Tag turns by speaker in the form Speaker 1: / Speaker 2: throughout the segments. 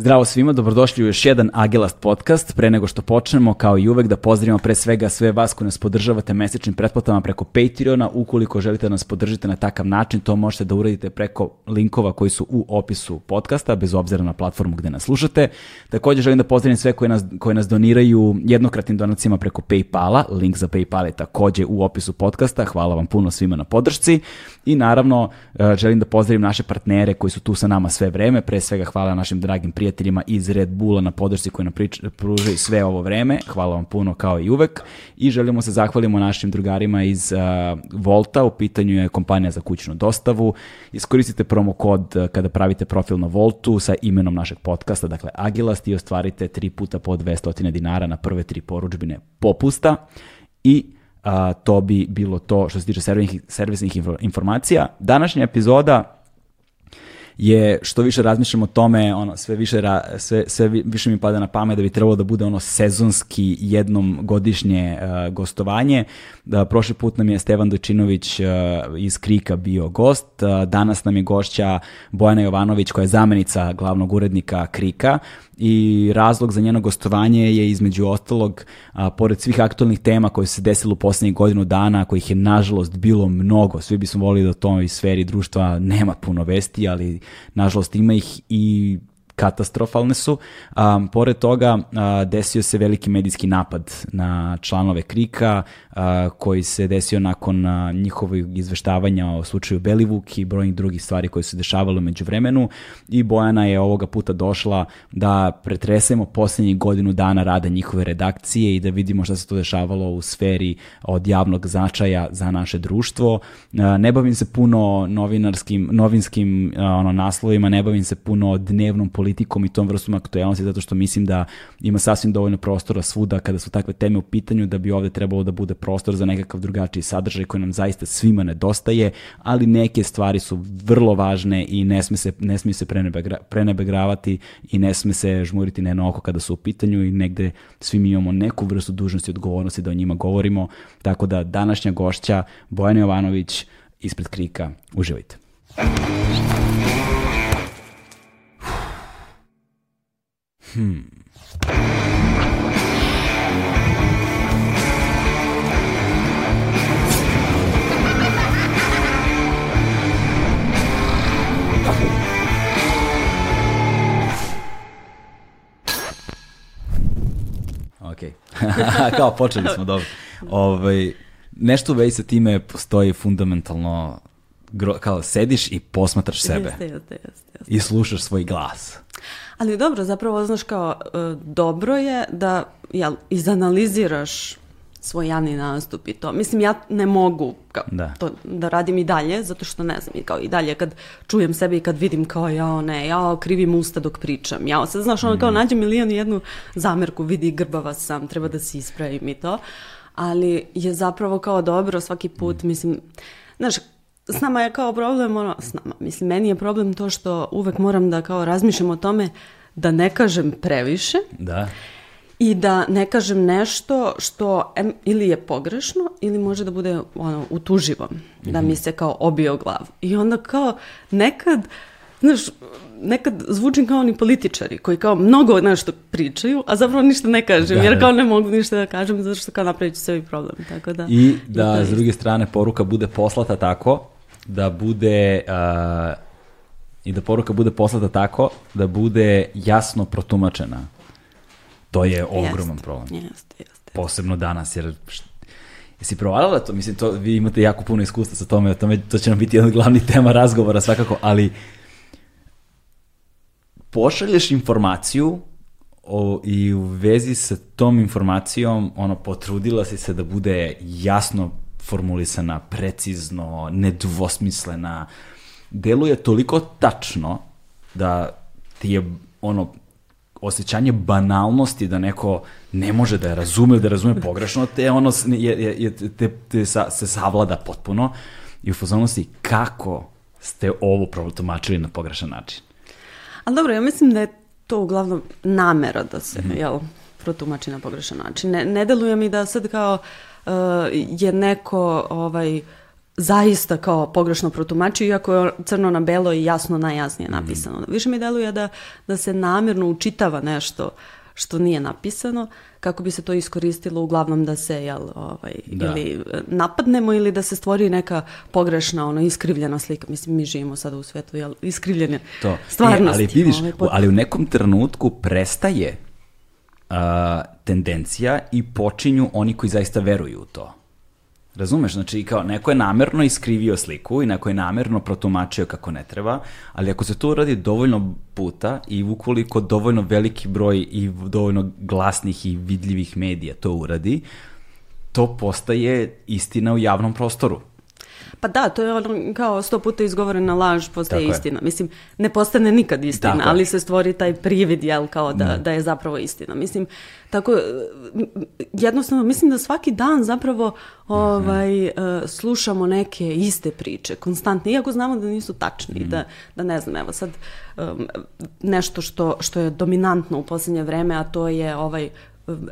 Speaker 1: Zdravo svima, dobrodošli u još jedan Agelast podcast. Pre nego što počnemo, kao i uvek, da pozdravimo pre svega sve vas koji nas podržavate mesečnim pretplatama preko Patreona. Ukoliko želite da nas podržite na takav način, to možete da uradite preko linkova koji su u opisu podcasta, bez obzira na platformu gde nas slušate. Takođe želim da pozdravim sve koji nas, koji nas doniraju jednokratnim donacijama preko Paypala. Link za Paypal je takođe u opisu podcasta. Hvala vam puno svima na podršci. I naravno, e, želim da pozdravim naše partnere koji su tu sa nama sve vreme. Pre svega hvala našim dragim prijateljima prijateljima iz Red Bulla na podršci koji nam pružaju sve ovo vreme. Hvala vam puno kao i uvek. I želimo se zahvalimo našim drugarima iz uh, Volta. U pitanju je kompanija za kućnu dostavu. Iskoristite promo kod uh, kada pravite profil na Voltu sa imenom našeg podcasta, dakle Agilast i ostvarite tri puta po 200 dinara na prve tri poručbine popusta. I a, to bi bilo to što se tiče servisnih, servisnih informacija. Današnja epizoda je što više razmišljam o tome, ono, sve više, ra, sve, sve više mi pada na pamet da bi trebalo da bude ono sezonski jednom godišnje uh, gostovanje. Da, prošli put nam je Stevan Dojčinović uh, iz Krika bio gost, uh, danas nam je gošća Bojana Jovanović koja je zamenica glavnog urednika Krika i razlog za njeno gostovanje je između ostalog, a, pored svih aktualnih tema koje se desilo u poslednjih godinu dana, kojih je nažalost bilo mnogo, svi bismo volili da u toj sferi društva nema puno vesti, ali nažalost ima ih i katastrofalne su. Um, pored toga, uh, desio se veliki medijski napad na članove Krika, uh, koji se desio nakon uh, njihovog izveštavanja o slučaju Belivuk i brojnih drugih stvari koje su dešavale među vremenu i Bojana je ovoga puta došla da pretresemo poslednjih godinu dana rada njihove redakcije i da vidimo šta se to dešavalo u sferi od javnog značaja za naše društvo. Uh, ne bavim se puno novinarskim, novinskim uh, ono, naslovima, ne bavim se puno dnevnom politikom politikom i tom vrstom aktuelnosti zato što mislim da ima sasvim dovoljno prostora svuda kada su takve teme u pitanju da bi ovde trebalo da bude prostor za nekakav drugačiji sadržaj koji nam zaista svima nedostaje, ali neke stvari su vrlo važne i ne sme se, ne sme se prenebegra, prenebegravati i ne sme se žmuriti na jedno oko kada su u pitanju i negde svi mi imamo neku vrstu dužnosti i odgovornosti da o njima govorimo, tako da današnja gošća Bojana Jovanović ispred Krika, uživajte. Hmm. Ok. Kao počeli smo, dobro. Ovaj, nešto u vezi sa time postoji fundamentalno kao sediš i posmatraš sebe.
Speaker 2: Jeste, jeste, jeste.
Speaker 1: I slušaš svoj glas.
Speaker 2: Ali dobro, zapravo, znaš kao, e, dobro je da jel, izanaliziraš svoj javni nastup i to. Mislim, ja ne mogu kao, da. to da radim i dalje, zato što ne znam, i kao i dalje kad čujem sebe i kad vidim kao ja, ne, ja krivim usta dok pričam. Ja sad, znaš, ono kao mm. nađem milion jednu zamerku, vidi grbava sam, treba da se ispravim i to. Ali je zapravo kao dobro svaki put, mm. mislim, znaš, s nama je kao problem, ono, s nama, mislim, meni je problem to što uvek moram da kao razmišljam o tome da ne kažem previše.
Speaker 1: Da.
Speaker 2: I da ne kažem nešto što em, ili je pogrešno ili može da bude ono, utuživo. Mm -hmm. Da mi se kao obio glavu. I onda kao nekad, znaš, nekad zvučim kao oni političari koji kao mnogo nešto pričaju, a zapravo ništa ne kažem, da, jer da. kao ne mogu ništa da kažem zato što kao napravit ću sebi problem. Tako da,
Speaker 1: I da, s druge strane, poruka bude poslata tako da bude uh, i da poruka bude poslata tako da bude jasno protumačena. To je ogroman
Speaker 2: jest,
Speaker 1: problem.
Speaker 2: Jeste, jeste.
Speaker 1: Posebno danas, jer Jesi provalila to? Mislim, to, vi imate jako puno iskustva sa tome, tome, to će nam biti jedan od glavnih tema razgovora svakako, ali pošalješ informaciju o, i u vezi sa tom informacijom, ono, potrudila si se da bude jasno formulisana, precizno, nedvosmislena, deluje toliko tačno da ti je ono osjećanje banalnosti da neko ne može da je razume, da razume pogrešno, te ono je, je, je, te, te sa, se savlada potpuno i u fazonu si kako ste ovo protumačili na pogrešan način.
Speaker 2: Ali dobro, ja mislim da je to uglavnom namera da se, mm -hmm. jel, protumači na pogrešan način. Ne, ne deluje mi da sad kao uh, je neko ovaj, zaista kao pogrešno protumačio, iako je crno na belo i jasno najjasnije napisano. Mm. Više mi deluje da, da se namjerno učitava nešto što nije napisano, kako bi se to iskoristilo uglavnom da se jel, ovaj, ili napadnemo ili da se stvori neka pogrešna, ono, iskrivljena slika. Mislim, mi živimo sada u svetu, jel, iskrivljene to. E, stvarnosti.
Speaker 1: ali vidiš, ovaj, ali u nekom trenutku prestaje tendencija i počinju oni koji zaista veruju u to. Razumeš, znači kao neko je namerno iskrivio sliku i neko je namerno protumačio kako ne treba, ali ako se to uradi dovoljno puta i ukoliko dovoljno veliki broj i dovoljno glasnih i vidljivih medija to uradi, to postaje istina u javnom prostoru.
Speaker 2: Pa da, to je ono kao sto puta izgovorena laž postaje istina. Mislim, ne postane nikad istina, ali se stvori taj privid, jel, kao da, da je zapravo istina. Mislim, tako, jednostavno, mislim da svaki dan zapravo ovaj, uh, slušamo neke iste priče, konstantne, iako znamo da nisu tačni, mm. da, da ne znam, evo sad, um, nešto što, što je dominantno u posljednje vreme, a to je ovaj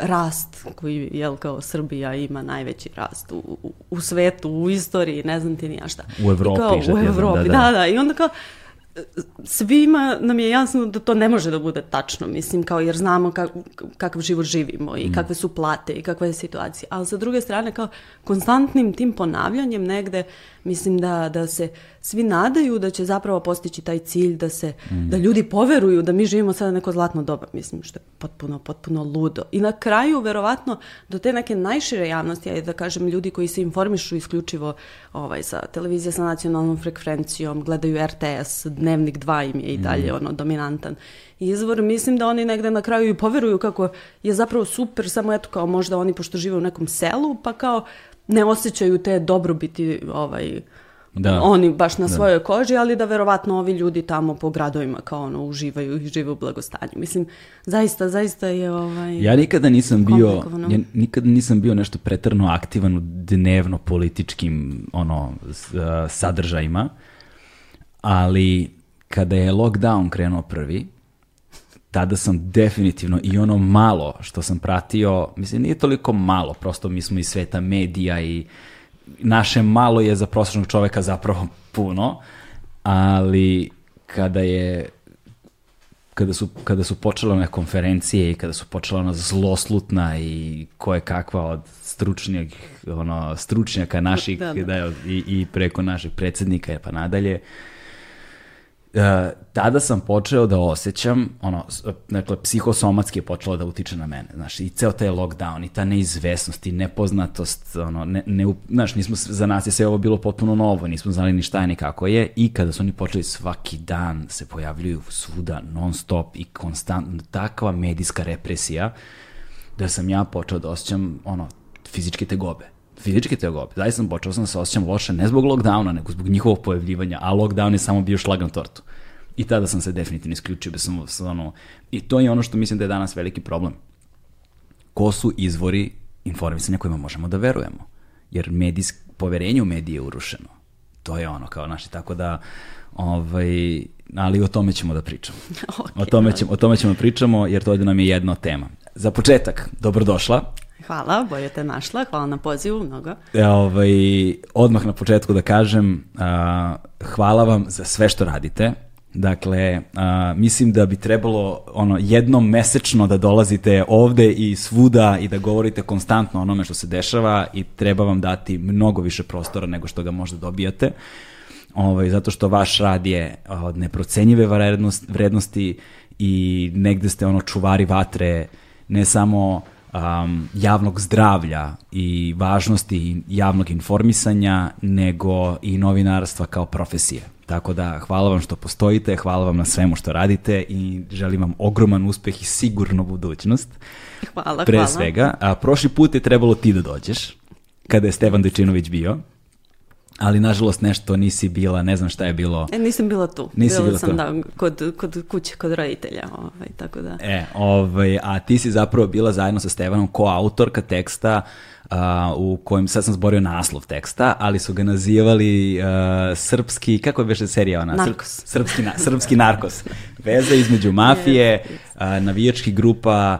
Speaker 2: rast koji, jel, kao Srbija ima najveći rast u, u, u svetu, u istoriji, ne znam ti ni ja šta.
Speaker 1: U Evropi.
Speaker 2: Kao, u Evropi, da, da, da. I onda kao, svima nam je jasno da to ne može da bude tačno, mislim, kao jer znamo kakav život živimo i mm. kakve su plate i kakva je situacija. Ali sa druge strane, kao konstantnim tim ponavljanjem negde, mislim da, da se svi nadaju da će zapravo postići taj cilj da se, mm. da ljudi poveruju da mi živimo sada neko zlatno doba, mislim, što je potpuno, potpuno ludo. I na kraju, verovatno, do te neke najšire javnosti, ajde da kažem, ljudi koji se informišu isključivo ovaj, sa televizija sa nacionalnom frekvencijom, gledaju RTS, dnevnik 2 im je i dalje mm. ono dominantan izvor, mislim da oni negde na kraju i poveruju kako je zapravo super, samo eto kao možda oni pošto žive u nekom selu, pa kao ne osjećaju te dobrobiti ovaj, da. oni baš na svojoj koži, ali da verovatno ovi ljudi tamo po gradovima kao ono uživaju i žive u blagostanju. Mislim, zaista, zaista je ovaj
Speaker 1: Ja nikada nisam bio ja nikada nisam bio nešto pretrno aktivan u dnevno političkim ono sadržajima, ali kada je lockdown krenuo prvi, tada sam definitivno i ono malo što sam pratio, mislim nije toliko malo, prosto mi smo iz sveta medija i naše malo je za prosječnog čoveka zapravo puno, ali kada je kada su, kada su počele one konferencije i kada su počela ona zloslutna i koje kakva od stručnjak, ono, stručnjaka naših da, da. i, i preko našeg predsjednika pa nadalje, E, tada sam počeo da osjećam, ono, dakle, psihosomatski je počelo da utiče na mene, znaš, i ceo taj lockdown, i ta neizvesnost, i nepoznatost, ono, ne, ne, znaš, nismo, za nas je sve ovo bilo potpuno novo, nismo znali ni šta je, ni kako je, i kada su oni počeli svaki dan se pojavljuju svuda, non stop i konstantno, takva medijska represija, da sam ja počeo da osjećam, ono, fizičke tegobe fizičke tegobe. Zaista sam počeo sam da se osjećam loše, ne zbog lockdowna, nego zbog njihovog pojavljivanja, a lockdown je samo bio šlag na tortu. I tada sam se definitivno isključio, bez sam, ono, i to je ono što mislim da je danas veliki problem. Ko su izvori informisanja kojima možemo da verujemo? Jer medijsk, poverenje u medije je urušeno. To je ono, kao naši, tako da, ovaj, ali o tome ćemo da pričamo. o, tome ćemo, o tome ćemo da pričamo, jer to nam je jedna tema. Za početak, dobrodošla.
Speaker 2: Hvala, bolje te našla, hvala na pozivu, mnogo.
Speaker 1: E, ovaj, odmah na početku da kažem, hvala vam za sve što radite. Dakle, mislim da bi trebalo ono jednom mesečno da dolazite ovde i svuda i da govorite konstantno onome što se dešava i treba vam dati mnogo više prostora nego što ga možda dobijate. Ovaj, zato što vaš rad je od neprocenjive vrednosti i negde ste ono čuvari vatre ne samo um, javnog zdravlja i važnosti javnog informisanja, nego i novinarstva kao profesije. Tako da hvala vam što postojite, hvala vam na svemu što radite i želim vam ogroman uspeh i sigurnu budućnost.
Speaker 2: Hvala,
Speaker 1: Pre
Speaker 2: hvala.
Speaker 1: svega. A prošli put je trebalo ti da dođeš, kada je Stevan Dojčinović bio ali nažalost nešto nisi bila, ne znam šta je bilo.
Speaker 2: E, nisam bila tu. Nisi bila, sam da, kod, kod kuće, kod roditelja, ovaj, tako da.
Speaker 1: E, ovaj, a ti si zapravo bila zajedno sa Stevanom koautorka teksta uh, u kojem, sad sam zborio naslov teksta, ali su ga nazivali uh, srpski, kako je beše serija ona?
Speaker 2: Narkos.
Speaker 1: Srpski, na, srpski narkos. Veza između mafije, uh, navijačkih grupa,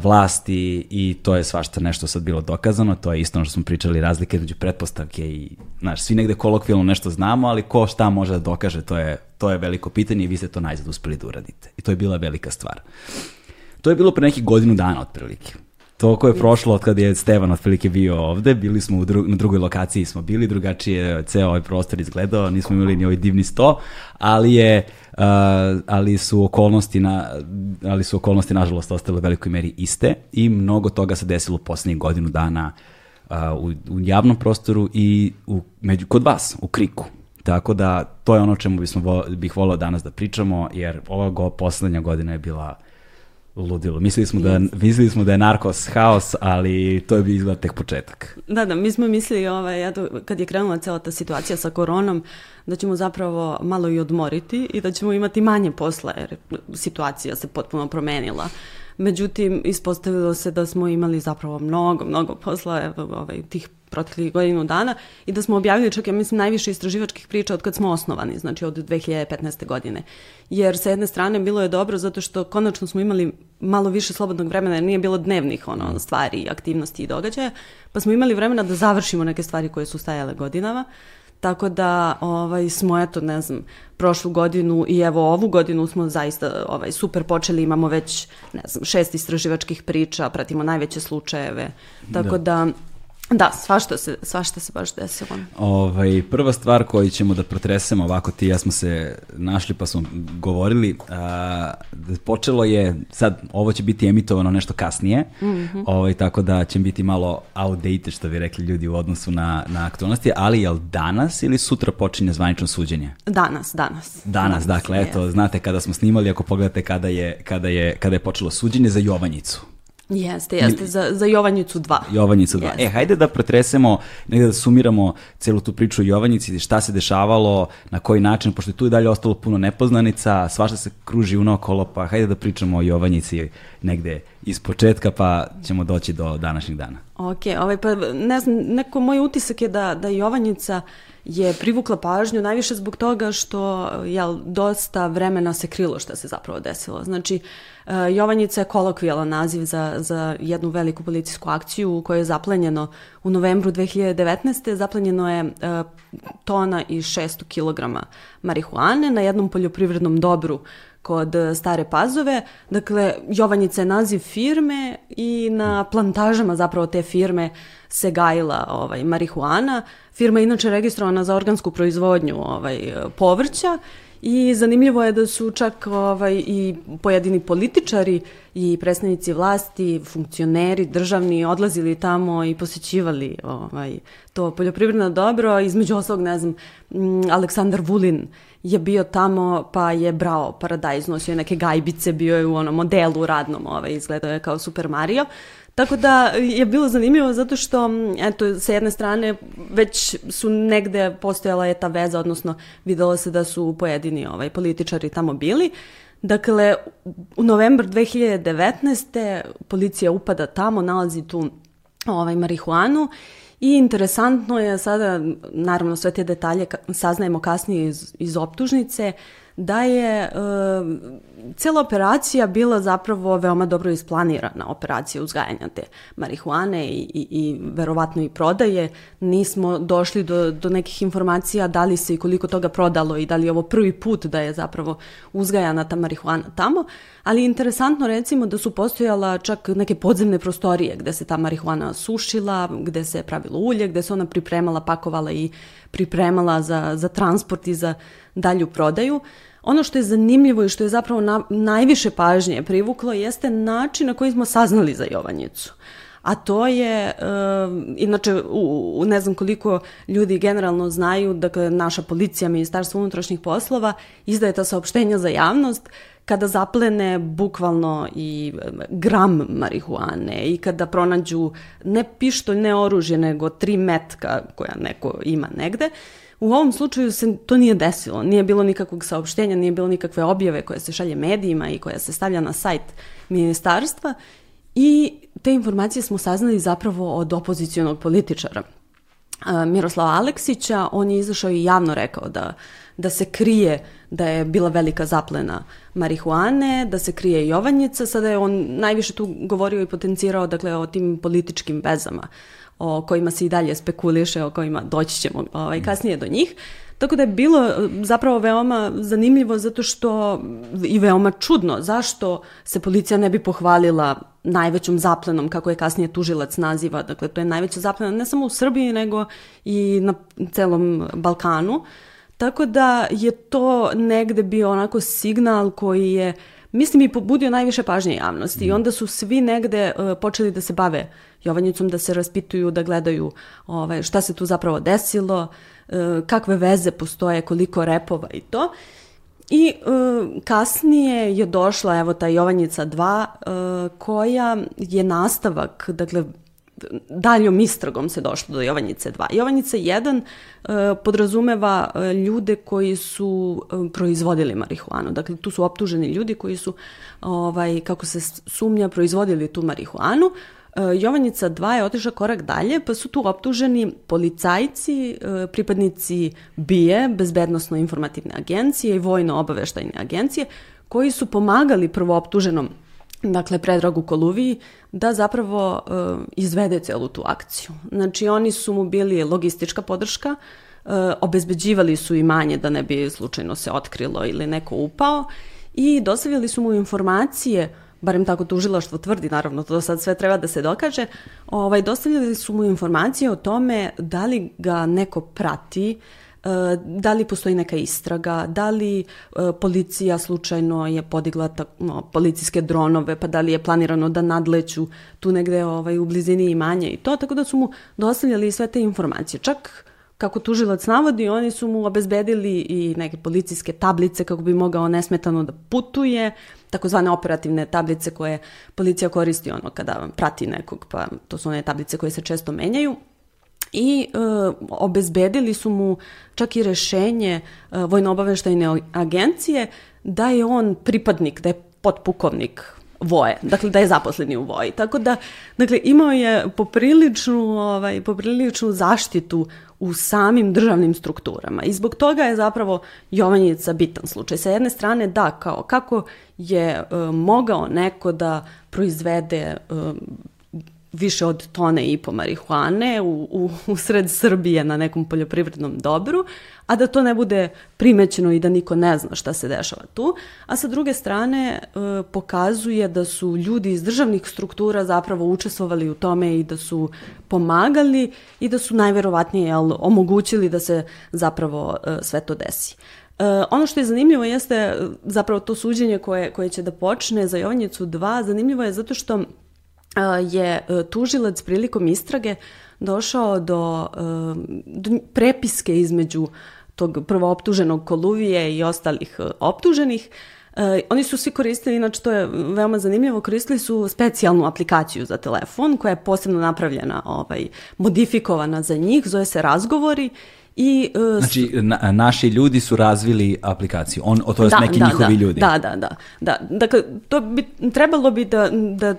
Speaker 1: vlasti i to je svašta nešto sad bilo dokazano, to je isto ono što smo pričali, razlike između pretpostavke i, znaš, svi negde kolokvijalno nešto znamo, ali ko šta može da dokaže, to je, to je veliko pitanje i vi ste to najzad uspeli da uradite. I to je bila velika stvar. To je bilo pre nekih godinu dana otprilike. Toliko je prošlo od kada je Stevan otprilike bio ovde, bili smo u dru na drugoj lokaciji smo bili, drugačije ceo ovaj prostor izgledao, nismo imali ni ovaj divni sto, ali je uh, ali su okolnosti na ali su okolnosti nažalost ostale u velikoj meri iste i mnogo toga se desilo u poslednjih godinu dana uh, u, u javnom prostoru i u, među, kod vas, u Kriku. Tako da to je ono čemu bismo vo, bih volao danas da pričamo, jer ova go, poslednja godina je bila ludilo. Mislili smo, da, mislili smo da je narkos haos, ali to je bi izgleda tek početak.
Speaker 2: Da, da, mi smo mislili, ovaj, eto, kad je krenula cela ta situacija sa koronom, da ćemo zapravo malo i odmoriti i da ćemo imati manje posla, jer situacija se potpuno promenila. Međutim, ispostavilo se da smo imali zapravo mnogo, mnogo posla evo, ovaj, tih proteklih godinu dana i da smo objavili čak, ja mislim, najviše istraživačkih priča od kad smo osnovani, znači od 2015. godine. Jer sa jedne strane bilo je dobro zato što konačno smo imali malo više slobodnog vremena jer nije bilo dnevnih ono, stvari, aktivnosti i događaja, pa smo imali vremena da završimo neke stvari koje su stajale godinama. Tako da ovaj, smo, eto, ne znam, prošlu godinu i evo ovu godinu smo zaista ovaj, super počeli, imamo već, ne znam, šest istraživačkih priča, pratimo najveće slučajeve. Tako da, da Da, svašta se, svašta se baš desilo.
Speaker 1: Ovaj, prva stvar koju ćemo da protresemo, ovako ti ja smo se našli pa smo govorili, a, počelo je, sad ovo će biti emitovano nešto kasnije, mm -hmm. ovaj, tako da će biti malo outdated što bi rekli ljudi u odnosu na, na aktualnosti, ali jel danas ili sutra počinje zvanično suđenje?
Speaker 2: Danas, danas.
Speaker 1: Danas, danas dakle, je. eto, znate kada smo snimali, ako pogledate kada je, kada je, kada je počelo suđenje za Jovanjicu.
Speaker 2: Jeste, jeste, za, za Jovanjicu 2.
Speaker 1: Jovanjicu 2. Jeste. E, hajde da pretresemo, negde da sumiramo celu tu priču o Jovanjici, šta se dešavalo, na koji način, pošto je tu i dalje ostalo puno nepoznanica, svašta se kruži unaokolo, pa hajde da pričamo o Jovanjici negde iz početka, pa ćemo doći do današnjeg dana.
Speaker 2: Ok, ovaj, pa ne znam, neko moj utisak je da, da Jovanjica je privukla pažnju najviše zbog toga što jel, dosta vremena se krilo šta se zapravo desilo. Znači, Eh, Jovanjica je kolokvijalan naziv za, za jednu veliku policijsku akciju u kojoj je zaplenjeno u novembru 2019. zaplenjeno je uh, tona i 600 kg marihuane na jednom poljoprivrednom dobru kod Stare Pazove. Dakle, Jovanjica je naziv firme i na plantažama zapravo te firme se gajila ovaj, marihuana. Firma je inače registrovana za organsku proizvodnju ovaj, povrća I zanimljivo je da su čak ovaj, i pojedini političari i predstavnici vlasti, funkcioneri državni odlazili tamo i posećivali ovaj, to poljoprivredno dobro. Između oslog, ne znam, Aleksandar Vulin je bio tamo pa je brao paradajz, nosio neke gajbice, bio je u onom modelu radnom, ovaj, izgledao je kao Super Mario. Tako da je bilo zanimljivo zato što, eto, sa jedne strane već su negde postojala je ta veza, odnosno videlo se da su pojedini ovaj, političari tamo bili. Dakle, u novembar 2019. policija upada tamo, nalazi tu ovaj, marihuanu i interesantno je sada, naravno sve te detalje saznajemo kasnije iz, iz optužnice, da je e, cela operacija bila zapravo veoma dobro isplanirana operacija uzgajanja te marihuane i, i, i verovatno i prodaje. Nismo došli do, do nekih informacija da li se i koliko toga prodalo i da li je ovo prvi put da je zapravo uzgajana ta marihuana tamo, ali interesantno recimo da su postojala čak neke podzemne prostorije gde se ta marihuana sušila, gde se pravilo ulje, gde se ona pripremala, pakovala i pripremala za, za transport i za dalju prodaju. Ono što je zanimljivo i što je zapravo na, najviše pažnje privuklo jeste način na koji smo saznali za Jovanjicu. A to je, uh, inače, u, u ne znam koliko ljudi generalno znaju, dakle, naša policija, Ministarstvo unutrašnjih poslova, izdaje ta saopštenja za javnost kada zaplene bukvalno i gram marihuane i kada pronađu ne pištolj, ne oružje, nego tri metka koja neko ima negde, uh, U ovom slučaju se to nije desilo. Nije bilo nikakvog saopštenja, nije bilo nikakve objave koje se šalje medijima i koja se stavlja na sajt ministarstva i te informacije smo saznali zapravo od opozicijonog političara Miroslava Aleksića, on je izašao i javno rekao da, da se krije da je bila velika zaplena marihuane, da se krije Jovanjica, sada je on najviše tu govorio i potencirao dakle, o tim političkim vezama o kojima se i dalje spekuliše, o kojima doći ćemo ovaj, kasnije do njih. Tako da je bilo e, zapravo veoma zanimljivo zato što i veoma čudno zašto se policija ne bi pohvalila najvećom zaplenom, kako je kasnije tužilac naziva. Dakle, to je najveća zaplena ne samo u Srbiji, nego i na celom Balkanu. Tako da je to negde bio onako signal koji je mislim i pobudio najviše pažnje javnosti i mm. onda su svi negde uh, počeli da se bave Jovanjicom, da se raspituju, da gledaju ovaj, šta se tu zapravo desilo, uh, kakve veze postoje, koliko repova i to. I uh, kasnije je došla evo ta Jovanjica 2 uh, koja je nastavak, dakle daljom istragom se došlo do Jovanjice 2. Jovanjica 1 e, podrazumeva e, ljude koji su e, proizvodili marihuanu. Dakle, tu su optuženi ljudi koji su, ovaj, kako se sumnja, proizvodili tu marihuanu. Jovanjica 2 je otišla korak dalje, pa su tu optuženi policajci, pripadnici BIE, Bezbednostno informativne agencije i Vojno-obaveštajne agencije, koji su pomagali prvo optuženom dakle Predragu Koluviji, da zapravo uh, izvede celu tu akciju. Znači oni su mu bili logistička podrška, uh, obezbeđivali su imanje da ne bi slučajno se otkrilo ili neko upao i dostavili su mu informacije barem tako tužilaštvo tvrdi, naravno to sad sve treba da se dokaže, ovaj, dostavljali su mu informacije o tome da li ga neko prati, E, da li postoji neka istraga, da li e, policija slučajno je podigla no, policijske dronove, pa da li je planirano da nadleću tu negde ovaj, u blizini imanja i to, tako da su mu dostavljali sve te informacije. Čak kako tužilac navodi, oni su mu obezbedili i neke policijske tablice kako bi mogao nesmetano da putuje, takozvane operativne tablice koje policija koristi ono kada prati nekog, pa to su one tablice koje se često menjaju i e, obezbedili su mu čak i rešenje e, vojno-obaveštajne agencije da je on pripadnik, da je potpukovnik voje, dakle da je zaposleni u voji. Tako da, dakle, imao je popriličnu, ovaj, popriličnu zaštitu u samim državnim strukturama i zbog toga je zapravo Jovanjica bitan slučaj. Sa jedne strane, da, kao kako je e, mogao neko da proizvede e, više od tone i po marihuane u, u, u sred Srbije na nekom poljoprivrednom dobru, a da to ne bude primećeno i da niko ne zna šta se dešava tu. A sa druge strane e, pokazuje da su ljudi iz državnih struktura zapravo učestvovali u tome i da su pomagali i da su najverovatnije jel, omogućili da se zapravo e, sve to desi. Uh, ono što je zanimljivo jeste zapravo to suđenje koje, koje će da počne za Jovanjicu 2. Zanimljivo je zato što je e, tužilac prilikom istrage došao do, e, do prepiske između tog prvo optuženog Koluvije i ostalih e, optuženih. oni su svi koristili, inače to je veoma zanimljivo, koristili su specijalnu aplikaciju za telefon koja je posebno napravljena, ovaj, modifikovana za njih, zove se Razgovori I,
Speaker 1: uh, znači, na, naši ljudi su razvili aplikaciju, on, to je da, neki
Speaker 2: da,
Speaker 1: njihovi
Speaker 2: da,
Speaker 1: ljudi.
Speaker 2: Da, da, da, da. Dakle, to bi, trebalo bi da, da,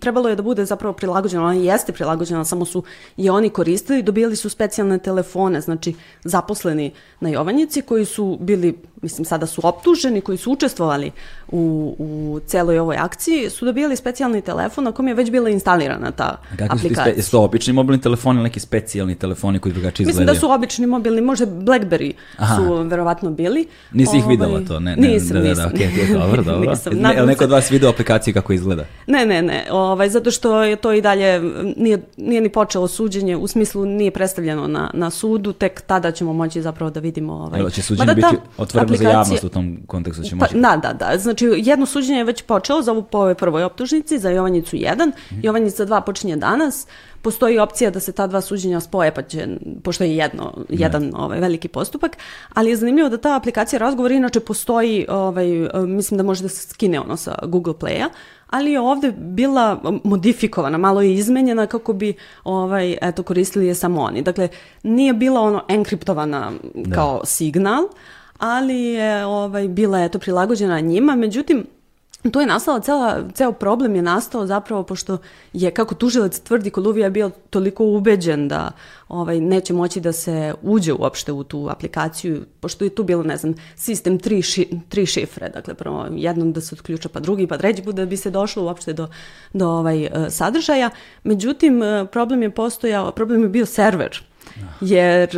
Speaker 2: trebalo je da bude zapravo prilagođeno, ona jeste prilagođena, samo su je oni koristili, dobijali su specijalne telefone, znači zaposleni na Jovanjici koji su bili, mislim sada su optuženi, koji su učestvovali u, u celoj ovoj akciji, su dobijali specijalni telefon na kom je već bila instalirana ta Kako aplikacija.
Speaker 1: Su, to obični mobilni telefoni ili neki specijalni telefoni koji drugačije izgledaju?
Speaker 2: Mislim da su obični mobilni, možda Blackberry Aha. su verovatno bili.
Speaker 1: Nisi ih videla ovaj, to? Ne,
Speaker 2: ne, nisam,
Speaker 1: da, da,
Speaker 2: nisam.
Speaker 1: Da, okay, okay, dobro, dobro. nisam, ne, je neko od vas video aplikaciju kako izgleda?
Speaker 2: Ne, ne, ne, ovaj, zato što je to i dalje, nije, nije ni počelo suđenje, u smislu nije predstavljeno na, na sudu, tek tada ćemo moći zapravo da vidimo... Ovaj,
Speaker 1: Evo, će suđenje biti otvoreno za javnost u tom kontekstu? Će pa, moći...
Speaker 2: da, da, da, znači jedno suđenje je već počelo za ovu po ovoj prvoj optužnici, za Jovanjicu 1, mm. Jovanjica 2 počinje danas, postoji opcija da se ta dva suđenja spoje, pa će, pošto je jedno, jedan ovaj, veliki postupak, ali je zanimljivo da ta aplikacija razgovor inače postoji, ovaj, mislim da može da se skine ono sa Google Playa, ali je ovde bila modifikovana, malo je izmenjena kako bi ovaj, eto, koristili je samo oni. Dakle, nije bila ono enkriptovana da. kao signal, ali je ovaj, bila eto, prilagođena njima, međutim, tu je nastala cela, ceo problem je nastao zapravo pošto je, kako tužilac tvrdi, Koluvija bio toliko ubeđen da ovaj, neće moći da se uđe uopšte u tu aplikaciju, pošto je tu bilo, ne znam, sistem tri, ši, tri šifre, dakle prvo jednom da se otključa pa drugi pa treći put da bi se došlo uopšte do, do ovaj, sadržaja. Međutim, problem je postojao, problem je bio server Jer...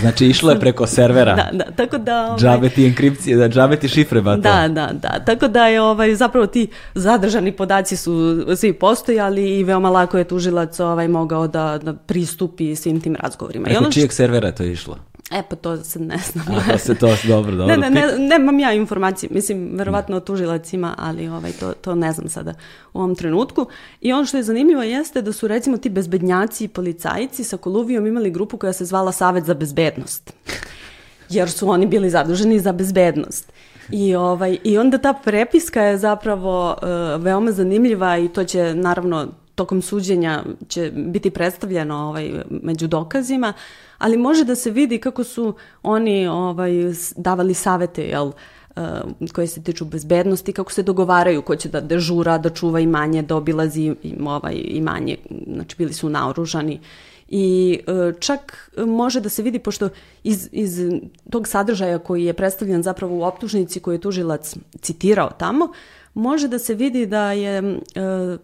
Speaker 1: Znači išlo je preko servera.
Speaker 2: da, da, tako da...
Speaker 1: Ovaj, džabe ti enkripcije, da džabe ti šifre, ba to.
Speaker 2: Da, da, da, tako da je ovaj, zapravo ti zadržani podaci su svi postojali i veoma lako je tužilac ovaj, mogao da, da pristupi svim tim razgovorima.
Speaker 1: Preko ono čijeg servera je to išlo?
Speaker 2: E, pa to se ne znam.
Speaker 1: A, pa se to dobro, dobro.
Speaker 2: ne, ne, ne, nemam ja informacije, mislim, verovatno o tužilacima, ali ovaj, to, to ne znam sada u ovom trenutku. I ono što je zanimljivo jeste da su recimo ti bezbednjaci i policajci sa Koluvijom imali grupu koja se zvala Savet za bezbednost. Jer su oni bili zaduženi za bezbednost. I, ovaj, I onda ta prepiska je zapravo uh, veoma zanimljiva i to će naravno tokom suđenja će biti predstavljeno ovaj, među dokazima, ali može da se vidi kako su oni ovaj, davali savete, jel, uh, koje se tiču bezbednosti, kako se dogovaraju ko će da dežura, da čuva imanje, da obilazi ovaj, imanje, znači bili su naoružani. I uh, čak može da se vidi, pošto iz, iz tog sadržaja koji je predstavljen zapravo u optužnici koju je tužilac citirao tamo, može da se vidi da je e,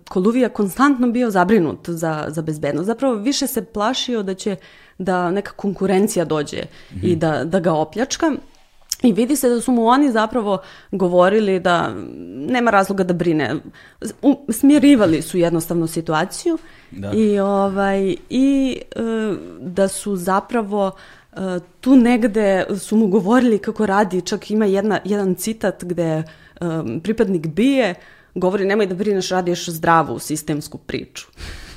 Speaker 2: Koluvija konstantno bio zabrinut za, za bezbednost. Zapravo više se plašio da će da neka konkurencija dođe mm -hmm. i da, da ga opljačka. I vidi se da su mu oni zapravo govorili da nema razloga da brine. U, smirivali su jednostavno situaciju da. i, ovaj, i e, da su zapravo e, tu negde su mu govorili kako radi, čak ima jedna, jedan citat gde um, pripadnik bije govori nemoj da brineš, radiš zdravu sistemsku priču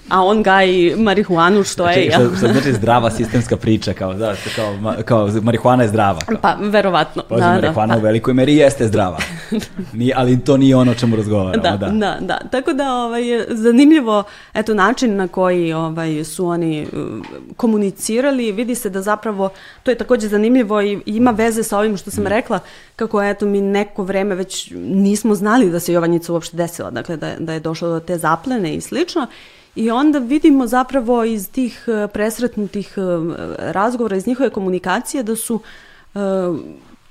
Speaker 2: a on gaji marihuanu što je...
Speaker 1: Znači, što, što znači zdrava sistemska priča, kao, da, kao, kao marihuana je zdrava. Kao.
Speaker 2: Pa, verovatno.
Speaker 1: Pa, da, marihuana da, u velikoj meri jeste zdrava, Nije, ali to nije ono o čemu razgovaramo.
Speaker 2: Da, da, da, da. Tako da ovaj, zanimljivo eto, način na koji ovaj, su oni uh, komunicirali, vidi se da zapravo, to je takođe zanimljivo i ima veze sa ovim što sam mm. rekla, kako eto mi neko vreme već nismo znali da se Jovanjica uopšte desila, dakle da, da je došlo do te zaplene i slično. I onda vidimo zapravo iz tih e, presretnutih e, razgovora, iz njihove komunikacije da su uh,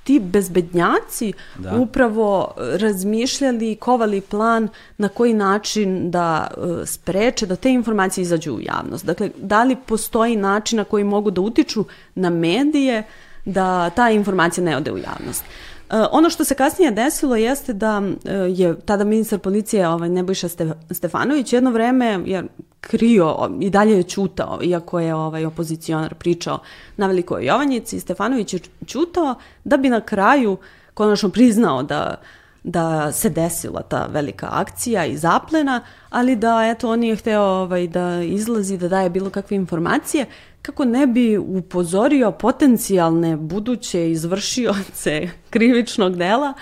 Speaker 2: ti bezbednjaci da. upravo razmišljali i kovali plan na koji način da spreče da te informacije izađu u javnost. Dakle, da li postoji način na koji mogu da utiču na medije da ta informacija ne ode u javnost. E, ono što se kasnije desilo jeste da e, je tada ministar policije ovaj, Nebojša Stefanović jedno vreme je krio i dalje je čutao, iako je ovaj opozicionar pričao na velikoj Jovanjici, Stefanović je čutao da bi na kraju konačno priznao da da se desila ta velika akcija i zaplena, ali da eto on nije hteo ovaj, da izlazi, da daje bilo kakve informacije, kako ne bi upozorio potencijalne buduće izvršioce krivičnog dela.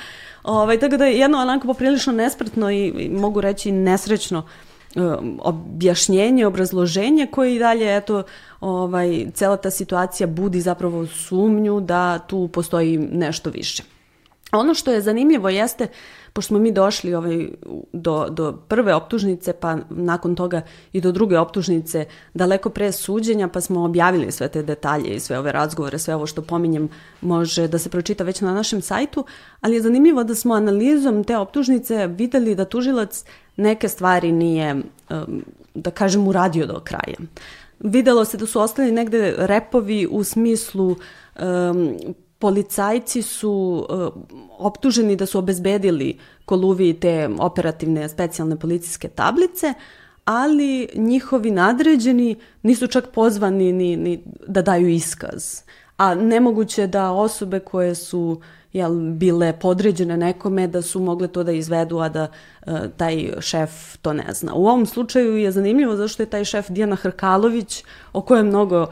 Speaker 2: Ovaj, tako da je jedno onako poprilično nespretno i, i mogu reći nesrećno um, objašnjenje, obrazloženje koje i dalje, eto, ovaj, cela ta situacija budi zapravo sumnju da tu postoji nešto više. Ono što je zanimljivo jeste, pošto smo mi došli ovaj, do, do prve optužnice, pa nakon toga i do druge optužnice, daleko pre suđenja, pa smo objavili sve te detalje i sve ove razgovore, sve ovo što pominjem može da se pročita već na našem sajtu, ali je zanimljivo da smo analizom te optužnice videli da tužilac neke stvari nije, da kažem, uradio do kraja. Videlo se da su ostali negde repovi u smislu um, policajci su uh, optuženi da su obezbedili Koluviji te operativne specijalne policijske tablice, ali njihovi nadređeni nisu čak pozvani ni, ni da daju iskaz. A nemoguće da osobe koje su jel, bile podređene nekome da su mogle to da izvedu, a da uh, taj šef to ne zna. U ovom slučaju je zanimljivo zašto je taj šef Dijana Hrkalović, o kojem mnogo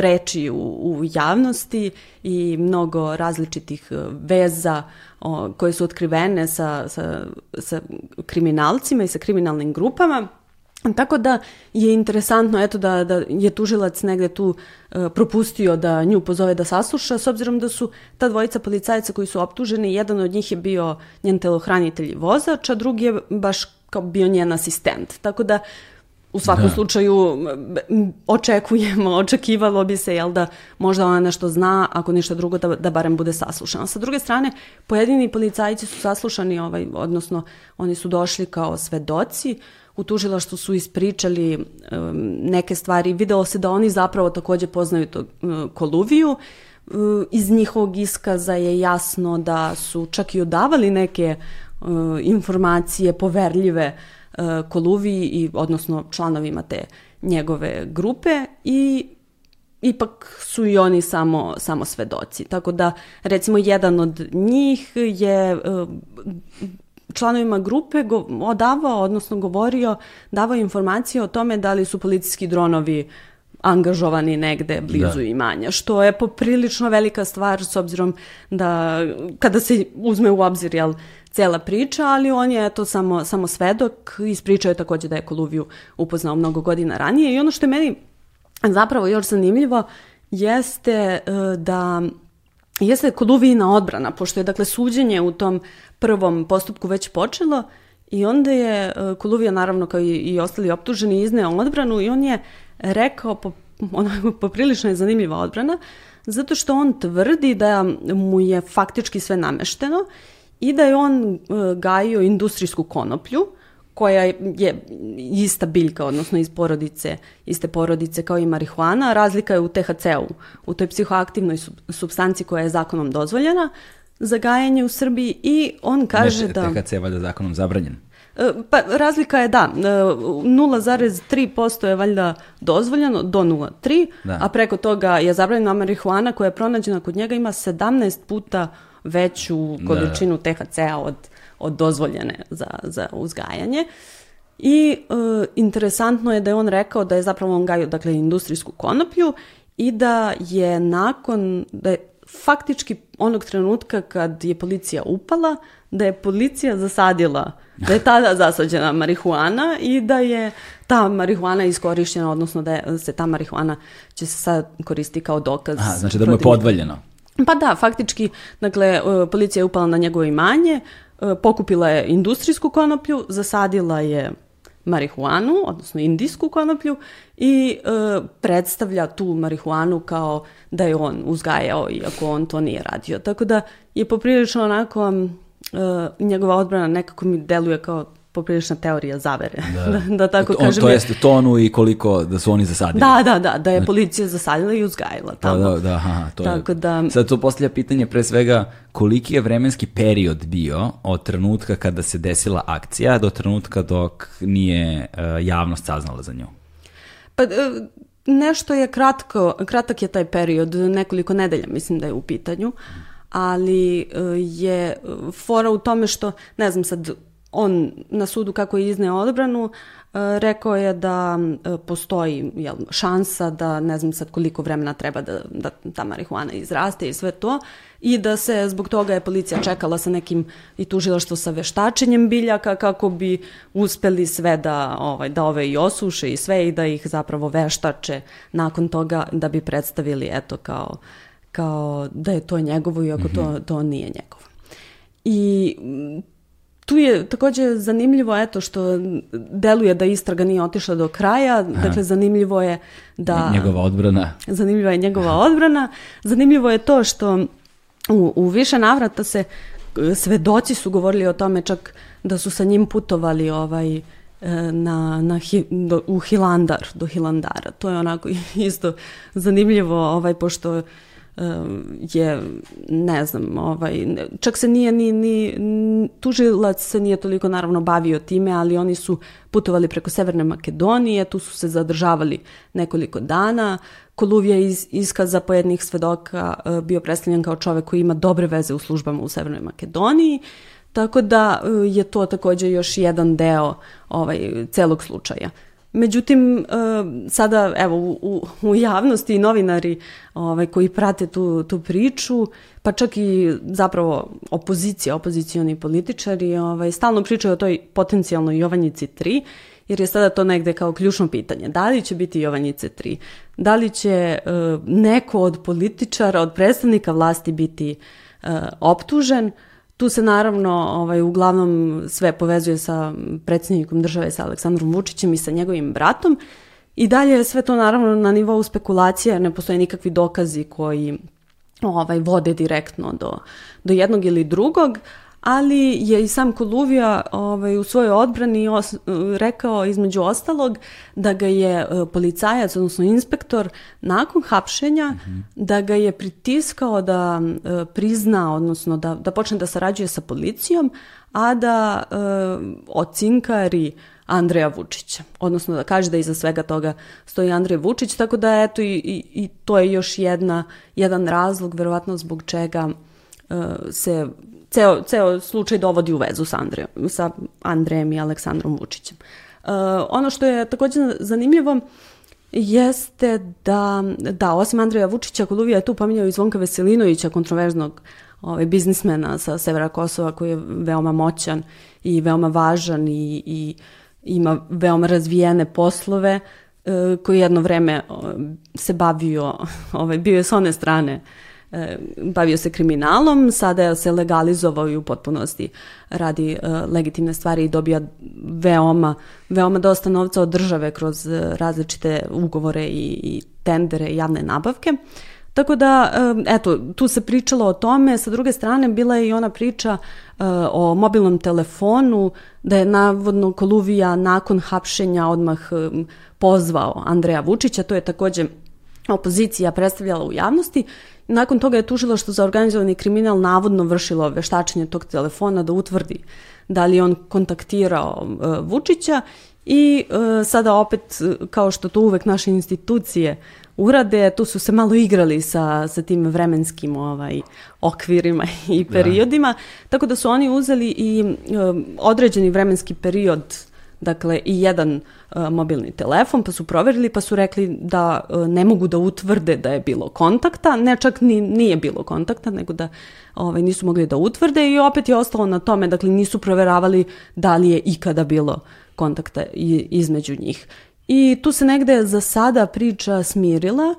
Speaker 2: reči u, u javnosti i mnogo različitih e, veza o, koje su otkrivene sa, sa, sa kriminalcima i sa kriminalnim grupama. Tako da je interesantno eto da, da je tužilac negde tu uh, propustio da nju pozove da sasluša s obzirom da su ta dvojica policajca koji su optuženi, jedan od njih je bio njen telohranitelj i vozač, a drugi je baš kao bio njen asistent. Tako da u svakom da. slučaju očekujemo, očekivalo bi se jel da možda ona nešto zna, ako ništa drugo da, da barem bude saslušana. Sa druge strane, pojedini policajci su saslušani, ovaj, odnosno oni su došli kao svedoci, u tužilaštvu su ispričali um, neke stvari, video se da oni zapravo takođe poznaju to, uh, Koluviju, iz njihovog iskaza je jasno da su čak i odavali neke uh, informacije poverljive uh, Koluviji i odnosno članovima te njegove grupe i ipak su i oni samo, samo svedoci. Tako da, recimo, jedan od njih je uh, članovima grupe go, odavao, odnosno govorio, davao informacije o tome da li su policijski dronovi angažovani negde blizu da. imanja, što je poprilično velika stvar s obzirom da kada se uzme u obzir jel, cela priča, ali on je to samo, samo svedok, ispričao je takođe da je Koluviju upoznao mnogo godina ranije. I ono što je meni zapravo još zanimljivo jeste e, da jeste Koluvijina odbrana, pošto je dakle suđenje u tom prvom postupku već počelo i onda je e, Koluvija naravno kao i, i ostali optuženi izneo odbranu i on je rekao po, onako poprilično je zanimljiva odbrana zato što on tvrdi da mu je faktički sve namešteno i da je on e, gajio industrijsku konoplju koja je ista biljka, odnosno iz porodice, iste porodice kao i marihuana. Razlika je u THC-u, u toj psihoaktivnoj substanci koja je zakonom dozvoljena za gajanje u Srbiji i on kaže
Speaker 1: ne,
Speaker 2: da...
Speaker 1: THC je valjda zakonom zabranjen.
Speaker 2: E, pa razlika je da, 0,3% e, je valjda dozvoljeno do 0,3, da. a preko toga je zabranjena marihuana koja je pronađena kod njega ima 17 puta veću da. količinu. THC-a od od dozvoljene za, za uzgajanje. I e, interesantno je da je on rekao da je zapravo on gajio dakle, industrijsku konoplju i da je nakon, da je faktički onog trenutka kad je policija upala, da je policija zasadila, da je tada zasađena marihuana i da je ta marihuana iskorišćena, odnosno da je, se ta marihuana će se sad koristiti kao dokaz.
Speaker 1: Aha, znači da mu je podvaljeno.
Speaker 2: Pa da, faktički, dakle, e, policija je upala na njegovo imanje, E, pokupila je industrijsku konoplju, zasadila je marihuanu, odnosno indijsku konoplju i e, predstavlja tu marihuanu kao da je on uzgajao iako on to nije radio. Tako da je poprilično onako e, njegova odbrana nekako mi deluje kao poprilična teorija zavere, da, da, da tako
Speaker 1: On,
Speaker 2: kažem.
Speaker 1: To jeste tonu i koliko da su oni zasadili.
Speaker 2: Da, da, da, da je policija zasadila i uzgajila da, tamo.
Speaker 1: Da, da, da, aha, to tako je. Da, Sad to postavlja pitanje pre svega koliki je vremenski period bio od trenutka kada se desila akcija do trenutka dok nije uh, javnost saznala za nju?
Speaker 2: Pa, uh, nešto je kratko, kratak je taj period, nekoliko nedelja mislim da je u pitanju, ali uh, je fora u tome što, ne znam sad, on na sudu kako je izneo odbranu e, rekao je da e, postoji jel, šansa da ne znam sad koliko vremena treba da, da ta marihuana izraste i sve to i da se zbog toga je policija čekala sa nekim i tužilaštvo sa veštačenjem biljaka kako bi uspeli sve da, ovaj, da ove i osuše i sve i da ih zapravo veštače nakon toga da bi predstavili eto kao, kao da je to njegovo iako mm -hmm. to, to nije njegovo. I Tu je takođe zanimljivo eto što deluje da istraga nije otišla do kraja, Aha. dakle zanimljivo je da...
Speaker 1: Njegova odbrana.
Speaker 2: Zanimljiva je njegova odbrana. Zanimljivo je to što u, u više navrata se svedoci su govorili o tome čak da su sa njim putovali ovaj, e, na, na hi, do, u Hilandar, do Hilandara. To je onako isto zanimljivo, ovaj, pošto je, ne znam, ovaj, čak se nije ni, ni, tužilac se nije toliko naravno bavio time, ali oni su putovali preko Severne Makedonije, tu su se zadržavali nekoliko dana. Koluvija iz iskaza pojednih svedoka e, bio predstavljen kao čovek koji ima dobre veze u službama u Severnoj Makedoniji, tako da e, je to takođe još jedan deo ovaj, celog slučaja. Međutim, e, sada evo u, u javnosti i novinari ovaj, koji prate tu, tu priču, pa čak i zapravo opozicija, opozicioni političari, ovaj, stalno pričaju o toj potencijalnoj Jovanjici 3 jer je sada to negde kao ključno pitanje. Da li će biti Jovanjice 3? Da li će uh, neko od političara, od predstavnika vlasti biti uh, optužen? Tu se naravno ovaj, uglavnom sve povezuje sa predsjednikom države, sa Aleksandrom Vučićem i sa njegovim bratom. I dalje je sve to naravno na nivou spekulacije, ne postoje nikakvi dokazi koji ovaj, vode direktno do, do jednog ili drugog, ali je i sam Koluvija ovaj, u svojoj odbrani os, rekao između ostalog da ga je e, policajac, odnosno inspektor, nakon hapšenja, mm -hmm. da ga je pritiskao da e, prizna, odnosno da, da počne da sarađuje sa policijom, a da e, ocinkari Andreja Vučića, odnosno da kaže da iza svega toga stoji Andrej Vučić, tako da eto i, i, i to je još jedna, jedan razlog verovatno zbog čega uh, se ceo, ceo slučaj dovodi u vezu sa Andrejom, sa Andrejem i Aleksandrom Vučićem. Uh, ono što je takođe zanimljivo jeste da, da osim Andreja Vučića, Koluvija je tu pominjao i Zvonka Veselinovića, kontroverznog ovaj, biznismena sa severa Kosova koji je veoma moćan i veoma važan i, i ima veoma razvijene poslove e, koji jedno vreme se bavio, ovaj, bio je s one strane e, bavio se kriminalom, sada se legalizovao i u potpunosti radi e, legitimne stvari i dobija veoma, veoma dosta novca od države kroz različite ugovore i, i tendere i javne nabavke. Tako da, eto, tu se pričalo o tome, sa druge strane bila je i ona priča o mobilnom telefonu, da je navodno Koluvija nakon hapšenja odmah pozvao Andreja Vučića, to je takođe opozicija predstavljala u javnosti. Nakon toga je tužilaštvo za organizovani kriminal navodno vršilo veštačenje tog telefona da utvrdi da li on kontaktirao Vučića i sada opet, kao što to uvek naše institucije urade, tu su se malo igrali sa, sa tim vremenskim ovaj, okvirima i da. periodima, da. tako da su oni uzeli i um, određeni vremenski period dakle i jedan uh, mobilni telefon, pa su proverili, pa su rekli da uh, ne mogu da utvrde da je bilo kontakta, ne čak ni, nije bilo kontakta, nego da ovaj, nisu mogli da utvrde i opet je ostalo na tome, dakle nisu proveravali da li je ikada bilo kontakta između njih. I tu se negde za sada priča smirila,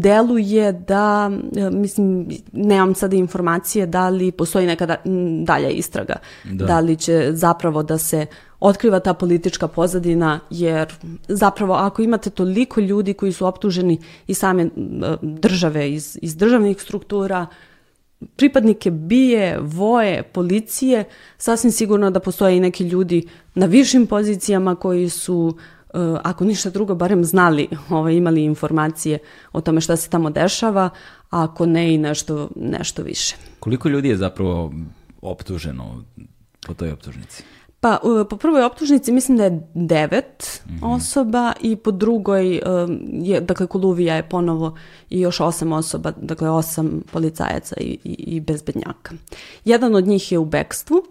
Speaker 2: deluje da, e, mislim, nemam sada informacije da li postoji neka da, dalja istraga, da. da li će zapravo da se otkriva ta politička pozadina, jer zapravo ako imate toliko ljudi koji su optuženi i same e, države iz, iz državnih struktura, pripadnike bije, voje, policije, sasvim sigurno da postoje i neki ljudi na višim pozicijama koji su Eh, ako ništa drugo, barem znali, ovaj, imali informacije o tome šta se tamo dešava, a ako ne i nešto, nešto više.
Speaker 1: Koliko ljudi je zapravo optuženo po toj optužnici?
Speaker 2: Pa, po prvoj optužnici mislim da je devet mm -hmm. osoba i po drugoj, je, dakle, Koluvija je ponovo i još osam osoba, dakle, osam policajaca i, i, i bezbednjaka. Jedan od njih je u bekstvu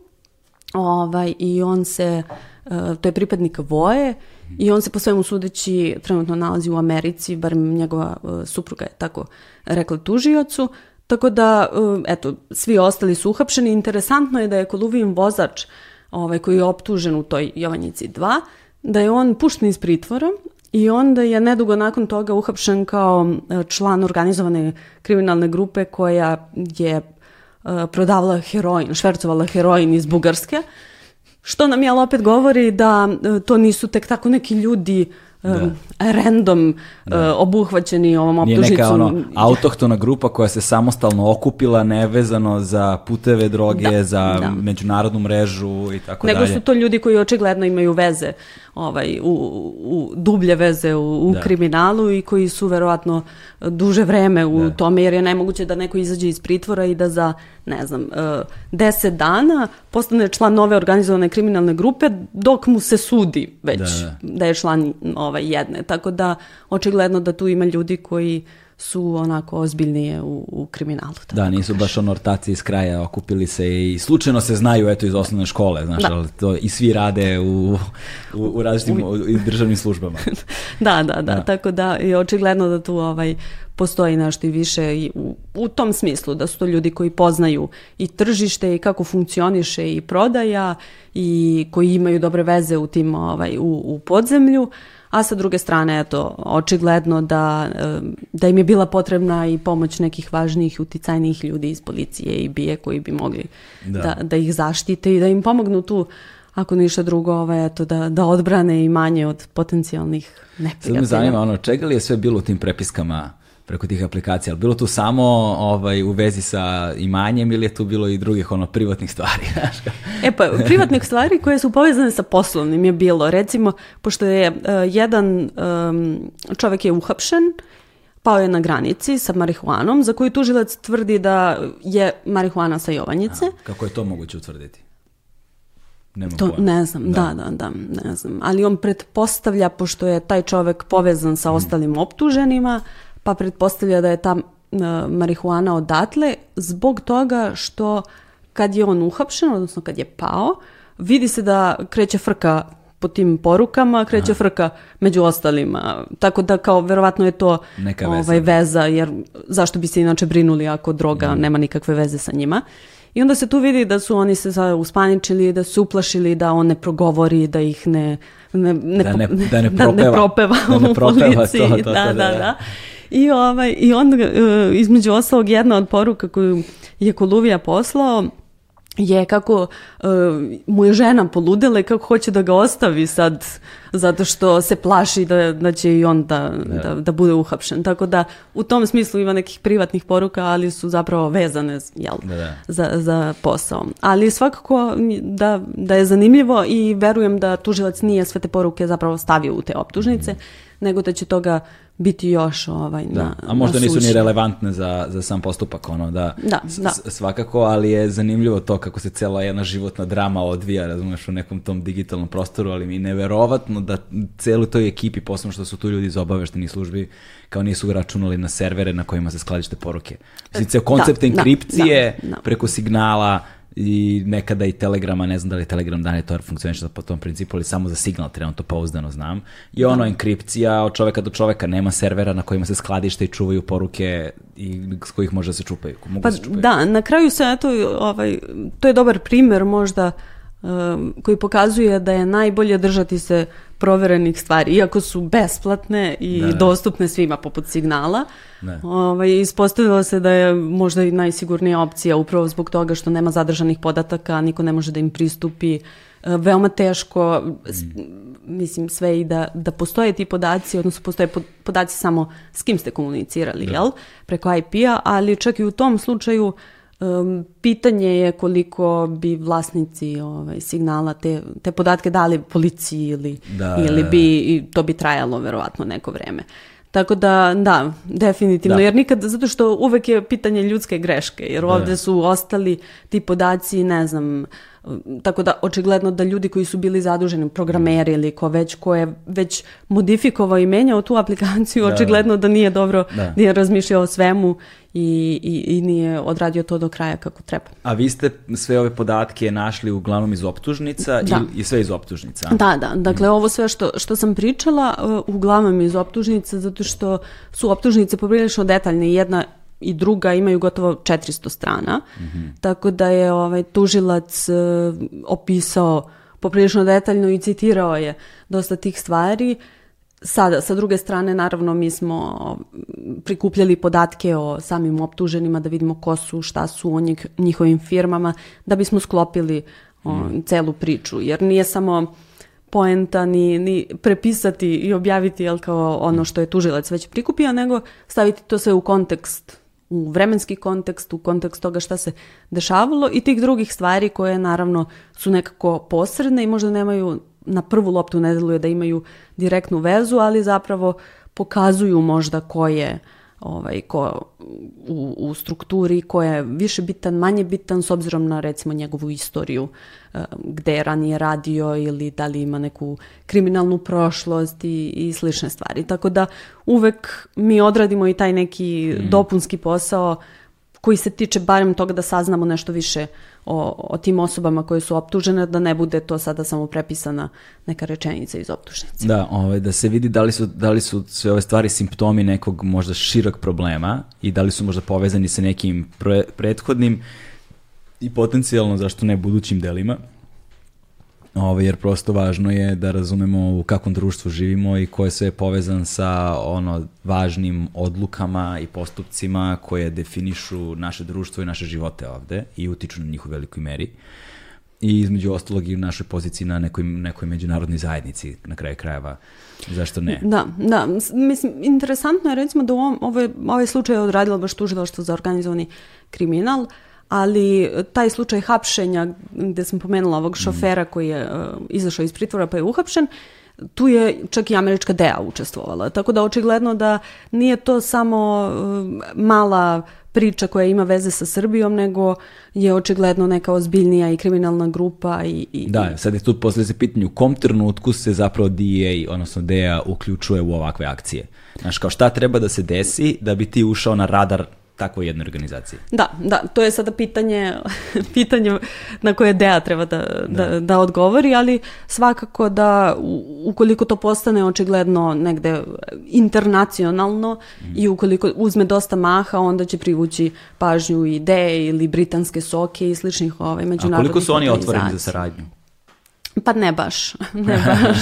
Speaker 2: ovaj, i on se, eh, to je pripadnik voje i on se po svemu sudeći trenutno nalazi u Americi, bar njegova uh, supruga je tako rekla tužiocu, tako da, uh, eto, svi ostali su uhapšeni. Interesantno je da je Koluvijin vozač, ovaj, koji je optužen u toj Jovanjici 2, da je on pušten iz pritvora i onda je nedugo nakon toga uhapšen kao uh, član organizovane kriminalne grupe koja je uh, prodavala heroin, švercovala heroin iz Bugarske, Što nam je opet govori da e, to nisu tek tako neki ljudi da. random da. uh, obuhvaćeni ovom optužnicom. Nije neka ono,
Speaker 1: autohtona grupa koja se samostalno okupila, nevezano za puteve droge, da, za da. međunarodnu mrežu i tako
Speaker 2: Nego
Speaker 1: dalje.
Speaker 2: Nego su to ljudi koji očigledno imaju veze, ovaj, u, u dublje veze u, u da. kriminalu i koji su verovatno duže vreme u da. tome, jer je nemoguće da neko izađe iz pritvora i da za, ne znam, uh, deset dana postane član nove organizovane kriminalne grupe dok mu se sudi već da, da. da je član ovaj, jedne. Tako da, očigledno da tu ima ljudi koji su onako ozbiljnije u, u kriminalu.
Speaker 1: Da, da nisu kažem. baš ono ortaci iz kraja okupili se i slučajno se znaju eto iz osnovne škole, znaš, da. ali to i svi rade u, u, u različitim u... državnim službama.
Speaker 2: da, da, da, da, tako da je očigledno da tu ovaj postoji nešto i više i u, u tom smislu da su to ljudi koji poznaju i tržište i kako funkcioniše i prodaja i koji imaju dobre veze u tim ovaj u, u podzemlju a sa druge strane eto očigledno da, da im je bila potrebna i pomoć nekih važnijih uticajnijih ljudi iz policije i bije koji bi mogli da. da, da ih zaštite i da im pomognu tu ako ništa drugo, ovaj, eto, da, da odbrane i manje od potencijalnih neprijatelja. Sad
Speaker 1: me zanima, ono, čega li je sve bilo u tim prepiskama preko tih aplikacija? Ali bilo tu samo ovaj, u vezi sa imanjem ili je tu bilo i drugih ono, privatnih stvari?
Speaker 2: e pa, privatnih stvari koje su povezane sa poslovnim je bilo. Recimo, pošto je uh, jedan um, čovek je uhapšen, pao je na granici sa marihuanom, za koju tužilac tvrdi da je marihuana sa Jovanjice. A,
Speaker 1: kako je to moguće utvrditi?
Speaker 2: Nema to ne znam, da. da, da, da, ne znam. Ali on pretpostavlja, pošto je taj čovek povezan sa ostalim optuženima, pa pretpostavlja da je ta uh, marihuana odatle zbog toga što kad je on uhapšen, odnosno kad je pao, vidi se da kreće frka po tim porukama, kreće Aha. frka među ostalima. Tako da kao verovatno je to Neka veza. Ovaj, veza, jer zašto bi se inače brinuli ako droga mm. nema nikakve veze sa njima. I onda se tu vidi da su oni se uspaničili, da su uplašili da on ne progovori, da ih ne, ne, ne,
Speaker 1: da, ne, da ne propeva, da ne propeva,
Speaker 2: da ne propeva u policiji. To, to, to, da, da, da, da. I, ovaj, I onda, uh, između ostalog, jedna od poruka koju je Koluvija poslao, je kako uh, mu je žena poludela i kako hoće da ga ostavi sad zato što se plaši da, da će i on da, da. da, da bude uhapšen. Tako da u tom smislu ima nekih privatnih poruka, ali su zapravo vezane jel, da, da. Za, za posao. Ali svakako da, da je zanimljivo i verujem da tužilac nije sve te poruke zapravo stavio u te optužnice, mm. nego da će toga biti još ovaj,
Speaker 1: da. na A možda na nisu ni relevantne za, za sam postupak, ono, da,
Speaker 2: da, da.
Speaker 1: svakako, ali je zanimljivo to kako se cela jedna životna drama odvija, razumeš, u nekom tom digitalnom prostoru, ali mi je neverovatno da celu toj ekipi, posebno što su tu ljudi iz obaveštenih službi, kao nisu računali na servere na kojima se skladište poruke. Mislim, ceo koncept da, enkripcije da, da, preko signala, i nekada i Telegrama, ne znam da li Telegram dan je to funkcioniše po tom principu, ali samo za signal trenutno pouzdano znam. I ono, da. enkripcija od čoveka do čoveka, nema servera na kojima se skladište i čuvaju poruke i s kojih može da se čupaju. Mogu
Speaker 2: pa
Speaker 1: da se čupaju.
Speaker 2: da, na kraju se, eto, ovaj, to je dobar primer možda um, koji pokazuje da je najbolje držati se proverenih stvari, iako su besplatne i da, da. dostupne svima poput signala. Da. Ovaj, ispostavilo se da je možda i najsigurnija opcija upravo zbog toga što nema zadržanih podataka, niko ne može da im pristupi. E, veoma teško, mm. mislim, sve i da, da postoje ti podaci, odnosno postoje podaci samo s kim ste komunicirali, da. jel? Preko IP-a, ali čak i u tom slučaju uh, Um, pitanje je koliko bi vlasnici ovaj, signala te, te podatke dali policiji ili, da, ili bi i to bi trajalo verovatno neko vreme. Tako da, da, definitivno, da. jer nikad, zato što uvek je pitanje ljudske greške, jer da. ovde su ostali ti podaci, ne znam, tako da očigledno da ljudi koji su bili zaduženi, programeri ili ko već, ko je već modifikovao i menjao tu aplikaciju, da. očigledno da nije dobro, da. nije razmišljao o svemu i, i, i nije odradio to do kraja kako treba.
Speaker 1: A vi ste sve ove podatke našli uglavnom iz optužnica da. i, i sve iz optužnica?
Speaker 2: Da, da. Dakle, mm. ovo sve što, što sam pričala uh, uglavnom iz optužnica zato što su optužnice poprilično detaljne. Jedna i druga imaju gotovo 400 strana. Mm -hmm. Tako da je ovaj tužilac uh, opisao poprilično detaljno i citirao je dosta tih stvari. Sada, sa druge strane, naravno, mi smo prikupljali podatke o samim optuženima da vidimo ko su, šta su o njih, njihovim firmama, da bismo sklopili o, mm. celu priču. Jer nije samo poenta ni, ni prepisati i objaviti jel, kao ono što je tužilac već prikupio, nego staviti to sve u kontekst u vremenski kontekst, u kontekst toga šta se dešavalo i tih drugih stvari koje naravno su nekako posredne i možda nemaju na prvu loptu ne deluje da imaju direktnu vezu, ali zapravo pokazuju možda ko je ovaj, ko u, u strukturi, ko je više bitan, manje bitan s obzirom na recimo njegovu istoriju uh, gde je ranije radio ili da li ima neku kriminalnu prošlost i, i slične stvari. Tako da uvek mi odradimo i taj neki mm. dopunski posao koji se tiče barem toga da saznamo nešto više o, o tim osobama koje su optužene, da ne bude to sada samo prepisana neka rečenica iz optužnice.
Speaker 1: Da, ovaj, da se vidi da li, su, da li su sve ove stvari simptomi nekog možda širok problema i da li su možda povezani sa nekim pre, prethodnim i potencijalno, zašto ne, budućim delima. Ovo, ovaj, jer prosto važno je da razumemo u kakvom društvu živimo i ko je sve povezan sa ono važnim odlukama i postupcima koje definišu naše društvo i naše živote ovde i utiču na njih u velikoj meri. I između ostalog i u našoj poziciji na nekoj, nekoj međunarodnoj zajednici na kraju krajeva. Zašto ne?
Speaker 2: Da, da. Mislim, interesantno je recimo da u ovom, ovaj, ovaj slučaj je odradilo baš tužilaštvo za organizovani kriminal. Uh, ali taj slučaj hapšenja gde sam pomenula ovog šofera koji je uh, izašao iz pritvora pa je uhapšen, tu je čak i američka DEA učestvovala. Tako da očigledno da nije to samo uh, mala priča koja ima veze sa Srbijom, nego je očigledno neka ozbiljnija i kriminalna grupa. I, i,
Speaker 1: da, sad je tu posle se pitanje u kom trenutku se zapravo DEA, odnosno DEA, uključuje u ovakve akcije. Znaš, kao šta treba da se desi da bi ti ušao na radar takvoj jednoj organizaciji.
Speaker 2: Da, da, to je sada pitanje, pitanje na koje DEA treba da, da. Da, da odgovori, ali svakako da ukoliko to postane očigledno negde internacionalno mm. i ukoliko uzme dosta maha, onda će privući pažnju i DEA ili britanske soke i sličnih ovaj, međunarodnih
Speaker 1: A koliko su oni otvoreni za saradnju?
Speaker 2: Pa ne baš, ne baš.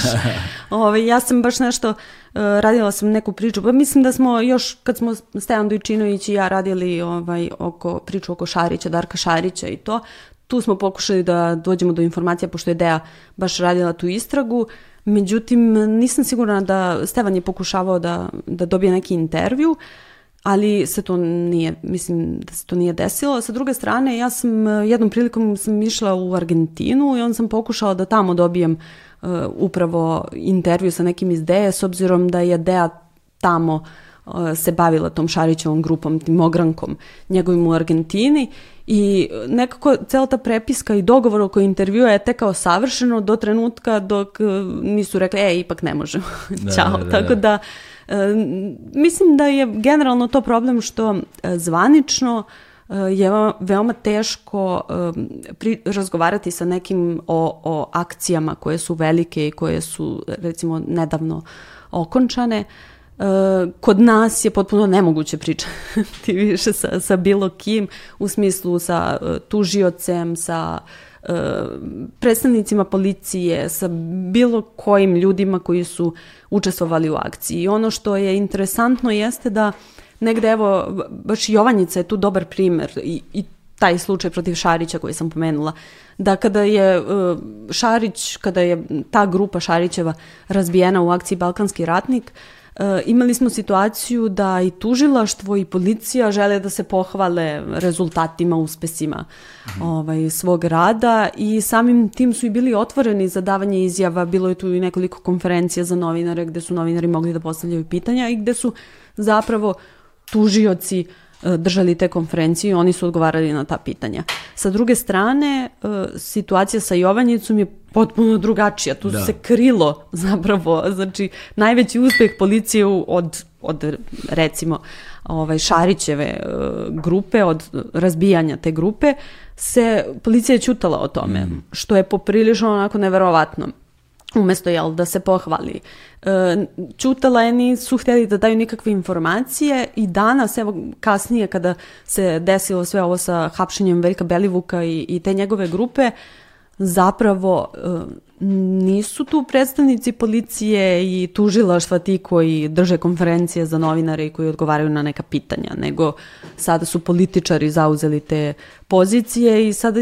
Speaker 2: Ove, ovaj, ja sam baš nešto, uh, radila sam neku priču, pa mislim da smo još, kad smo Stejan Dujčinović i ja radili ovaj, oko, priču oko Šarića, Darka Šarića i to, tu smo pokušali da dođemo do informacija, pošto je Deja baš radila tu istragu, međutim nisam sigurna da Stevan je pokušavao da, da dobije neki intervju, ali se to nije, mislim da se to nije desilo. Sa druge strane, ja sam jednom prilikom sam išla u Argentinu i on sam pokušala da tamo dobijem uh, upravo intervju sa nekim iz Deja, s obzirom da je Deja tamo uh, se bavila tom Šarićevom grupom, tim ogrankom njegovim u Argentini i nekako cela ta prepiska i dogovor oko intervjua je tekao savršeno do trenutka dok nisu rekli, e, ipak ne možemo, da, ćao. Da, da, Tako da mislim da je generalno to problem što e, zvanično e, je veoma teško pri, razgovarati sa nekim o, o akcijama koje su velike i koje su recimo nedavno okončane. Kod nas je potpuno nemoguće pričati više sa, sa bilo kim u smislu sa tužiocem, sa predstavnicima policije, sa bilo kojim ljudima koji su učestvovali u akciji. I ono što je interesantno jeste da negde, evo, baš Jovanjica je tu dobar primer i, i taj slučaj protiv Šarića koji sam pomenula, da kada je uh, Šarić, kada je ta grupa Šarićeva razbijena u akciji Balkanski ratnik, E, imali smo situaciju da i tužilaštvo i policija žele da se pohvale rezultatima, uspesima mm. ovaj, svog rada i samim tim su i bili otvoreni za davanje izjava. Bilo je tu i nekoliko konferencija za novinare gde su novinari mogli da postavljaju pitanja i gde su zapravo uh, E, držali te konferencije i oni su odgovarali na ta pitanja. Sa druge strane, e, situacija sa Jovanjicom je potpuno drugačija. Tu da. se krilo zapravo, znači najveći uspeh policije od, od recimo ovaj, Šarićeve e, grupe, od razbijanja te grupe, se policija je čutala o tome, mm. što je poprilično onako neverovatno umesto jel, da se pohvali. E, čutala je, nisu hteli da daju nikakve informacije i danas, evo kasnije kada se desilo sve ovo sa hapšenjem Veljka Belivuka i, i te njegove grupe, zapravo nisu tu predstavnici policije i tužilaštva ti koji drže konferencije za novinare i koji odgovaraju na neka pitanja, nego sada su političari zauzeli te pozicije i sada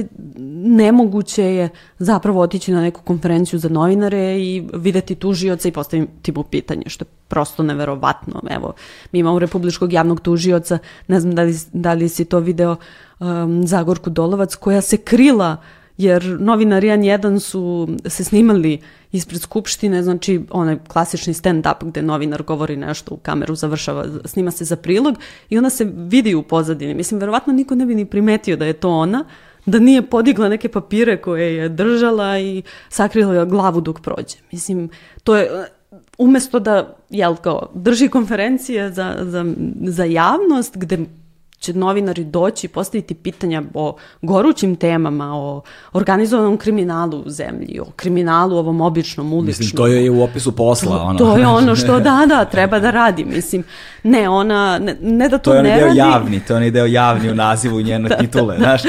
Speaker 2: nemoguće je zapravo otići na neku konferenciju za novinare i videti tužioca i postaviti mu pitanje, što je prosto neverovatno. Evo, mi imamo republičkog javnog tužioca, ne znam da li, da li si to video, um, Zagorku Dolovac, koja se krila uh, jer novinari N1 su se snimali ispred skupštine, znači onaj klasični stand-up gde novinar govori nešto u kameru, završava, snima se za prilog i ona se vidi u pozadini. Mislim, verovatno niko ne bi ni primetio da je to ona, da nije podigla neke papire koje je držala i sakrila glavu dok prođe. Mislim, to je, umesto da, jel kao, drži konferencije za, za, za javnost gde će novinari doći i postaviti pitanja o gorućim temama, o organizovanom kriminalu u zemlji, o kriminalu ovom običnom uličnom.
Speaker 1: Mislim, to je u opisu posla.
Speaker 2: To, ono. to je ono što, da, da, treba da radi. Mislim, ne, ona, ne, ne da to,
Speaker 1: to je
Speaker 2: ne
Speaker 1: deo
Speaker 2: radi.
Speaker 1: javni, to je onaj deo javni u nazivu njene da, titule, da, znaš.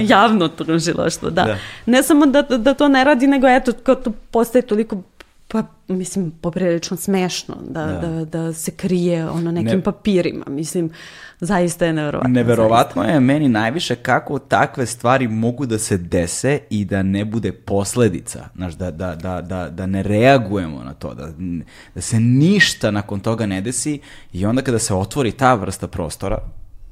Speaker 2: Javno tužilaštvo, da. da. Ne samo da, da to ne radi, nego eto, kao to postaje toliko pa mislim poprilično smešno da, da. da, da se krije ono nekim ne, papirima mislim zaista je neverovatno
Speaker 1: neverovatno zaista. je meni najviše kako takve stvari mogu da se dese i da ne bude posledica znaš da, da, da, da, da ne reagujemo na to da, da se ništa nakon toga ne desi i onda kada se otvori ta vrsta prostora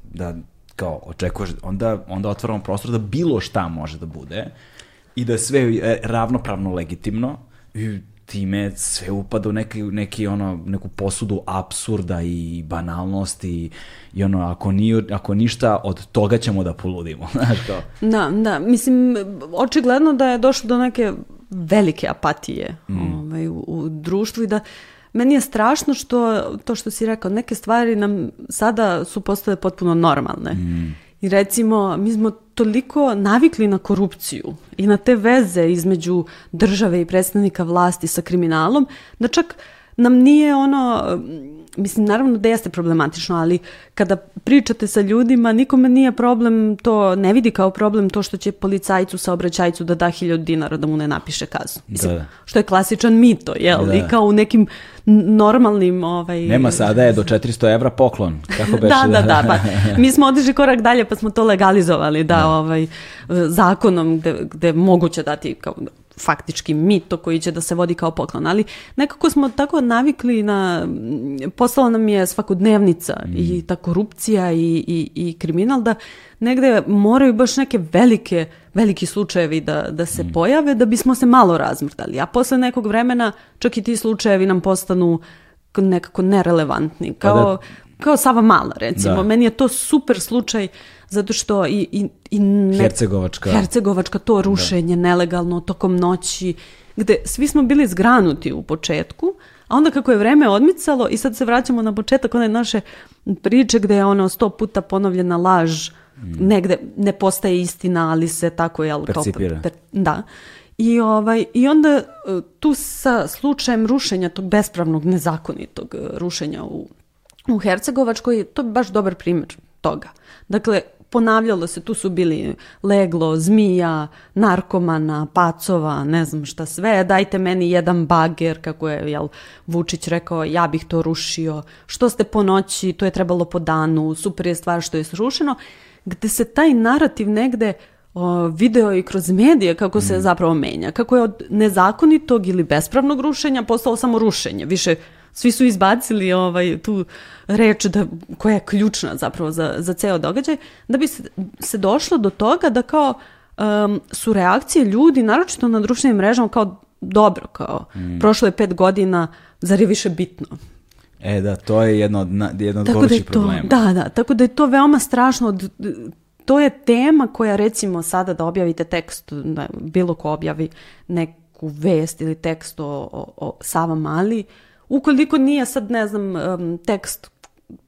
Speaker 1: da kao očekuješ onda, onda otvaramo prostor da bilo šta može da bude i da sve je ravnopravno legitimno i time sve upada u neki, neki ono, neku posudu absurda i banalnosti i ono, ako, ni, ako ništa, od toga ćemo da poludimo. Znaš kao?
Speaker 2: Da, da, mislim, očigledno da je došlo do neke velike apatije mm. ovaj, u, u društvu i da meni je strašno što, to što si rekao, neke stvari nam sada su postale potpuno normalne. Mm. I recimo, mi smo toliko navikli na korupciju i na te veze između države i predstavnika vlasti sa kriminalom, da čak nam nije ono, mislim naravno da jeste problematično, ali kada pričate sa ljudima, nikome nije problem to, ne vidi kao problem to što će policajcu sa obraćajcu da da hiljadu dinara da mu ne napiše kaznu. Mislim, da. Što je klasičan mito, jel? Da. I kao u nekim normalnim... Ovaj...
Speaker 1: Nema sada je do 400 evra poklon. Kako beše?
Speaker 2: da, da, da. Pa, mi smo otišli korak dalje pa smo to legalizovali da, da. ovaj, zakonom gde, gde moguće dati kao faktički mito koji će da se vodi kao poklon, ali nekako smo tako navikli na, postala nam je svakodnevnica mm. i ta korupcija i, i, i kriminal da negde moraju baš neke velike, veliki slučajevi da, da se mm. pojave da bismo se malo razmrdali, a posle nekog vremena čak i ti slučajevi nam postanu nekako nerelevantni, pa kao, da, kao Sava Mala recimo, da. meni je to super slučaj zato što i, i, i
Speaker 1: ne, Hercegovačka.
Speaker 2: Hercegovačka to rušenje da. nelegalno tokom noći, gde svi smo bili zgranuti u početku, a onda kako je vreme odmicalo i sad se vraćamo na početak one naše priče gde je ono sto puta ponovljena laž, mm. negde ne postaje istina, ali se tako je...
Speaker 1: Percipira.
Speaker 2: Per, da. I, ovaj, I onda e, tu sa slučajem rušenja tog bespravnog, nezakonitog e, rušenja u, u Hercegovačkoj, to je baš dobar primjer toga. Dakle, ponavljalo se, tu su bili leglo, zmija, narkomana, pacova, ne znam šta sve, dajte meni jedan bager, kako je jel, Vučić rekao, ja bih to rušio, što ste po noći, to je trebalo po danu, super je stvar što je srušeno, gde se taj narativ negde o, video i kroz medije kako se mm. zapravo menja, kako je od nezakonitog ili bespravnog rušenja postalo samo rušenje, više svi su izbacili ovaj, tu reč da, koja je ključna zapravo za, za ceo događaj, da bi se, se došlo do toga da kao um, su reakcije ljudi, naročito na društvenim mrežama, kao dobro, kao mm. prošlo je pet godina, zar je više bitno?
Speaker 1: E da, to je jedno od, jedno od gorućih
Speaker 2: da
Speaker 1: problema.
Speaker 2: Da, da, tako da je to veoma strašno. Od, to je tema koja recimo sada da objavite tekst, da bilo ko objavi neku vest ili tekst o, o, o Sava Mali, ukoliko nije sad, ne znam, um, tekst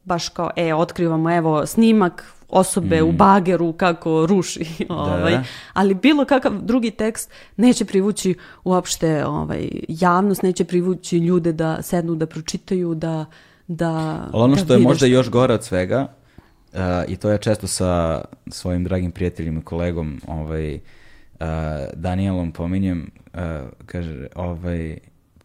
Speaker 2: baš kao, e, otkrivamo, evo, snimak osobe mm. u bageru kako ruši, da. ovaj, da. ali bilo kakav drugi tekst neće privući uopšte ovaj, javnost, neće privući ljude da sednu da pročitaju, da da
Speaker 1: Ali ono da što je možda još gore od svega, uh, i to ja često sa svojim dragim prijateljima i kolegom ovaj, uh, Danielom pominjem, uh, kaže, ovaj,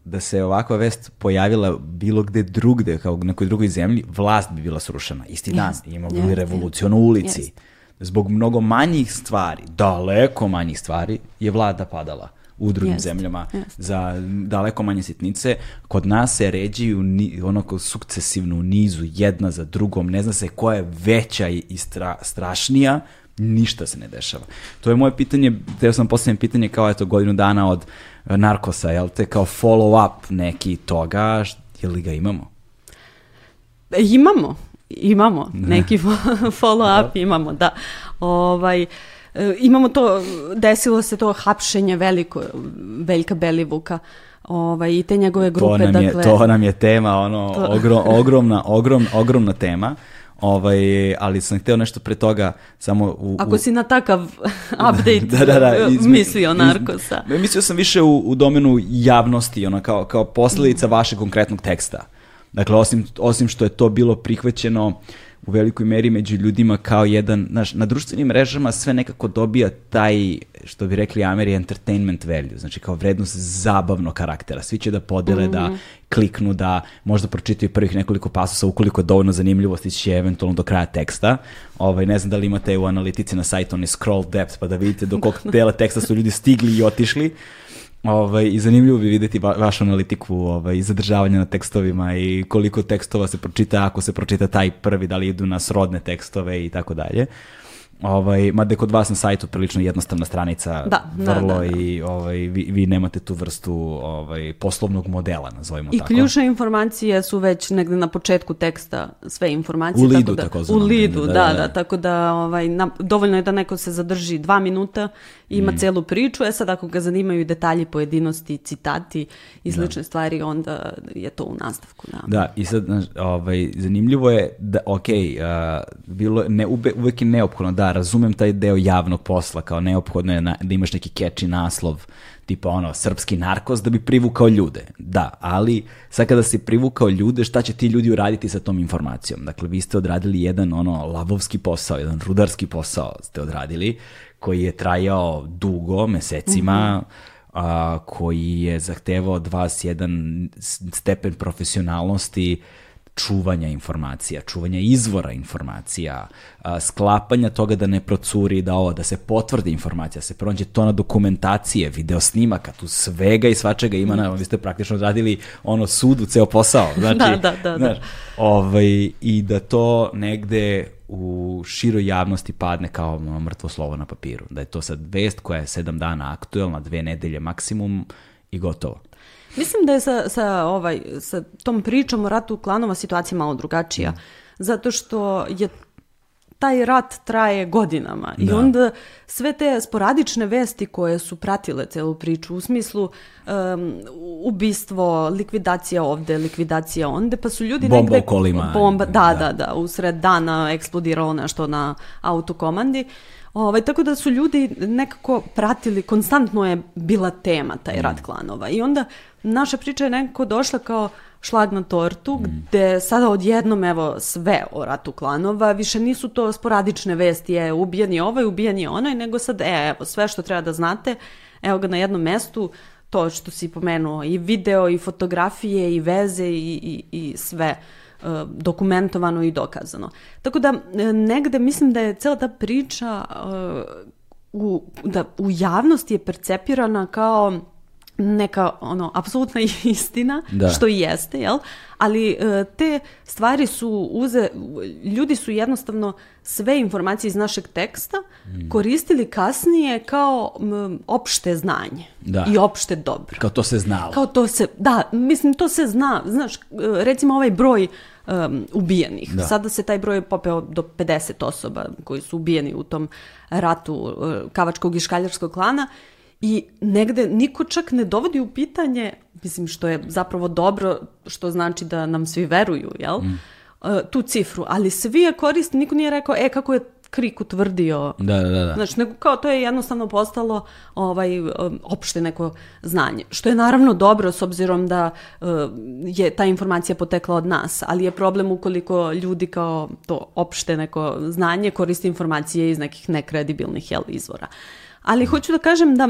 Speaker 1: da se ovakva vest pojavila bilo gde drugde, kao u nekoj drugoj zemlji, vlast bi bila srušena. Isti dan. Yes. Imamo yes. revoluciju na ulici. Yes. Zbog mnogo manjih stvari, daleko manjih stvari, je vlada padala u drugim yes. zemljama yes. za daleko manje sitnice. Kod nas se ređuju ni, onako sukcesivno u nizu jedna za drugom. Ne zna se koja je veća i stra, strašnija, ništa se ne dešava. To je moje pitanje, teo sam postavljam pitanje kao eto godinu dana od narkosa, jel te, kao follow-up neki toga, je li ga imamo?
Speaker 2: E, imamo, imamo, neki follow-up imamo, da. Ovaj, e, imamo to, desilo se to hapšenje veliko, Veljka Belivuka, ovaj, i te njegove grupe.
Speaker 1: To nam je,
Speaker 2: dakle,
Speaker 1: to nam je tema, ono, to... Ogrom, ogromna, ogrom, ogromna tema. Ovaj, ali sam hteo nešto pre toga samo u...
Speaker 2: Ako si na takav update da, da, da, izme, mislio Narkosa.
Speaker 1: Iz, mislio sam više u, u domenu javnosti, ono, kao, kao posledica mm. vašeg konkretnog teksta. Dakle, osim, osim što je to bilo prihvaćeno u velikoj meri među ljudima kao jedan, znaš, na društvenim mrežama sve nekako dobija taj, što bi rekli Ameri, entertainment value, znači kao vrednost zabavnog karaktera. Svi će da podele, mm -hmm. da mhm. kliknu, da možda pročitaju prvih nekoliko pasusa, ukoliko je dovoljno zanimljivosti će eventualno do kraja teksta. Ovaj, ne znam da li imate u analitici na sajtu onaj scroll depth, pa da vidite do kog dela teksta su ljudi stigli i otišli. Ovaj, I zanimljivo bi videti va, vašu analitiku ovaj, zadržavanja na tekstovima i koliko tekstova se pročita, ako se pročita taj prvi, da li idu na srodne tekstove i tako dalje. Ovaj, mada kod vas na sajtu prilično jednostavna stranica,
Speaker 2: da,
Speaker 1: da vrlo
Speaker 2: da, da,
Speaker 1: da. i ovaj, vi, vi nemate tu vrstu ovaj, poslovnog modela, nazovimo
Speaker 2: I
Speaker 1: tako.
Speaker 2: I ključne informacije su već negde na početku teksta sve informacije.
Speaker 1: U lidu,
Speaker 2: tako,
Speaker 1: da,
Speaker 2: U lidu, da, da, da, tako da ovaj, na, dovoljno je da neko se zadrži dva minuta, ima mm. celu priču, e sad ako ga zanimaju detalji, pojedinosti, citati i slične da. stvari, onda je to u nastavku. Da,
Speaker 1: da i sad ovaj, zanimljivo je da, ok, uh, bilo, ne, ube, uvek je neophodno, da, razumem taj deo javnog posla, kao neophodno je na, da imaš neki catchy naslov, tipa ono, srpski narkos da bi privukao ljude. Da, ali sad kada si privukao ljude, šta će ti ljudi uraditi sa tom informacijom? Dakle, vi ste odradili jedan ono lavovski posao, jedan rudarski posao ste odradili, koji je trajao dugo, mesecima, mm -hmm a, koji je zahtevao od vas jedan stepen profesionalnosti čuvanja informacija, čuvanja izvora informacija, sklapanja toga da ne procuri, da ovo, da se potvrdi informacija, da se pronađe to na dokumentacije, video snimaka, tu svega i svačega ima, na, vi ste praktično radili ono sudu, ceo posao.
Speaker 2: Znači, da, da, da.
Speaker 1: Znaš, ovaj, I da to negde u široj javnosti padne kao ono, mrtvo slovo na papiru. Da je to sad vest koja je sedam dana aktuelna, dve nedelje maksimum i gotovo.
Speaker 2: Mislim da je sa, sa, ovaj, sa tom pričom o ratu klanova situacija malo drugačija. Mm. Zato što je taj rat traje godinama da. i onda sve te sporadične vesti koje su pratile celu priču u smislu um, ubistvo, likvidacija ovde, likvidacija onde, pa su ljudi
Speaker 1: bomba
Speaker 2: negde...
Speaker 1: u kolima.
Speaker 2: Bomba, da, da, da, da, usred dana eksplodiralo nešto na autokomandi. Ovaj, tako da su ljudi nekako pratili, konstantno je bila tema taj rat klanova. I onda naša priča je nekako došla kao šlag na tortu, mm. gde sada odjednom evo sve o ratu klanova, više nisu to sporadične vesti, je ubijen je ovaj, ubijen je onaj, nego sad e, evo sve što treba da znate, evo ga na jednom mestu, to što si pomenuo, i video, i fotografije, i veze, i, i, i sve. e, dokumentovano i dokazano. Tako da e, negde mislim da je cela ta priča uh, u, da u javnosti je percepirana kao neka ono apsolutna istina da. što i jeste jel ali e, te stvari su uze ljudi su jednostavno sve informacije iz našeg teksta mm. koristili kasnije kao m, opšte znanje
Speaker 1: da.
Speaker 2: i opšte dobro
Speaker 1: kao to se znalo
Speaker 2: kao to se da mislim to se zna znaš recimo ovaj broj um, ubijenih. Da. Sada se taj broj popeo do 50 osoba koji su ubijeni u tom ratu uh, Kavačkog i Škaljarskog klana I negde niko čak ne dovodi u pitanje, mislim što je zapravo dobro, što znači da nam svi veruju, jel? Mm. Uh, tu cifru, ali svi je koristi, niko nije rekao, e, kako je Krik utvrdio.
Speaker 1: Da, da, da.
Speaker 2: Znači, nego kao to je jednostavno postalo ovaj, um, opšte neko znanje. Što je naravno dobro s obzirom da uh, je ta informacija potekla od nas, ali je problem ukoliko ljudi kao to opšte neko znanje koriste informacije iz nekih nekredibilnih jel, izvora. Uh, Ali hoću da kažem da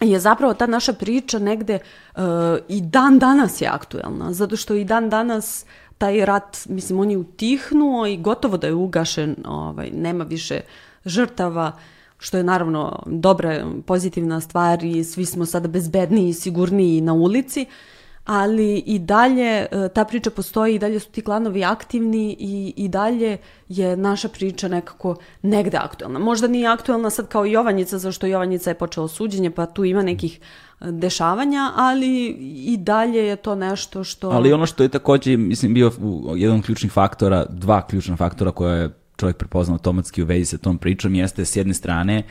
Speaker 2: je zapravo ta naša priča negde uh, i dan danas je aktuelna, zato što i dan danas taj rat, mislim, on je utihnuo i gotovo da je ugašen, ovaj, nema više žrtava, što je naravno dobra, pozitivna stvar i svi smo sada bezbedniji i sigurniji na ulici, uh, ali i dalje e, ta priča postoji i dalje su ti klanovi aktivni i, i dalje je naša priča nekako negde aktuelna. Možda nije aktuelna sad kao Jovanjica, zašto Jovanjica je počelo suđenje, pa tu ima nekih e, dešavanja, ali i dalje je to nešto što...
Speaker 1: Ali ono što je takođe, mislim, bio jedan od ključnih faktora, dva ključna faktora koja je čovjek prepoznao automatski u vezi sa tom pričom, jeste s jedne strane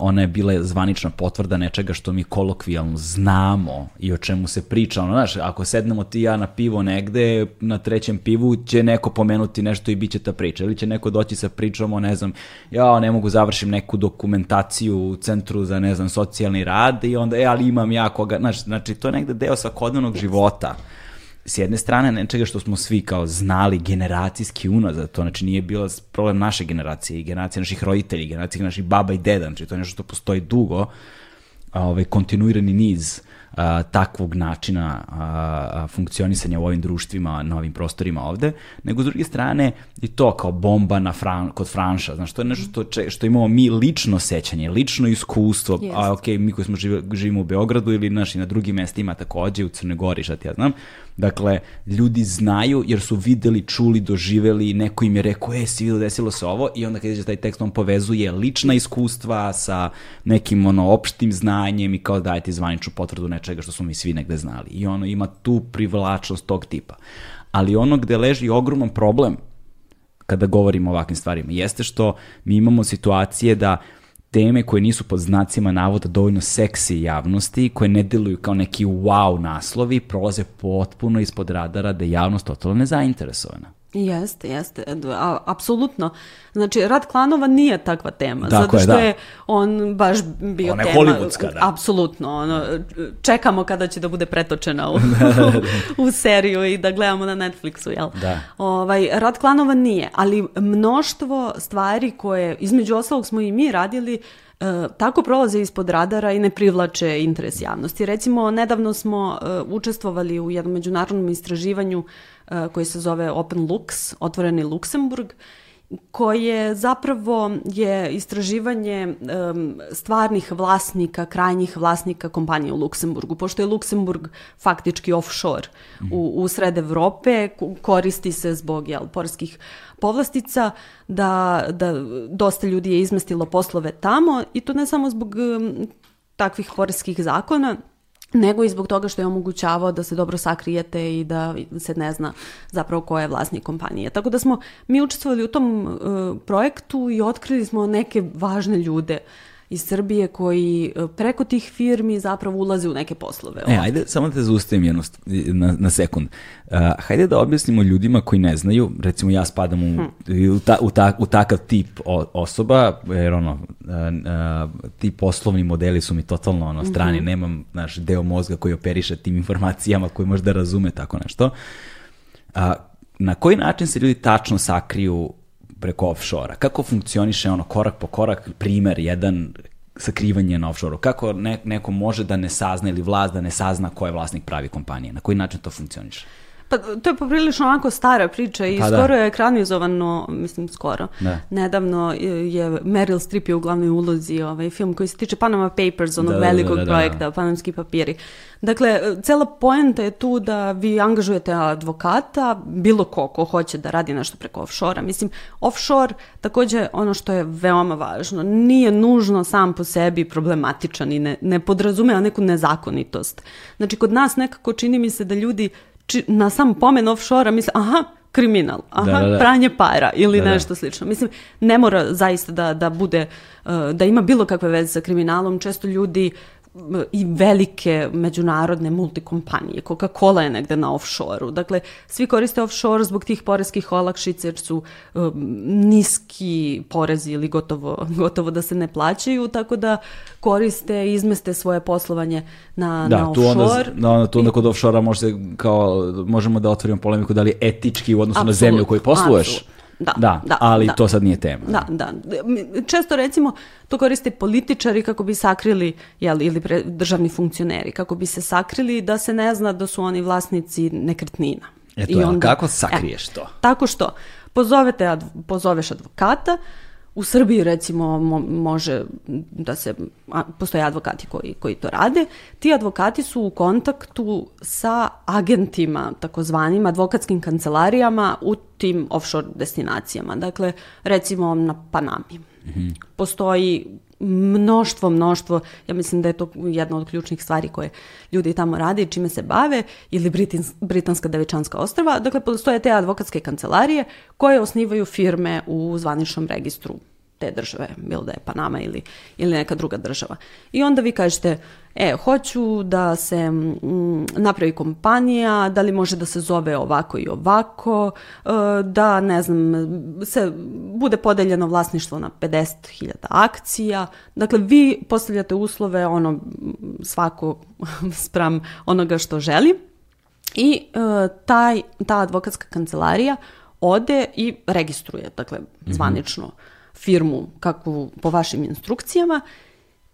Speaker 1: ona je bila zvanična potvrda nečega što mi kolokvijalno znamo i o čemu se priča. Ono, znaš, ako sednemo ti ja na pivo negde, na trećem pivu će neko pomenuti nešto i bit će ta priča. Ili će neko doći sa pričom o, ne znam, ja ne mogu završim neku dokumentaciju u centru za, ne znam, socijalni rad i onda, e, ali imam ja koga, znaš, znači, to je negde deo svakodnevnog života s jedne strane nečega što smo svi kao znali generacijski unazad, to znači nije bilo problem naše generacije i generacije naših roditelji, generacije naših baba i deda, znači to je nešto što postoji dugo, a, ovaj, kontinuirani niz a, takvog načina a, a, funkcionisanja u ovim društvima, na ovim prostorima ovde, nego s druge strane i to kao bomba na fran, kod Franša, znači to je nešto što, če, što imamo mi lično sećanje, lično iskustvo, yes. a ok, mi koji smo živi, živimo u Beogradu ili naši na drugim mestima takođe, u Crnoj Gori, šta ti ja znam, Dakle, ljudi znaju jer su videli, čuli, doživeli, neko im je rekao, e, si vidio, desilo se ovo i onda kad izađe taj tekst, on povezuje lična iskustva sa nekim ono opštim znanjem i kao daje ti zvaničnu potvrdu nečega što smo mi svi negde znali. I ono ima tu privlačnost tog tipa. Ali ono gde leži ogroman problem kada govorimo o ovakvim stvarima jeste što mi imamo situacije da teme koje nisu pod znacima navoda dovoljno seksi javnosti, koje ne deluju kao neki wow naslovi, prolaze potpuno ispod radara da je javnost totalno nezainteresovana.
Speaker 2: Jeste, jeste, a, apsolutno. Znači, rad klanova nije takva tema, Tako zato što je, da. je on baš bio
Speaker 1: Ona
Speaker 2: tema.
Speaker 1: Je hollywoodska, da.
Speaker 2: Apsolutno, ono, čekamo kada će da bude pretočena u, u seriju i da gledamo na Netflixu, jel?
Speaker 1: Da.
Speaker 2: Ovaj, rad klanova nije, ali mnoštvo stvari koje, između ostalog smo i mi radili, e, tako prolaze ispod radara i ne privlače interes javnosti. Recimo, nedavno smo e, učestvovali u jednom međunarodnom istraživanju E, koji se zove Open Lux, otvoreni Luksemburg, koje zapravo je istraživanje um, stvarnih vlasnika, krajnjih vlasnika kompanije u Luksemburgu, pošto je Luksemburg faktički offshore mm. u, u sred Evrope, koristi se zbog jel, porskih povlastica, da, da dosta ljudi je izmestilo poslove tamo i to ne samo zbog um, takvih poreskih zakona, nego i zbog toga što je omogućavao da se dobro sakrijete i da se ne zna zapravo ko je vlasnik kompanije. Tako da smo mi učestvovali u tom uh, projektu i otkrili smo neke važne ljude iz Srbije koji e, preko tih firmi zapravo ulaze u neke poslove.
Speaker 1: E, ajde, samo da te zaustavim jedno, na, na sekund. Uh, hajde da objasnimo ljudima koji ne znaju, recimo ja spadam u, hm. u, ta, u, ta, u takav tip o, osoba, jer ono, uh, uh, ti poslovni modeli su mi totalno ono, strani, mm -hmm. nemam naš deo mozga koji operiše tim informacijama, koji može da razume tako nešto. Uh, na koji način se ljudi tačno sakriju preko offshore-a. Kako funkcioniše ono korak po korak, primer jedan sakrivanje na offshore-u? Kako ne, neko može da ne sazna ili vlast da ne sazna ko je vlasnik pravi kompanije? Na koji način to funkcioniše?
Speaker 2: Pa to je poprilično onako stara priča i pa da. skoro da. je ekranizovano, mislim skoro, da. nedavno je Meryl Streep je u glavnoj ulozi ovaj film koji se tiče Panama Papers, onog da, da velikog da, da, da, projekta, Panamski papiri. Dakle, cela poenta je tu da vi angažujete advokata, bilo ko ko hoće da radi nešto preko offshore-a. Mislim, offshore takođe ono što je veoma važno, nije nužno sam po sebi problematičan i ne, ne podrazumeva neku nezakonitost. Znači, kod nas nekako čini mi se da ljudi či, na sam pomen offshore-a misle, aha, kriminal, aha, da, da, da. pranje para ili da, da. nešto slično. Mislim, ne mora zaista da, da bude, uh, da ima bilo kakve veze sa kriminalom. Često ljudi i velike međunarodne multikompanije. Coca-Cola je negde na offshore-u. Dakle, svi koriste offshore zbog tih poreskih olakšica jer su um, niski porezi ili gotovo, gotovo da se ne plaćaju, tako da koriste i izmeste svoje poslovanje na,
Speaker 1: da,
Speaker 2: na offshore.
Speaker 1: Tu onda, da, onda, tu onda kod offshore-a može kao, možemo da otvorimo polemiku da li je etički u odnosu absolut, na zemlju u kojoj posluješ. Absolut
Speaker 2: Da, da,
Speaker 1: da, ali da. to sad nije tema.
Speaker 2: Da, da. Često recimo to koriste političari kako bi sakrili, jel, ili pre, državni funkcioneri, kako bi se sakrili da se ne zna da su oni vlasnici nekretnina.
Speaker 1: Eto, I onda, kako sakriješ e, to?
Speaker 2: Tako što, pozovete, pozoveš advokata, U Srbiji recimo mo, može da se, postoje advokati koji, koji to rade, ti advokati su u kontaktu sa agentima, takozvanim advokatskim kancelarijama u tim offshore destinacijama. Dakle, recimo na Panami. Mm -hmm. Postoji mnoštvo, mnoštvo, ja mislim da je to jedna od ključnih stvari koje ljudi tamo rade i čime se bave, ili Britins, Britanska devičanska ostrava. Dakle, postoje te advokatske kancelarije koje osnivaju firme u zvaničnom registru te države, bilo da je Panama ili, ili neka druga država. I onda vi kažete, e, hoću da se mm, napravi kompanija, da li može da se zove ovako i ovako, e, da, ne znam, se bude podeljeno vlasništvo na 50.000 akcija. Dakle, vi postavljate uslove ono svako spram onoga što želi i e, taj, ta advokatska kancelarija ode i registruje, dakle, mhm. zvanično firmu kakvu po vašim instrukcijama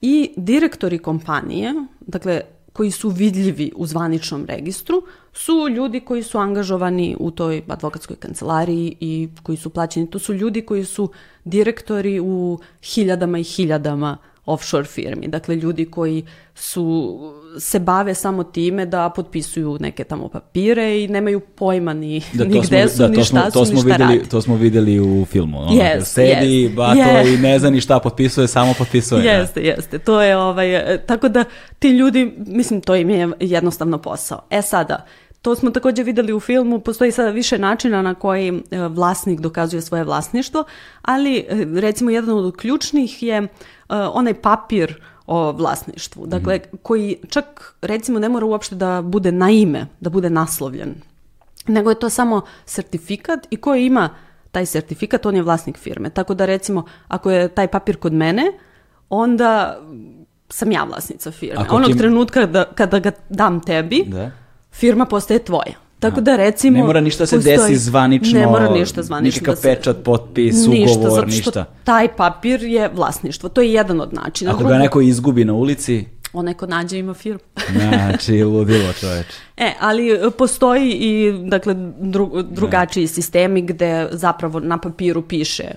Speaker 2: i direktori kompanije, dakle, koji su vidljivi u zvaničnom registru, su ljudi koji su angažovani u toj advokatskoj kancelariji i koji su plaćeni. To su ljudi koji su direktori u hiljadama i hiljadama offshore firmi. Dakle, ljudi koji su, se bave samo time da potpisuju neke tamo papire i nemaju pojma ni, da, ni gde su, da, ni šta
Speaker 1: to
Speaker 2: su,
Speaker 1: ni šta videli, To smo videli u filmu. Ono, yes, sedi, yes, bato yes. i ne zna ni šta potpisuje, samo potpisuje.
Speaker 2: Jeste, da. jeste. To je, ovaj, tako da ti ljudi, mislim, to im je jednostavno posao. E sada, to smo također vidjeli u filmu, postoji sada više načina na koji e, vlasnik dokazuje svoje vlasništvo, ali e, recimo jedan od ključnih je onaj papir o vlasništvu, dakle mhm. koji čak recimo ne mora uopšte da bude na ime, da bude naslovljen, nego je to samo sertifikat i koji ima taj sertifikat, on je vlasnik firme. Tako da recimo ako je taj papir kod mene, onda sam ja vlasnica firme. Onog trenutka da, kada ga dam tebi, da firma postaje tvoja. Tako da recimo...
Speaker 1: Ne mora ništa se
Speaker 2: postoji,
Speaker 1: desi zvanično.
Speaker 2: Ne mora ništa zvanično.
Speaker 1: Nikakav pečat, potpis, ništa, ugovor, zato što
Speaker 2: ništa. taj papir je vlasništvo. To je jedan od načina.
Speaker 1: Ako ga neko izgubi na ulici...
Speaker 2: Onaj ko nađe ima firmu.
Speaker 1: znači, ludilo čoveč.
Speaker 2: E, ali e, postoji i dakle, dru, drugačiji sistemi gde zapravo na papiru piše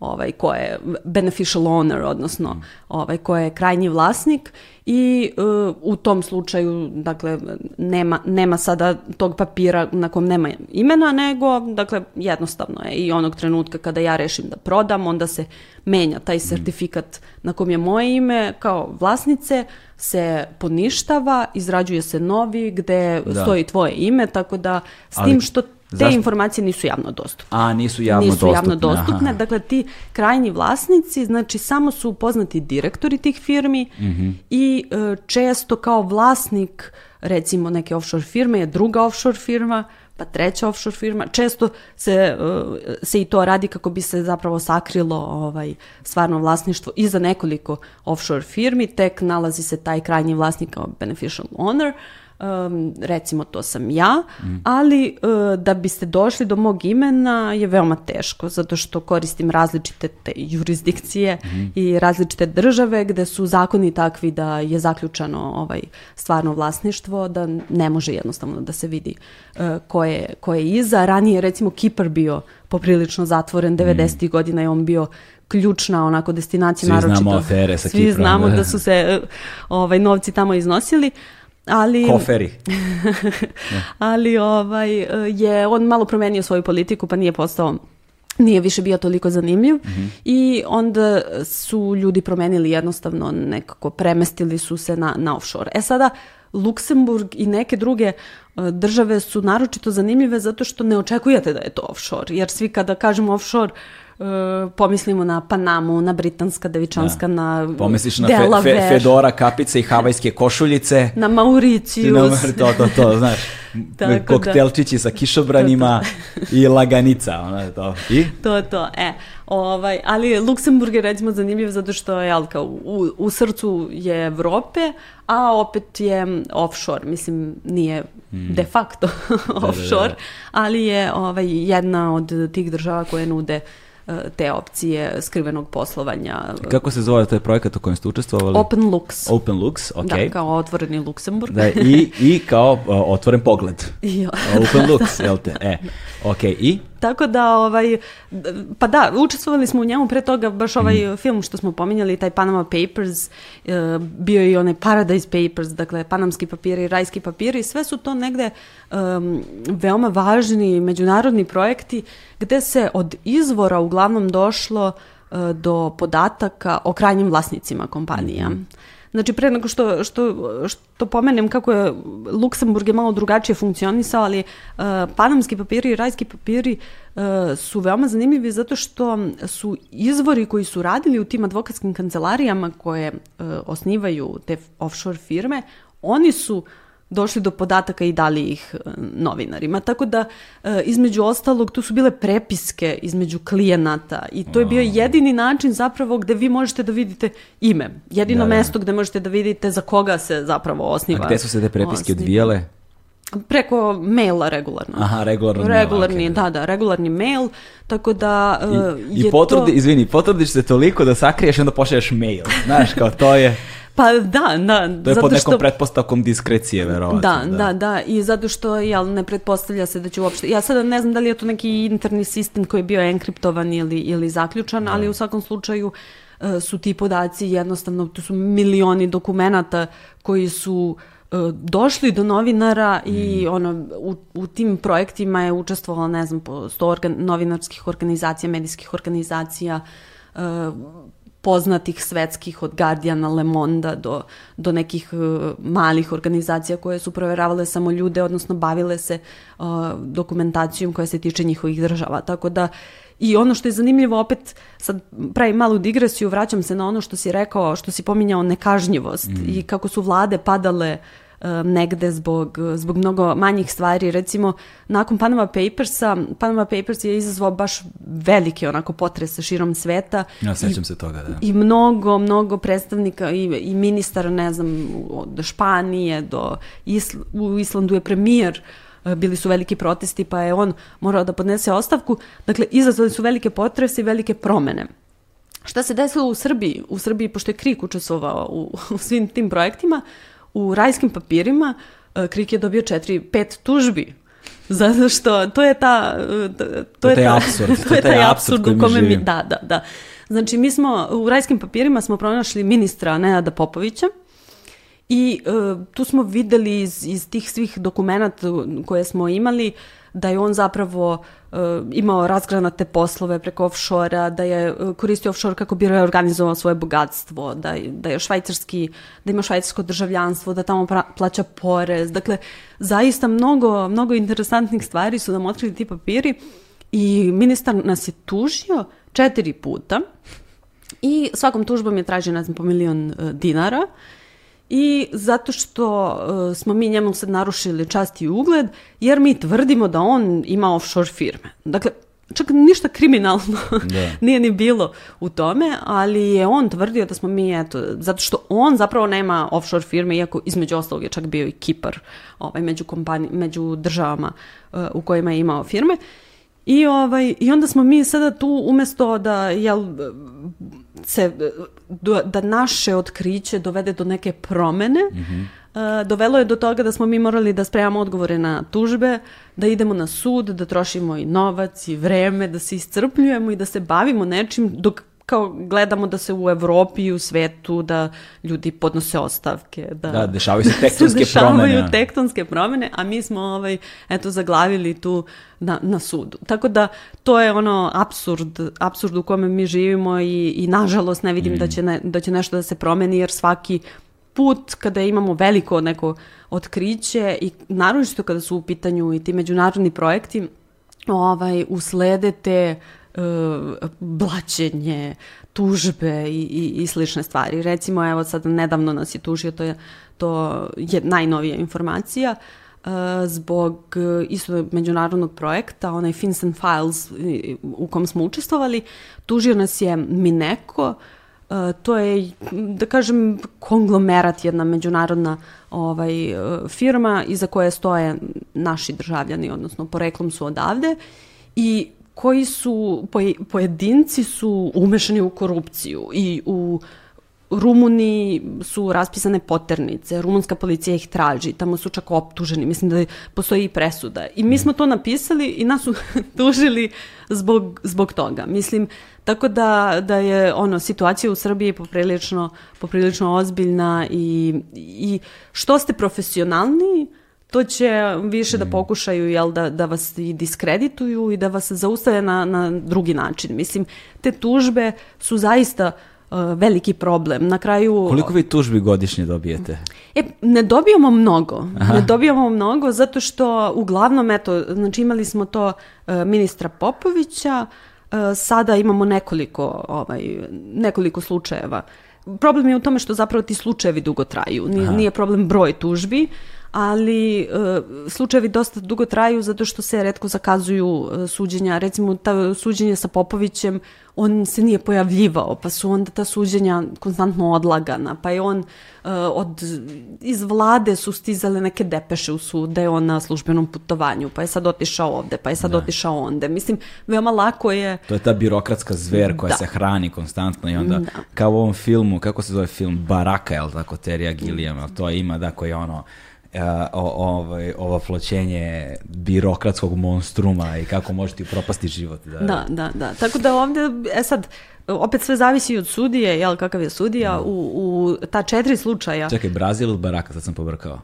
Speaker 2: ovaj, ko je beneficial owner, odnosno ovaj, ko je krajnji vlasnik i uh, u tom slučaju dakle nema, nema sada tog papira na kom nema imena nego dakle jednostavno je i onog trenutka kada ja rešim da prodam onda se menja taj sertifikat na kom je moje ime kao vlasnice se poništava, izrađuje se novi gde stoji tvoje ime tako da s tim što te informacije nisu javno dostupne.
Speaker 1: A, nisu javno
Speaker 2: nisu
Speaker 1: dostupne.
Speaker 2: javno dostupne. Dakle, ti krajnji vlasnici, znači samo su upoznati direktori tih firmi mhm. i e, često kao vlasnik recimo neke offshore firme je druga offshore firma, pa treća offshore firma. Često se, e, se i to radi kako bi se zapravo sakrilo ovaj, stvarno vlasništvo iza nekoliko offshore firmi, tek nalazi se taj krajnji vlasnik kao beneficial owner, um, recimo to sam ja, ali uh, da biste došli do mog imena je veoma teško, zato što koristim različite te jurisdikcije i različite države gde su zakoni takvi da je zaključano ovaj stvarno vlasništvo, da ne može jednostavno da se vidi uh, ko, je, ko je iza. Ranije recimo Kipar bio poprilično zatvoren, 90. godina je on bio ključna onako destinacija
Speaker 1: Svi
Speaker 2: naročito.
Speaker 1: znamo afere sa
Speaker 2: Svi znamo da su se ovaj novci tamo iznosili, ali,
Speaker 1: Koferi.
Speaker 2: ali ovaj, je on malo promenio svoju politiku pa nije postao nije više bio toliko zanimljiv mhm. i onda su ljudi promenili jednostavno nekako premestili su se na, na offshore. E sada Luksemburg i neke druge e, države su naročito zanimljive zato što ne očekujete da je to offshore jer svi kada kažemo offshore Uh, pomislimo na Panamu, na Britanska Devičanska, da. na
Speaker 1: Pomisliš na fe, fe, Fedora, kapice i havajske košuljice.
Speaker 2: Na Mauricius.
Speaker 1: Na, to, to, to, znaš. koktelčići sa kišobranima i laganica. Ono, to. I?
Speaker 2: To, to. E, ovaj, ali Luksemburg je recimo zanimljiv zato što je kao, u, u srcu je Evrope, a opet je offshore. Mislim, nije mm. de facto offshore, da, da, da. ali je ovaj, jedna od tih država koje nude E, te opcije skrivenog poslovanja.
Speaker 1: Kako se zove taj projekat u kojem ste učestvovali?
Speaker 2: Open Lux.
Speaker 1: Open Lux, ok.
Speaker 2: Da, kao otvoreni Luksemburg.
Speaker 1: Da, i, i kao otvoren pogled. Open Lux, jel te? E, ok, i?
Speaker 2: Tako da, ovaj, pa da, učestvovali smo u njemu pre toga, baš ovaj mm. film što smo pominjali, taj Panama Papers, uh, bio je i onaj Paradise Papers, dakle, panamski papiri, rajski papiri, sve su to negde um, veoma važni međunarodni projekti gde se od izvora uglavnom došlo uh, do podataka o krajnjim vlasnicima kompanija. Mm Znači, pre nego što, što, što pomenem kako je Luksemburg je malo drugačije funkcionisao, ali uh, panamski papiri i rajski papiri uh, su veoma zanimljivi zato što su izvori koji su radili u tim advokatskim kancelarijama koje uh, osnivaju te offshore firme, oni su uh, došli do podataka i dali ih e, novinarima. Tako da, e, između ostalog, tu su bile prepiske između klijenata i to je bio jedini način zapravo gde vi možete da vidite ime. Jedino da, da. mesto gde možete da vidite za koga se zapravo osniva.
Speaker 1: A gde su se te prepiske osniva. odvijale?
Speaker 2: Preko maila regularno.
Speaker 1: Aha, regularno.
Speaker 2: Regularni, mail, okay. da, da, regularni mail, tako da
Speaker 1: uh, I, je i potrudi, to... Izvini, potrudiš se toliko da sakriješ i onda pošalješ mail. Znaš, kao to je...
Speaker 2: Pa da, da.
Speaker 1: To je pod nekom što... pretpostavkom diskrecije, verovatno.
Speaker 2: Da, da, da, da, i zato što jel, ne pretpostavlja se da će uopšte... Ja sada ne znam da li je to neki interni sistem koji je bio enkriptovan ili, ili zaključan, da. ali u svakom slučaju uh, su ti podaci jednostavno, to su milioni dokumenata koji su uh, došli do novinara i mm. ono, u, u tim projektima je učestvovalo, ne znam, po sto organ, novinarskih organizacija, medijskih organizacija, uh, poznatih svetskih od Guardiana, Le Monda do, do nekih uh, malih organizacija koje su proveravale samo ljude, odnosno bavile se uh, dokumentacijom koja se tiče njihovih država. Tako da I ono što je zanimljivo, opet sad pravim malu digresiju, vraćam se na ono što si rekao, što si pominjao nekažnjivost mm. i kako su vlade padale uh, negde zbog, zbog mnogo manjih stvari. Recimo, nakon Panama Papersa, Panama Papers je izazvao baš velike onako potrese širom sveta.
Speaker 1: Ja sećam I, se toga, da.
Speaker 2: I mnogo, mnogo predstavnika i, i ministara, ne znam, od Španije do Isl u Islandu je premijer bili su veliki protesti, pa je on morao da podnese ostavku. Dakle, izazvali su velike potrese i velike promene. Šta se desilo u Srbiji? U Srbiji, pošto je Krik učestvovao u, u svim tim projektima, u rajskim papirima uh, Krik je dobio četiri, pet tužbi zato što to je ta
Speaker 1: to, to je taj apsurd
Speaker 2: to je taj apsurd u kome mi da da da. Znači mi smo u rajskim papirima smo pronašli ministra Nenada Popovića i uh, tu smo videli iz, iz tih svih dokumenata koje smo imali da je on zapravo uh, imao razgranate poslove preko offshore da je uh, koristio offshore kako bi reorganizovao svoje bogatstvo, da, da je švajcarski, da ima švajcarsko državljanstvo, da tamo pra, plaća porez. Dakle, zaista mnogo, mnogo interesantnih stvari su nam otkrili ti papiri i ministar nas je tužio četiri puta i svakom tužbom je tražio, ne znam, po milion uh, dinara. Uh, i zato što uh, smo mi njemu sad narušili čast i ugled, jer mi tvrdimo da on ima offshore firme. Dakle, čak ništa kriminalno da. nije ni bilo u tome, ali je on tvrdio da smo mi, eto, zato što on zapravo nema offshore firme, iako između ostalog je čak bio i Kipar ovaj, među, kompani, među državama uh, u kojima je imao firme. I, ovaj, I onda smo mi sada tu umesto da jel, se, da naše otkriće dovede do neke promene, mm -hmm. uh, dovelo je do toga da smo mi morali da spremamo odgovore na tužbe, da idemo na sud, da trošimo i novac i vreme, da se iscrpljujemo i da se bavimo nečim dok kao gledamo da se u Evropi i u svetu da ljudi podnose ostavke. Da,
Speaker 1: da dešavaju se tektonske dešavaju promene.
Speaker 2: Dešavaju tektonske promene, a mi smo ovaj, eto, zaglavili tu na, na sudu. Tako da to je ono absurd, absurd u kome mi živimo i, i nažalost ne vidim mm. da, će ne, da će nešto da se promeni jer svaki put kada imamo veliko neko otkriće i naravno kada su u pitanju i ti međunarodni projekti, ovaj, uslede te uh, blaćenje, tužbe i, i, i slične stvari. Recimo, evo sad nedavno nas je tužio, to je, to je najnovija informacija, uh, zbog uh, isto međunarodnog projekta, onaj FinCEN Files u kom smo učestvovali, tužio nas je Mineko, to je, da kažem, konglomerat, jedna međunarodna ovaj, firma iza koje stoje naši državljani, odnosno poreklom su odavde i koji su, pojedinci su umešani u korupciju i u Rumuniji su raspisane poternice, rumunska policija ih traži, tamo su čak optuženi, mislim da postoji i presuda. I mi smo to napisali i nas su tužili zbog, zbog toga. Mislim, tako da, da je ono, situacija u Srbiji poprilično, poprilično ozbiljna i, i što ste profesionalniji, to će više da mm. pokušaju jel, da, da vas i diskredituju i da vas zaustave na, na drugi način. Mislim, te tužbe su zaista veliki problem. Na kraju...
Speaker 1: Koliko vi tužbi godišnje dobijete?
Speaker 2: E, ne dobijamo mnogo. Aha. Ne dobijamo mnogo zato što uglavnom, eto, znači imali smo to ministra Popovića, sada imamo nekoliko, ovaj, nekoliko slučajeva. Problem je u tome što zapravo ti slučajevi dugo traju. Nije, nije problem broj tužbi, ali uh, slučajevi dosta dugo traju zato što se redko zakazuju uh, suđenja. Recimo, ta suđenje sa Popovićem, on se nije pojavljivao, pa su onda ta suđenja konstantno odlagana, pa je on uh, od, iz vlade su stizale neke depeše u sud da je on na službenom putovanju, pa je sad otišao ovde, pa je sad da. otišao onde. Mislim, veoma lako je...
Speaker 1: To je ta birokratska zver koja da. se hrani konstantno i onda, da. kao u ovom filmu, kako se zove film, Baraka, je li tako, Terija Gilliam, to ima, da, koji je ono, o, ovaj, ovo floćenje birokratskog monstruma i kako možete upropasti život.
Speaker 2: Da. da, da, da. Tako da ovde, e sad, opet sve zavisi od sudije, jel, kakav je sudija, da. u, u ta četiri slučaja.
Speaker 1: Čekaj, Brazil ili Baraka, sad sam pobrkao.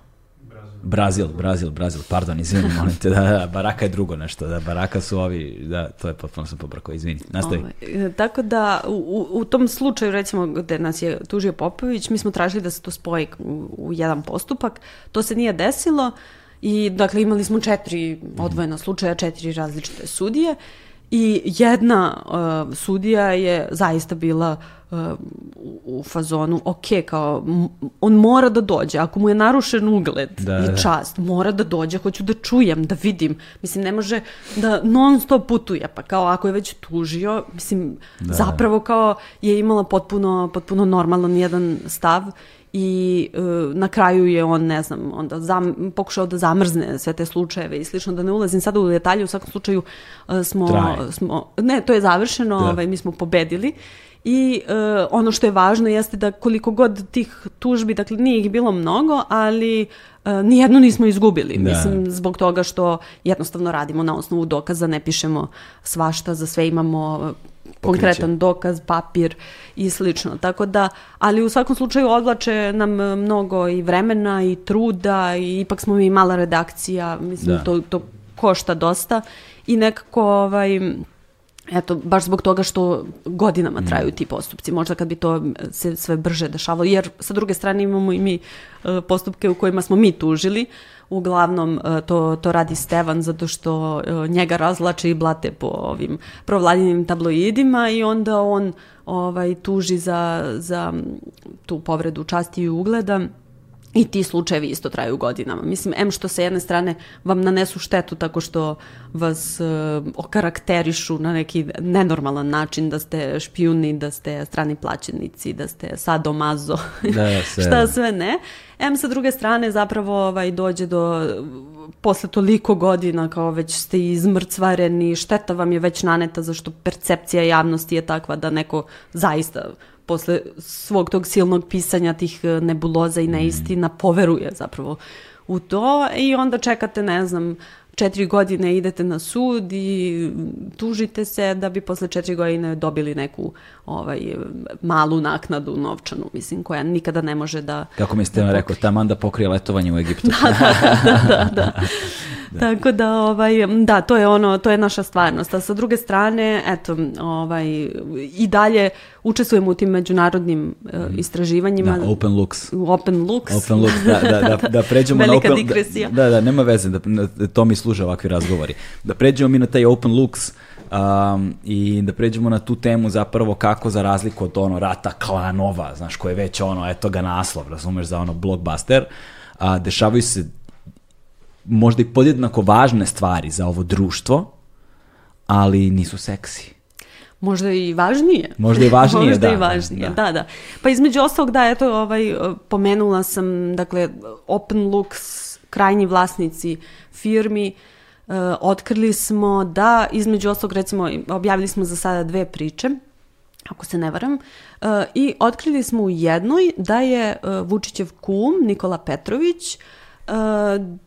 Speaker 1: Brazil, Brazil, Brazil, pardon, izvini, molim te, da, da, Baraka je drugo nešto, da, Baraka su ovi, da, to je potpuno sam pobrkao, izvini, nastavi.
Speaker 2: Ovaj, e, tako da, u, u tom slučaju, recimo, gde nas je tužio Popović, mi smo tražili da se to spoji u, u jedan postupak, to se nije desilo i, dakle, imali smo četiri odvojena slučaja, četiri različite sudije i jedna uh, sudija je zaista bila uh, u fazonu, ok, kao, on mora da dođe, ako mu je narušen ugled da, i da. čast, da. mora da dođe, hoću da čujem, da vidim, mislim, ne može da non stop putuje, pa kao ako je već tužio, mislim, da. zapravo kao je imala potpuno, potpuno normalan jedan stav i e, na kraju je on, ne znam, onda zam, pokušao da zamrzne sve te slučajeve i slično, da ne ulazim sada u detalje, u svakom slučaju e, smo, smo ne, to je završeno, da. ovaj, mi smo pobedili I uh, ono što je važno jeste da koliko god tih tužbi, dakle nije ih bilo mnogo, ali uh, nijednu nismo izgubili. Da. Mislim, zbog toga što jednostavno radimo na osnovu dokaza, ne pišemo svašta, za sve imamo Pokriće. konkretan dokaz, papir i slično. Tako da, ali u svakom slučaju odlače nam mnogo i vremena i truda i ipak smo mi mala redakcija, mislim da. to, to košta dosta i nekako ovaj, Eto, baš zbog toga što godinama traju mm. ti postupci. Možda kad bi to se sve brže dešavalo, jer sa druge strane imamo i mi e, postupke u kojima smo mi tužili. Uglavnom e, to, to radi Stevan zato što e, njega razlače i blate po ovim provladinim tabloidima i onda on ovaj tuži za, za tu povredu časti i ugleda I ti slučajevi isto traju godinama. Mislim, em što sa jedne strane vam nanesu štetu tako što vas uh, okarakterišu na neki nenormalan način, da ste špijuni, da ste strani plaćenici, da ste sadomazo, da, sve. šta sve ne. Em sa druge strane zapravo ovaj, dođe do, posle toliko godina kao već ste izmrcvareni, šteta vam je već naneta zašto percepcija javnosti je takva da neko zaista posle svog tog silnog pisanja tih e, nebuloza i mhm. neistina poveruje zapravo u to i onda čekate, ne znam, četiri godine idete na sud i tužite se da bi posle četiri godine dobili neku ovaj, malu naknadu novčanu, mislim, koja nikada ne može da...
Speaker 1: Kako mi ste da rekao, taman da pokrije letovanje u Egiptu.
Speaker 2: da, da, da, da. da. Da. Tako da, ovaj, da, to je ono, to je naša stvarnost. A sa druge strane, eto, ovaj, i dalje učestvujemo u tim međunarodnim uh, istraživanjima.
Speaker 1: Da, Open Looks.
Speaker 2: Open Looks.
Speaker 1: Open Looks, da, da, da, da pređemo
Speaker 2: na Open...
Speaker 1: digresija. Da, da, nema veze, da, to mi služe ovakvi razgovori. Da pređemo mi na taj Open Looks um, i da pređemo na tu temu zapravo kako za razliku od ono rata klanova, znaš, koje je već ono, eto ga naslov, razumeš, za ono blockbuster, a, dešavaju se možda i podjednako važne stvari za ovo društvo, ali nisu seksi.
Speaker 2: Možda i važnije.
Speaker 1: Možda i važnije,
Speaker 2: Možda
Speaker 1: da.
Speaker 2: i važnije, da. da, da. Pa između ostalog, da, eto, ovaj, pomenula sam, dakle, Open Looks, krajnji vlasnici firmi, uh, otkrili smo da, između ostalog, recimo, objavili smo za sada dve priče, ako se ne varam, uh, i otkrili smo u jednoj da je uh, Vučićev kum, Nikola Petrović, uh,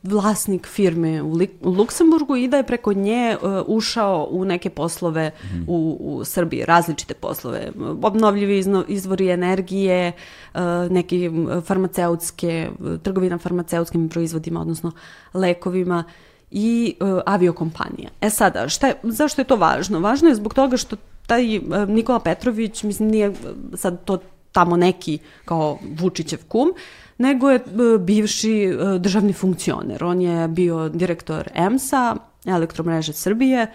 Speaker 2: vlasnik firme u, u Luksemburgu i da je preko nje uh, ušao u neke poslove mm. u, u Srbiji, različite poslove, obnovljivi izvori energije, uh, neki farmaceutske, trgovina farmaceutskim proizvodima, odnosno lekovima i uh, aviokompanija. E sada, šta je, zašto je to važno? Važno je zbog toga što taj Nikola Petrović, mislim, nije sad to tamo neki kao Vučićev kum, nego je bivši državni funkcioner. On je bio direktor EMS-a, elektromreže Srbije,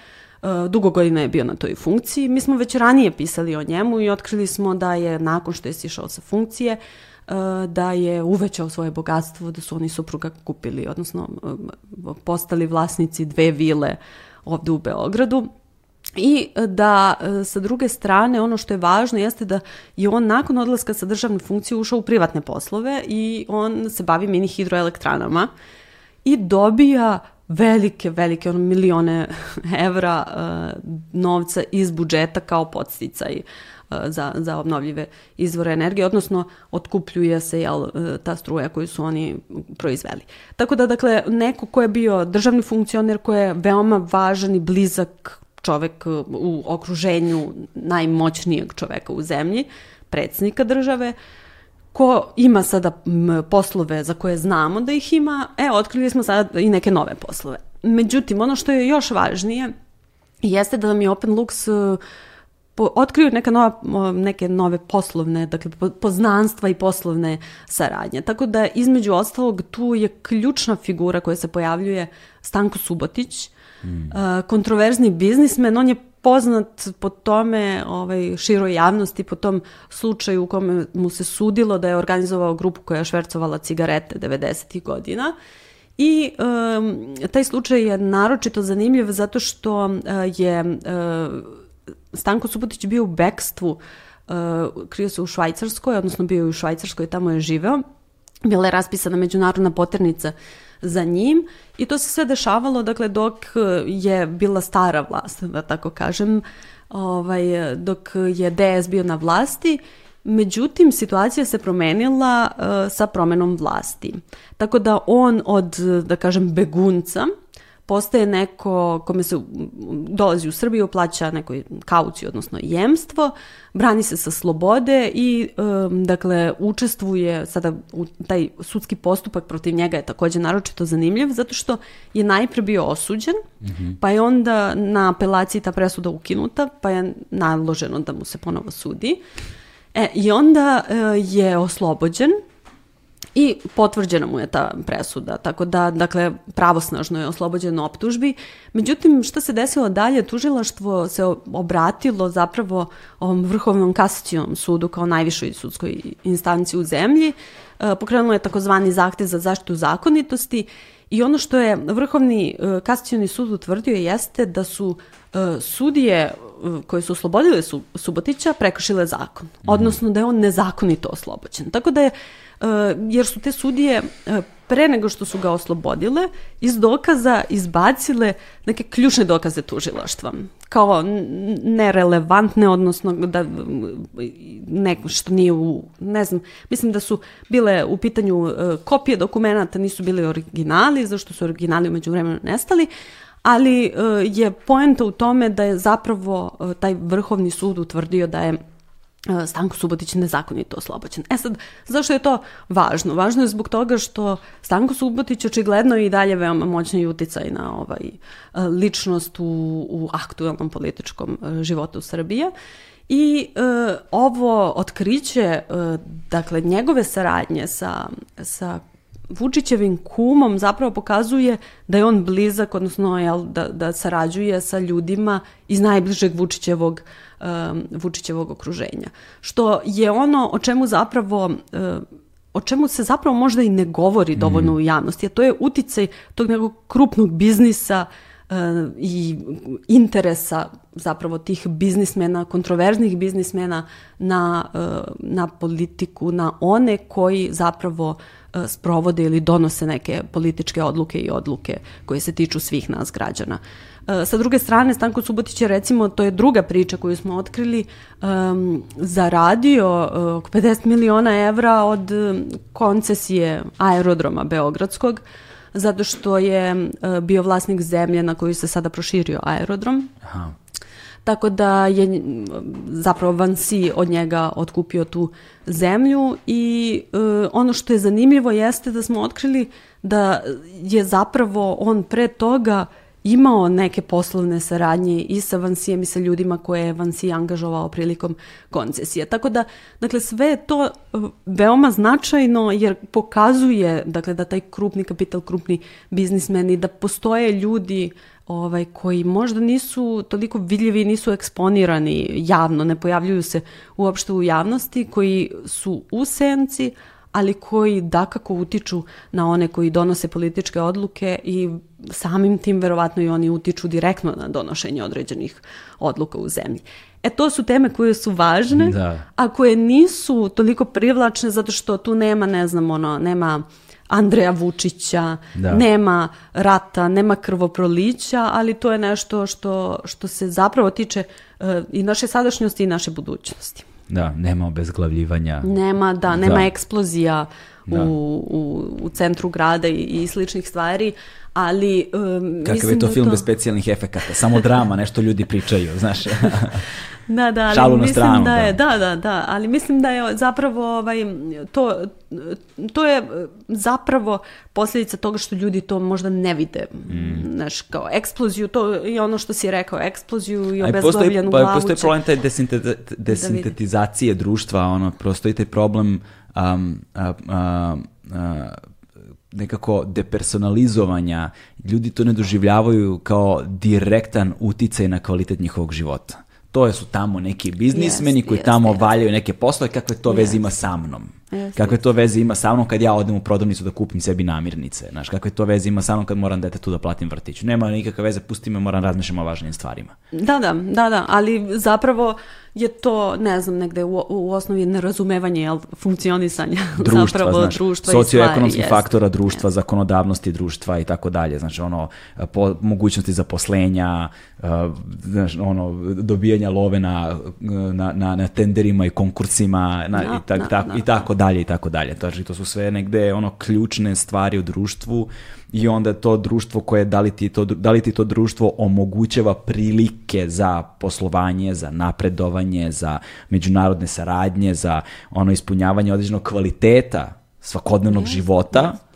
Speaker 2: dugo godina je bio na toj funkciji. Mi smo već ranije pisali o njemu i otkrili smo da je nakon što je sišao sa funkcije, da je uvećao svoje bogatstvo, da su oni supruga kupili, odnosno postali vlasnici dve vile ovde u Beogradu. I da sa druge strane ono što je važno jeste da je on nakon odlaska sa državne funkcije ušao u privatne poslove i on se bavi mini hidroelektranama i dobija velike, velike ono, milione evra uh, novca iz budžeta kao podsticaj uh, za, za obnovljive izvore energije, odnosno otkupljuje se jel, uh, ta struja koju su oni proizveli. Tako da, dakle, neko ko je bio državni funkcioner, ko je veoma važan i blizak čovek u okruženju najmoćnijeg čoveka u zemlji, predsjednika države, ko ima sada poslove za koje znamo da ih ima, e, otkrili smo sada i neke nove poslove. Međutim, ono što je još važnije jeste da nam je Open Lux po, otkrio neka nova, neke nove poslovne, dakle poznanstva i poslovne saradnje. Tako da između ostalog tu je ključna figura koja se pojavljuje Stanko Subotić, mm. kontroverzni biznismen, on je poznat po tome ovaj, široj javnosti, po tom slučaju u kome mu se sudilo da je organizovao grupu koja je švercovala cigarete 90. godina. I um, taj slučaj je naročito zanimljiv zato što uh, je uh, Stanko Subotić bio u bekstvu, uh, krio se u Švajcarskoj, odnosno bio je u Švajcarskoj, tamo je živeo. Bila je raspisana međunarodna poternica za njim i to se sve dešavalo dakle dok je bila stara vlast, da tako kažem, ovaj, dok je DS bio na vlasti Međutim, situacija se promenila uh, sa promenom vlasti. Tako da on od, da kažem, begunca postaje neko kome se dolazi u Srbiju, plaća neko kauciju, odnosno jemstvo, brani se sa slobode i um, dakle učestvuje sada u taj sudski postupak protiv njega je takođe naročito zanimljiv zato što je najpre bio osuđen, mm -hmm. pa je onda na apelaciji ta presuda ukinuta, pa je naloženo da mu se ponovo sudi. E, I onda uh, je oslobođen i potvrđena mu je ta presuda, tako da, dakle, pravosnažno je oslobođen optužbi. Međutim, šta se desilo dalje, tužilaštvo se obratilo zapravo ovom vrhovnom kasacijom sudu kao najvišoj sudskoj instanciji u zemlji, e, pokrenulo je takozvani zahtev za zaštitu zakonitosti i ono što je vrhovni e, kasacijoni sud utvrdio jeste da su e, sudije koje su oslobodile Subotića prekršile zakon, mhm. odnosno da je on nezakonito oslobođen. Tako da je jer su te sudije eh, pre nego što su ga oslobodile iz dokaza izbacile neke ključne dokaze tužilaštva. Kao nerelevantne, odnosno da neko što nije u, ne znam, mislim da su bile u pitanju eh, kopije dokumenta, nisu bili originali, zašto su originali umeđu vremenu nestali, ali je poenta u tome da je zapravo taj vrhovni sud utvrdio da je Stanko Subotić nezakonito oslobođen. E sad, zašto je to važno? Važno je zbog toga što Stanko Subotić očigledno je i dalje veoma moćni uticaj na ovaj e, ličnost u, u aktuelnom političkom e, životu Srbije. I e, ovo otkriće, e, dakle, njegove saradnje sa, sa Vučićevim kumom zapravo pokazuje da je on blizak, odnosno jel, da, da sarađuje sa ljudima iz najbližeg Vučićevog, um, Vučićevog okruženja. Što je ono o čemu zapravo uh, o čemu se zapravo možda i ne govori dovoljno mm. u javnosti, a to je uticaj tog nekog krupnog biznisa uh, i interesa zapravo tih biznismena, kontroverznih biznismena na, uh, na politiku, na one koji zapravo E, sprovode ili donose neke političke odluke i odluke koje se tiču svih nas građana. E, sa druge strane, Stanko Subotić je recimo, to je druga priča koju smo otkrili, um, zaradio uh, oko 50 miliona evra od koncesije aerodroma Beogradskog, zato što je bio vlasnik zemlje na koju se sada proširio aerodrom. Aha. Tako da je zapravo Vansi od njega otkupio tu zemlju i e, ono što je zanimljivo jeste da smo otkrili da je zapravo on pre toga imao neke poslovne saradnje i sa Vansijem i sa ljudima koje je Vansi angažovao prilikom koncesije. Tako da, dakle, sve je to e, veoma značajno jer pokazuje dakle, da taj krupni kapital, krupni biznismeni, da postoje ljudi ovaj, koji možda nisu toliko vidljivi, nisu eksponirani javno, ne pojavljuju se uopšte u javnosti, koji su u senci, ali koji dakako utiču na one koji donose političke odluke i samim tim verovatno i oni utiču direktno na donošenje određenih odluka u zemlji. E to su teme koje su važne, da. a koje nisu toliko privlačne zato što tu nema, ne znam, ono, nema Andreja Vučića, da. nema rata, nema krvoprolića, ali to je nešto što, što se zapravo tiče uh, i naše sadašnjosti i naše budućnosti.
Speaker 1: Da, nema obezglavljivanja.
Speaker 2: Nema, da, nema da. eksplozija da. U, u, u centru grada i, i sličnih stvari, ali um,
Speaker 1: Kakav je to da film to... bez specijalnih efekata, samo drama, nešto ljudi pričaju, znaš.
Speaker 2: Da, da, ali Šalu mislim stranu, da je, da. da, da, da, ali mislim da je zapravo ovaj, to, to je zapravo posljedica toga što ljudi to možda ne vide, mm. znaš, kao eksploziju, to i ono što si rekao, eksploziju i obezglavljenu
Speaker 1: glavu. Pa postoji problem taj desintetizacije desintetizacije da društva, ono, postoji taj problem um, uh, nekako depersonalizovanja, ljudi to ne doživljavaju kao direktan uticaj na kvalitet njihovog života to su tamo neki biznismeni yes, koji yes, tamo yes. valjaju neke poslove, kakve to veze ima sa mnom. Yes, kakve to veze ima sa mnom kad ja odem u prodavnicu da kupim sebi namirnice. Znaš, kakve to veze ima sa mnom kad moram dete tu da platim vrtić. Nema nikakve veze, pusti me, moram razmišljati o važnim stvarima.
Speaker 2: Da, da, da, da, ali zapravo je to, ne znam, negde u, u osnovi nerazumevanje jel, funkcionisanja društva, zapravo znaš, društva
Speaker 1: socioekonomskih faktora društva, zakonodavnosti društva i tako dalje. Znači, ono, po, mogućnosti zaposlenja, uh, znaš, ono, dobijanja love na, na, na, na tenderima i konkursima na, no, i, tak, no, tak, no, i tako dalje i tako dalje. Znači, to su sve negde ono ključne stvari u društvu i onda to društvo koje, da li ti to, da li ti to društvo omogućava prilike za poslovanje, za napredovanje, za međunarodne saradnje, za ono ispunjavanje određenog kvaliteta svakodnevnog yes, života, yes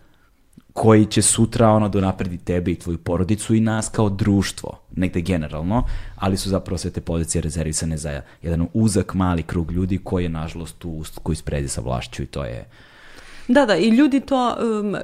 Speaker 1: koji će sutra ono da napredi tebe i tvoju porodicu i nas kao društvo, negde generalno, ali su zapravo sve te pozicije rezervisane za jedan uzak mali krug ljudi koji je nažalost tu koji spredi sa vlašću i to je
Speaker 2: Da, da, i ljudi to, um,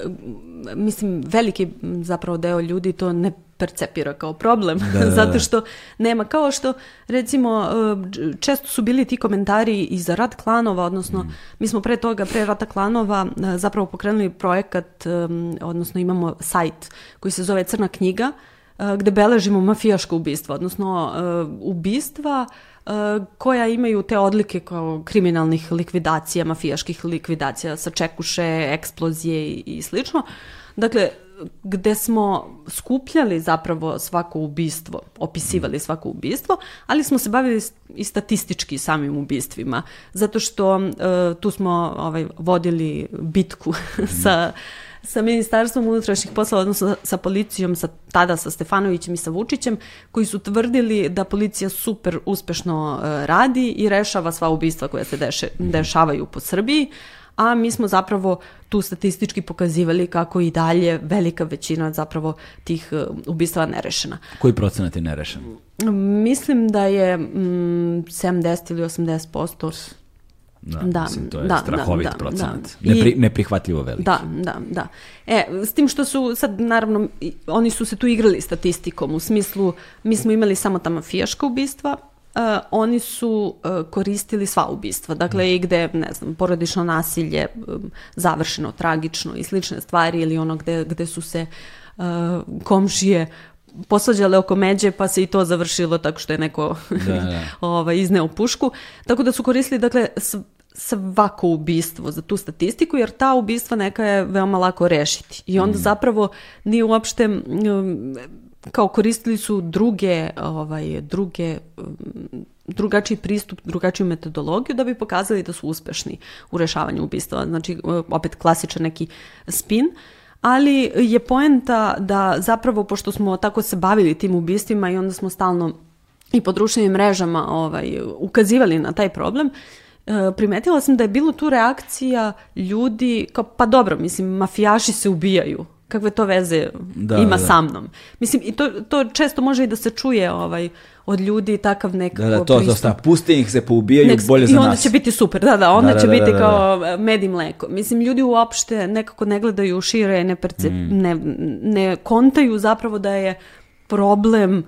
Speaker 2: mislim, veliki zapravo deo ljudi to ne percepira kao problem, da, da, da. zato što nema, kao što recimo um, često su bili ti komentari i za rad klanova, odnosno mm. mi smo pre toga, pre rata klanova uh, zapravo pokrenuli projekat, um, odnosno imamo sajt koji se zove Crna knjiga, uh, gde beležimo mafijaško ubistvo, odnosno uh, ubistva koja imaju te odlike kao kriminalnih likvidacija, mafijaških likvidacija, sačekuše, eksplozije i, i slično. Dakle, gde smo skupljali zapravo svako ubistvo, opisivali svako ubistvo, ali smo se bavili i statistički samim ubistvima, zato što uh, tu smo ovaj, vodili bitku sa sa Ministarstvom unutrašnjih poslova, odnosno sa policijom, sa, tada sa Stefanovićem i sa Vučićem, koji su tvrdili da policija super uspešno uh, radi i rešava sva ubistva koja se deše, dešavaju po Srbiji, a mi smo zapravo tu statistički pokazivali kako i dalje velika većina zapravo tih uh, ubistva nerešena.
Speaker 1: Koji procenat je nerešen?
Speaker 2: Mislim da je mm, 70 ili 80 posto
Speaker 1: Da, da, mislim, to je da, da strahovit da, procenat. Da. Nepri, neprihvatljivo velik.
Speaker 2: Da, da, da. E, s tim što su, sad naravno, oni su se tu igrali statistikom, u smislu, mi smo imali samo ta mafijaška ubistva, Uh, oni su uh, koristili sva ubistva, dakle mm. i gde, ne znam, porodično nasilje um, završeno tragično i slične stvari ili ono gde, gde su se uh, komšije posvađale oko međe pa se i to završilo tako što je neko da, da. ovaj, izneo pušku. Tako da su koristili dakle svako ubistvo za tu statistiku, jer ta ubistva neka je veoma lako rešiti. I onda mm. zapravo nije uopšte kao koristili su druge ovaj druge drugačiji pristup, drugačiju metodologiju da bi pokazali da su uspešni u rešavanju ubistva. Znači, opet klasičan neki spin. Uh, ali je poenta da zapravo, pošto smo tako se bavili tim ubistvima i onda smo stalno i po društvenim mrežama ovaj, ukazivali na taj problem, e, primetila sam da je bilo tu reakcija ljudi kao pa dobro, mislim, mafijaši se ubijaju. kakve to veze da, ima da. sa mnom. Mislim, i to, to često može i da se čuje ovaj, od ljudi takav nekako
Speaker 1: Da, da, to zosta, pusti ih se poubijaju, Nek, bolje za nas.
Speaker 2: I onda će biti super, da, da, onda da, će da, biti da, kao med i mleko. Mislim, ljudi uopšte nekako ne gledaju šire, ne, percep, mm. ne, ne kontaju zapravo da je problem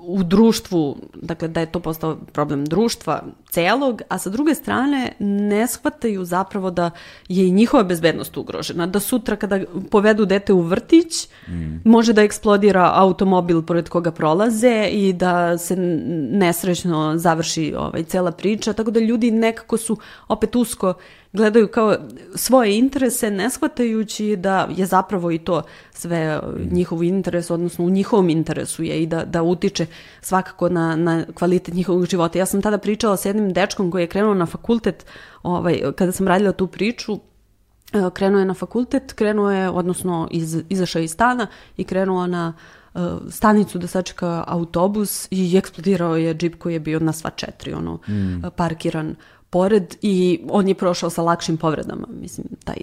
Speaker 2: u društvu, dakle da je to postao problem društva celog, a sa druge strane ne shvataju zapravo da je i njihova bezbednost ugrožena, da sutra kada povedu dete u vrtić mm. može da eksplodira automobil pored koga prolaze i da se nesrećno završi ovaj, cela priča, tako da ljudi nekako su opet usko gledaju kao svoje interese, ne shvatajući da je zapravo i to sve njihov interes, odnosno u njihovom interesu je i da, da utiče svakako na, na kvalitet njihovog života. Ja sam tada pričala sa jednim dečkom koji je krenuo na fakultet, ovaj, kada sam radila tu priču, e, krenuo je na fakultet, krenuo je, odnosno iz, izašao iz stana i krenuo na uh, stanicu da sačeka autobus i eksplodirao je džip koji je bio na sva četiri, ono, mm. parkiran pored i on je prošao sa lakšim povredama, mislim, taj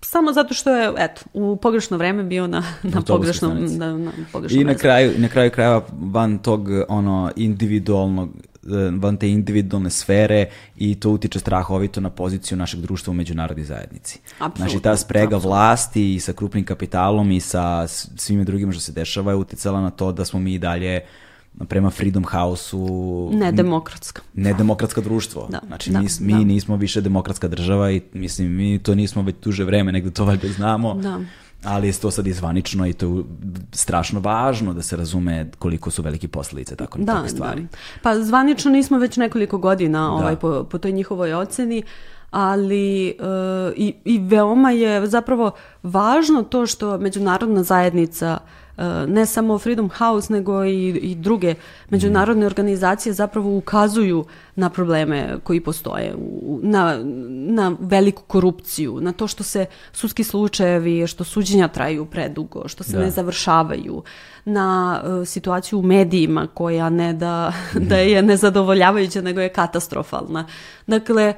Speaker 2: samo zato što je, eto, u pogrešno vreme bio na, na pogrešnom, na, na pogrešnom
Speaker 1: I na kraju, na kraju krajeva van tog ono individualnog e, van te individualne sfere i to utiče strahovito na poziciju našeg društva u međunarodnoj zajednici. Absolutno, znači ta sprega absolutno. vlasti i sa krupnim kapitalom i sa svime drugima što se dešava je uticala na to da smo mi dalje uh, prema Freedom House-u...
Speaker 2: Nedemokratska.
Speaker 1: Nedemokratska društvo. Da, znači, da, mi, mi da. nismo više demokratska država i mislim, mi to nismo već duže vreme, negde to valjda znamo. Da. Ali je to sad izvanično i to je strašno važno da se razume koliko su velike posledice tako da, takve stvari. Da.
Speaker 2: Pa zvanično nismo već nekoliko godina da. ovaj, po, po toj njihovoj oceni, ali uh, i, i veoma je zapravo važno to što međunarodna zajednica uh, ne samo Freedom House nego i, i druge međunarodne organizacije zapravo ukazuju na probleme koji postoje, na, na veliku korupciju, na to što se sudski slučajevi, što suđenja traju predugo, što se da. ne završavaju, na uh, situaciju u medijima koja ne da, da je nezadovoljavajuća nego je katastrofalna. Dakle,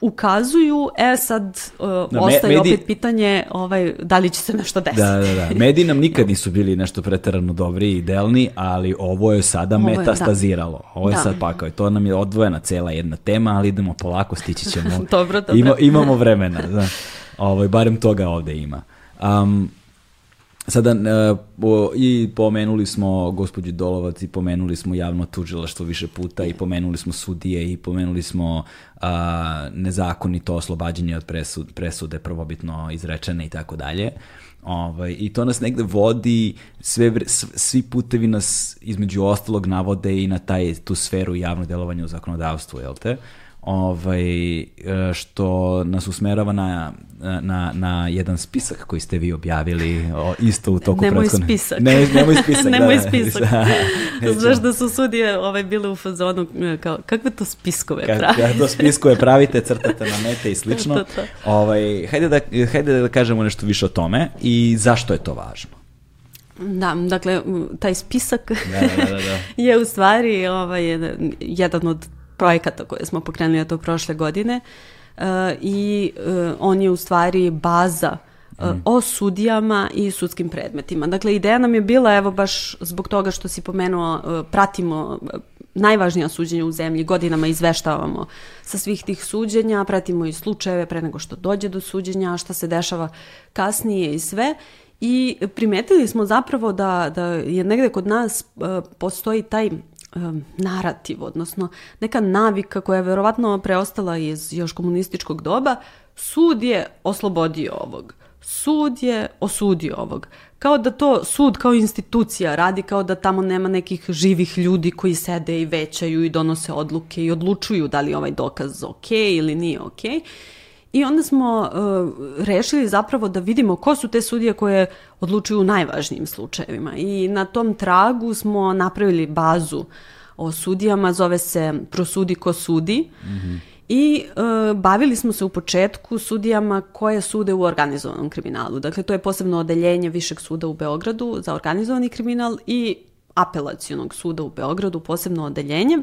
Speaker 2: ukazuju, e sad uh, da, ostaje mediji... opet pitanje ovaj, da li će se nešto desiti.
Speaker 1: Da, da, da. Mediji nam nikad nisu bili nešto preterano dobri i idealni, ali ovo je sada ovo je, metastaziralo. Da. Ovo je da. sad pakao to nam je odvojena cela jedna tema, ali idemo polako, stići ćemo.
Speaker 2: dobro, dobro.
Speaker 1: Ima, imamo vremena, da. Ovaj, barem toga ovde ima. Um, Sada uh, i pomenuli smo gospođu Dolovac i pomenuli smo javno tužilaštvo više puta i pomenuli smo sudije i pomenuli smo uh, nezakonito oslobađanje od presud, presude prvobitno izrečene i tako dalje. Ovaj, I to nas negde vodi, sve, svi putevi nas između ostalog navode i na taj, tu sferu javnog delovanja u zakonodavstvu, jel te? Uh, ovaj, e, što nas usmerava na, na, na jedan spisak koji ste vi objavili o, isto u toku
Speaker 2: nemoj prethodne... spisak.
Speaker 1: Ne, nemoj spisak.
Speaker 2: nemoj da, spisak. Da, Znaš da su sudije ovaj, bile u fazonu e, kao, kakve to spiskove Ka, pravite?
Speaker 1: Kakve to spiskove pravite, crtate na mete i slično. to, to. Ovaj, hajde, da, hajde da kažemo nešto više o tome i zašto je to važno.
Speaker 2: Da, dakle, taj spisak
Speaker 1: da, da, da, da.
Speaker 2: je u stvari ovaj, jedan od projekata koje smo pokrenuli to prošle godine uh, i uh, on je u stvari baza uh, mm. o sudijama i sudskim predmetima. Dakle, ideja nam je bila, evo baš zbog toga što si pomenuo, pratimo najvažnija suđenja u zemlji, godinama izveštavamo sa svih tih suđenja, pratimo i slučajeve pre nego što dođe do suđenja, šta se dešava kasnije i sve. I primetili smo zapravo da, da je negde kod nas postoji taj um, narativ, odnosno neka navika koja je verovatno preostala iz još komunističkog doba, sud je oslobodio ovog. Sud je osudio ovog. Kao da to sud kao institucija radi, kao da tamo nema nekih živih ljudi koji sede i većaju i donose odluke i odlučuju da li je ovaj dokaz ok ili nije ok. I onda smo uh, rešili zapravo da vidimo ko su te sudije koje odlučuju u najvažnijim slučajevima. I na tom tragu smo napravili bazu o sudijama, zove se Prosudi ko sudi. Mm -hmm. I uh, bavili smo se u početku sudijama koje sude u organizovanom kriminalu. Dakle, to je posebno odeljenje Višeg suda u Beogradu za organizovani kriminal i apelacionog suda u Beogradu, posebno odeljenje.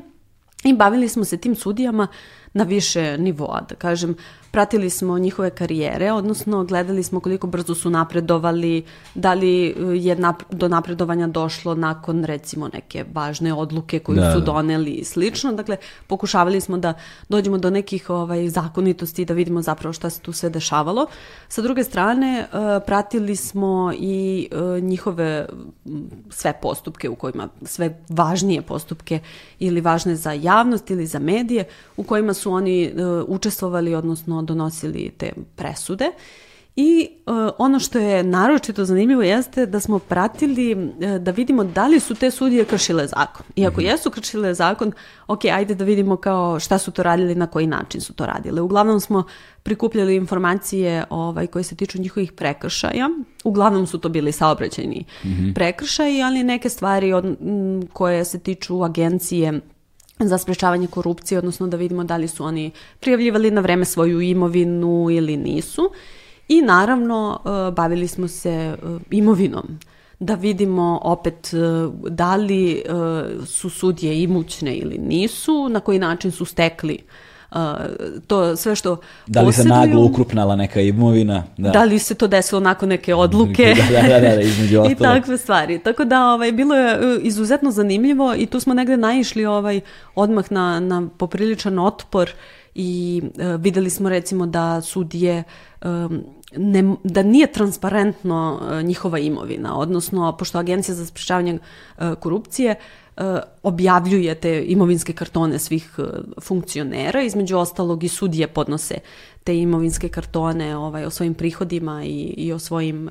Speaker 2: I bavili smo se tim sudijama na više nivoa, da kažem, pratili smo njihove karijere, odnosno gledali smo koliko brzo su napredovali, da li e, je nap do napredovanja došlo nakon recimo neke važne odluke koju da, su da. doneli i slično. Dakle, pokušavali smo da dođemo do nekih ovaj, zakonitosti da vidimo zapravo šta se tu sve dešavalo. Sa druge strane, e, pratili smo i e, njihove sve postupke u kojima, sve važnije postupke ili važne za javnost ili za medije u kojima su oni učestvovali, odnosno donosili te presude. I uh, ono što je naročito zanimljivo jeste da smo pratili uh, da vidimo da li su te sudije kršile zakon. I ako -hmm. jesu kršile zakon, ok, ajde da vidimo kao šta su to radili, na koji način su to radile. Uglavnom smo prikupljali informacije ovaj, koje se tiču njihovih prekršaja. Uglavnom su to bili saobraćajni mm -hmm. prekršaji, ali neke stvari od, m, koje se tiču agencije za sprečavanje korupcije, odnosno da vidimo da li su oni prijavljivali na vreme svoju imovinu ili nisu. I naravno e, bavili smo se e, imovinom da vidimo opet e, da li su sudje imućne ili nisu, na koji način su stekli uh, to sve što
Speaker 1: Da li se naglo ukrupnala neka imovina?
Speaker 2: Da. da li se to desilo nakon neke odluke?
Speaker 1: da, da, da, da, između
Speaker 2: I takve stvari. Tako da ovaj, bilo je e, izuzetno zanimljivo i tu smo negde naišli ovaj, odmah na, na popriličan otpor i uh, videli smo recimo da sudije um, ne, da nije transparentno uh, njihova imovina, odnosno pošto Agencija za sprečavanje uh, korupcije E, objavljuje te imovinske kartone svih e, funkcionera, između ostalog i sudije podnose te imovinske kartone ovaj, o svojim prihodima i, i o svojim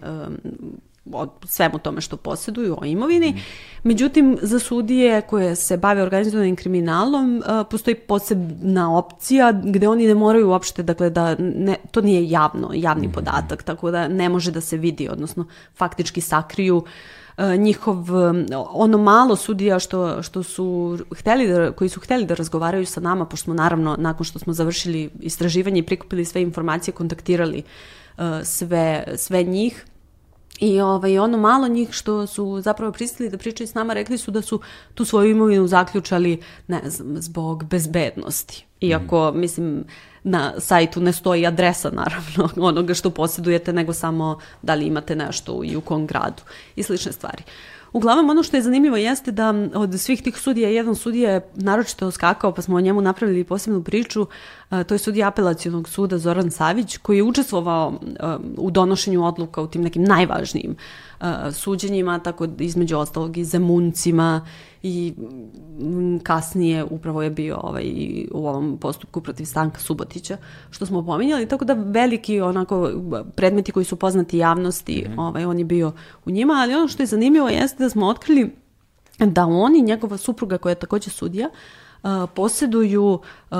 Speaker 2: o svemu tome što posjeduju, o imovini. Mm. Međutim, za sudije koje se bave organizovanim kriminalom postoji posebna opcija gde oni ne moraju uopšte, dakle, da ne, to nije javno, javni mm. podatak, tako da ne može da se vidi, odnosno faktički sakriju uh, njihov, e, ono malo sudija što, što su hteli da, koji su hteli da razgovaraju sa nama, pošto smo naravno, nakon što smo završili istraživanje i prikupili sve informacije, kontaktirali uh, sve, sve njih, I ovaj, ono malo njih što su zapravo pristali da pričaju s nama, rekli su da su tu svoju imovinu zaključali, ne znam, zbog bezbednosti. Iako, mm. mislim, na sajtu ne stoji adresa naravno onoga što posjedujete, nego samo da li imate nešto i u kom gradu i slične stvari. Uglavnom, ono što je zanimljivo jeste da od svih tih sudija, jedan sudija je naročito skakao, pa smo o njemu napravili posebnu priču, to je sudija apelacijonog suda Zoran Savić, koji je učestvovao u donošenju odluka u tim nekim najvažnijim suđenjima, tako između ostalog i Zemuncima i kasnije upravo je bio ovaj, u ovom postupku protiv Stanka Subotića, što smo pominjali, tako da veliki onako predmeti koji su poznati javnosti, mm -hmm. ovaj, on je bio u njima, ali ono što je zanimljivo jeste da smo otkrili da on i njegova supruga koja je takođe sudija, uh, posjeduju uh,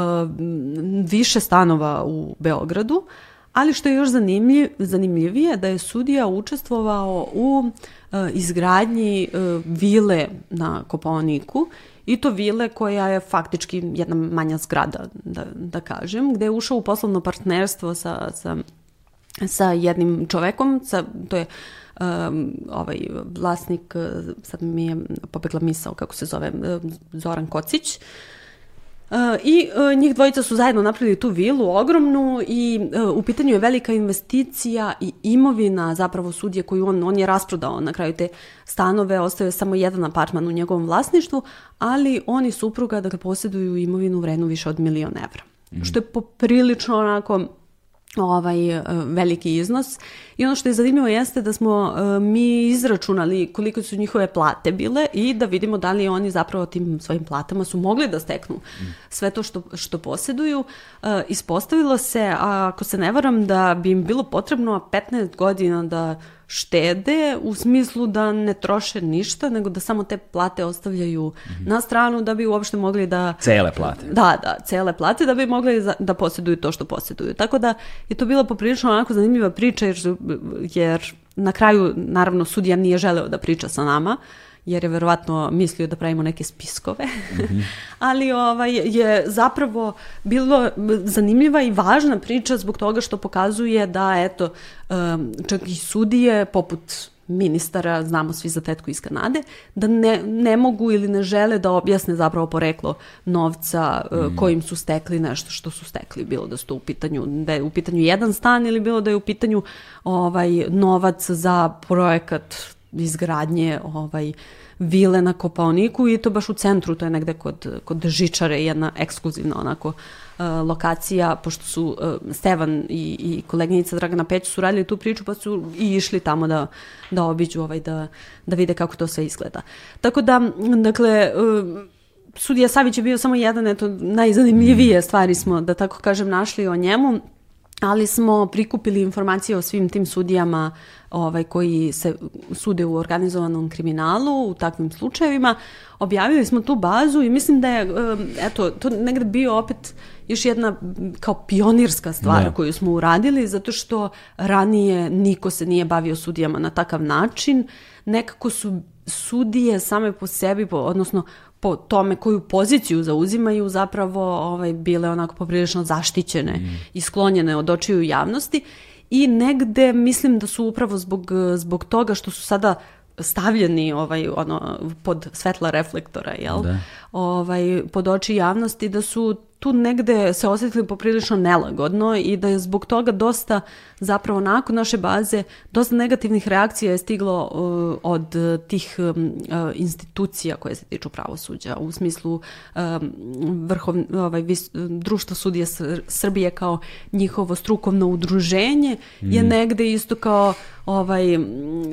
Speaker 2: više stanova u Beogradu, ali što je još zanimljiv, zanimljivije da je sudija učestvovao u uh, izgradnji uh, vile na Koponiku i to vile koja je faktički jedna manja zgrada, da, da kažem, gde je ušao u poslovno partnerstvo sa, sa, sa jednim čovekom, sa, to je um, ovaj vlasnik, sad mi je pobegla misao kako se zove, Zoran Kocić, Uh, I uh, njih dvojica su zajedno napravili tu vilu ogromnu i uh, u pitanju je velika investicija i imovina zapravo sudije koju on, on je rasprodao na kraju te stanove, ostaje samo jedan apartman u njegovom vlasništvu, ali oni supruga dakle, posjeduju imovinu vrednu više od milion evra. Mm. Što je poprilično onako ovaj veliki iznos i ono što je zanimljivo jeste da smo uh, mi izračunali koliko su njihove plate bile i da vidimo da li oni zapravo tim svojim platama su mogli da steknu sve to što, što posjeduju. Uh, ispostavilo se, a ako se ne varam, da bi im bilo potrebno 15 godina da štede u smislu da ne troše ništa, nego da samo te plate ostavljaju mm -hmm. na stranu da bi uopšte mogli da...
Speaker 1: Cele plate.
Speaker 2: Da, da, cele plate da bi mogli da posjeduju to što posjeduju. Tako da je to bila poprilično onako zanimljiva priča jer, jer na kraju naravno sudija nije želeo da priča sa nama, jer je verovatno mislio da pravimo neke spiskove, mm -hmm. ali ovaj, je zapravo bilo zanimljiva i važna priča zbog toga što pokazuje da eto, čak i sudije poput ministara, znamo svi za tetku iz Kanade, da ne, ne mogu ili ne žele da objasne zapravo poreklo novca mm. kojim su stekli nešto što su stekli, bilo da su to u pitanju, da je u pitanju jedan stan ili bilo da je u pitanju ovaj novac za projekat izgradnje ovaj vile na Kopaoniku i to baš u centru, to je negde kod, kod Žičare, jedna ekskluzivna onako uh, lokacija, pošto su uh, Stevan i, i koleginica Dragana Peć su radili tu priču, pa su i išli tamo da, da obiđu, ovaj, da, da vide kako to sve izgleda. Tako da, dakle, uh, Sudija Savić je bio samo jedan, eto, najzanimljivije stvari smo, da tako kažem, našli o njemu ali smo prikupili informacije o svim tim sudijama ovaj, koji se sude u organizovanom kriminalu u takvim slučajevima. Objavili smo tu bazu i mislim da je eto, to negde bio opet još jedna kao pionirska stvar ne. koju smo uradili zato što ranije niko se nije bavio sudijama na takav način. Nekako su sudije same po sebi, po, odnosno po tome koju poziciju zauzimaju zapravo ovaj, bile onako poprilično zaštićene mm. i sklonjene od očiju javnosti i negde mislim da su upravo zbog, zbog toga što su sada stavljeni ovaj ono pod svetla reflektora jel da. ovaj pod oči javnosti da su tu negde se osetili poprilično nelagodno i da je zbog toga dosta zapravo nakon naše baze dosta negativnih reakcija je stiglo uh, od tih um, uh, institucija koje se tiču pravosuđa u smislu um, vrhov, ovaj, vis, društva sudija Srbije kao njihovo strukovno udruženje mm. je negde isto kao ovaj,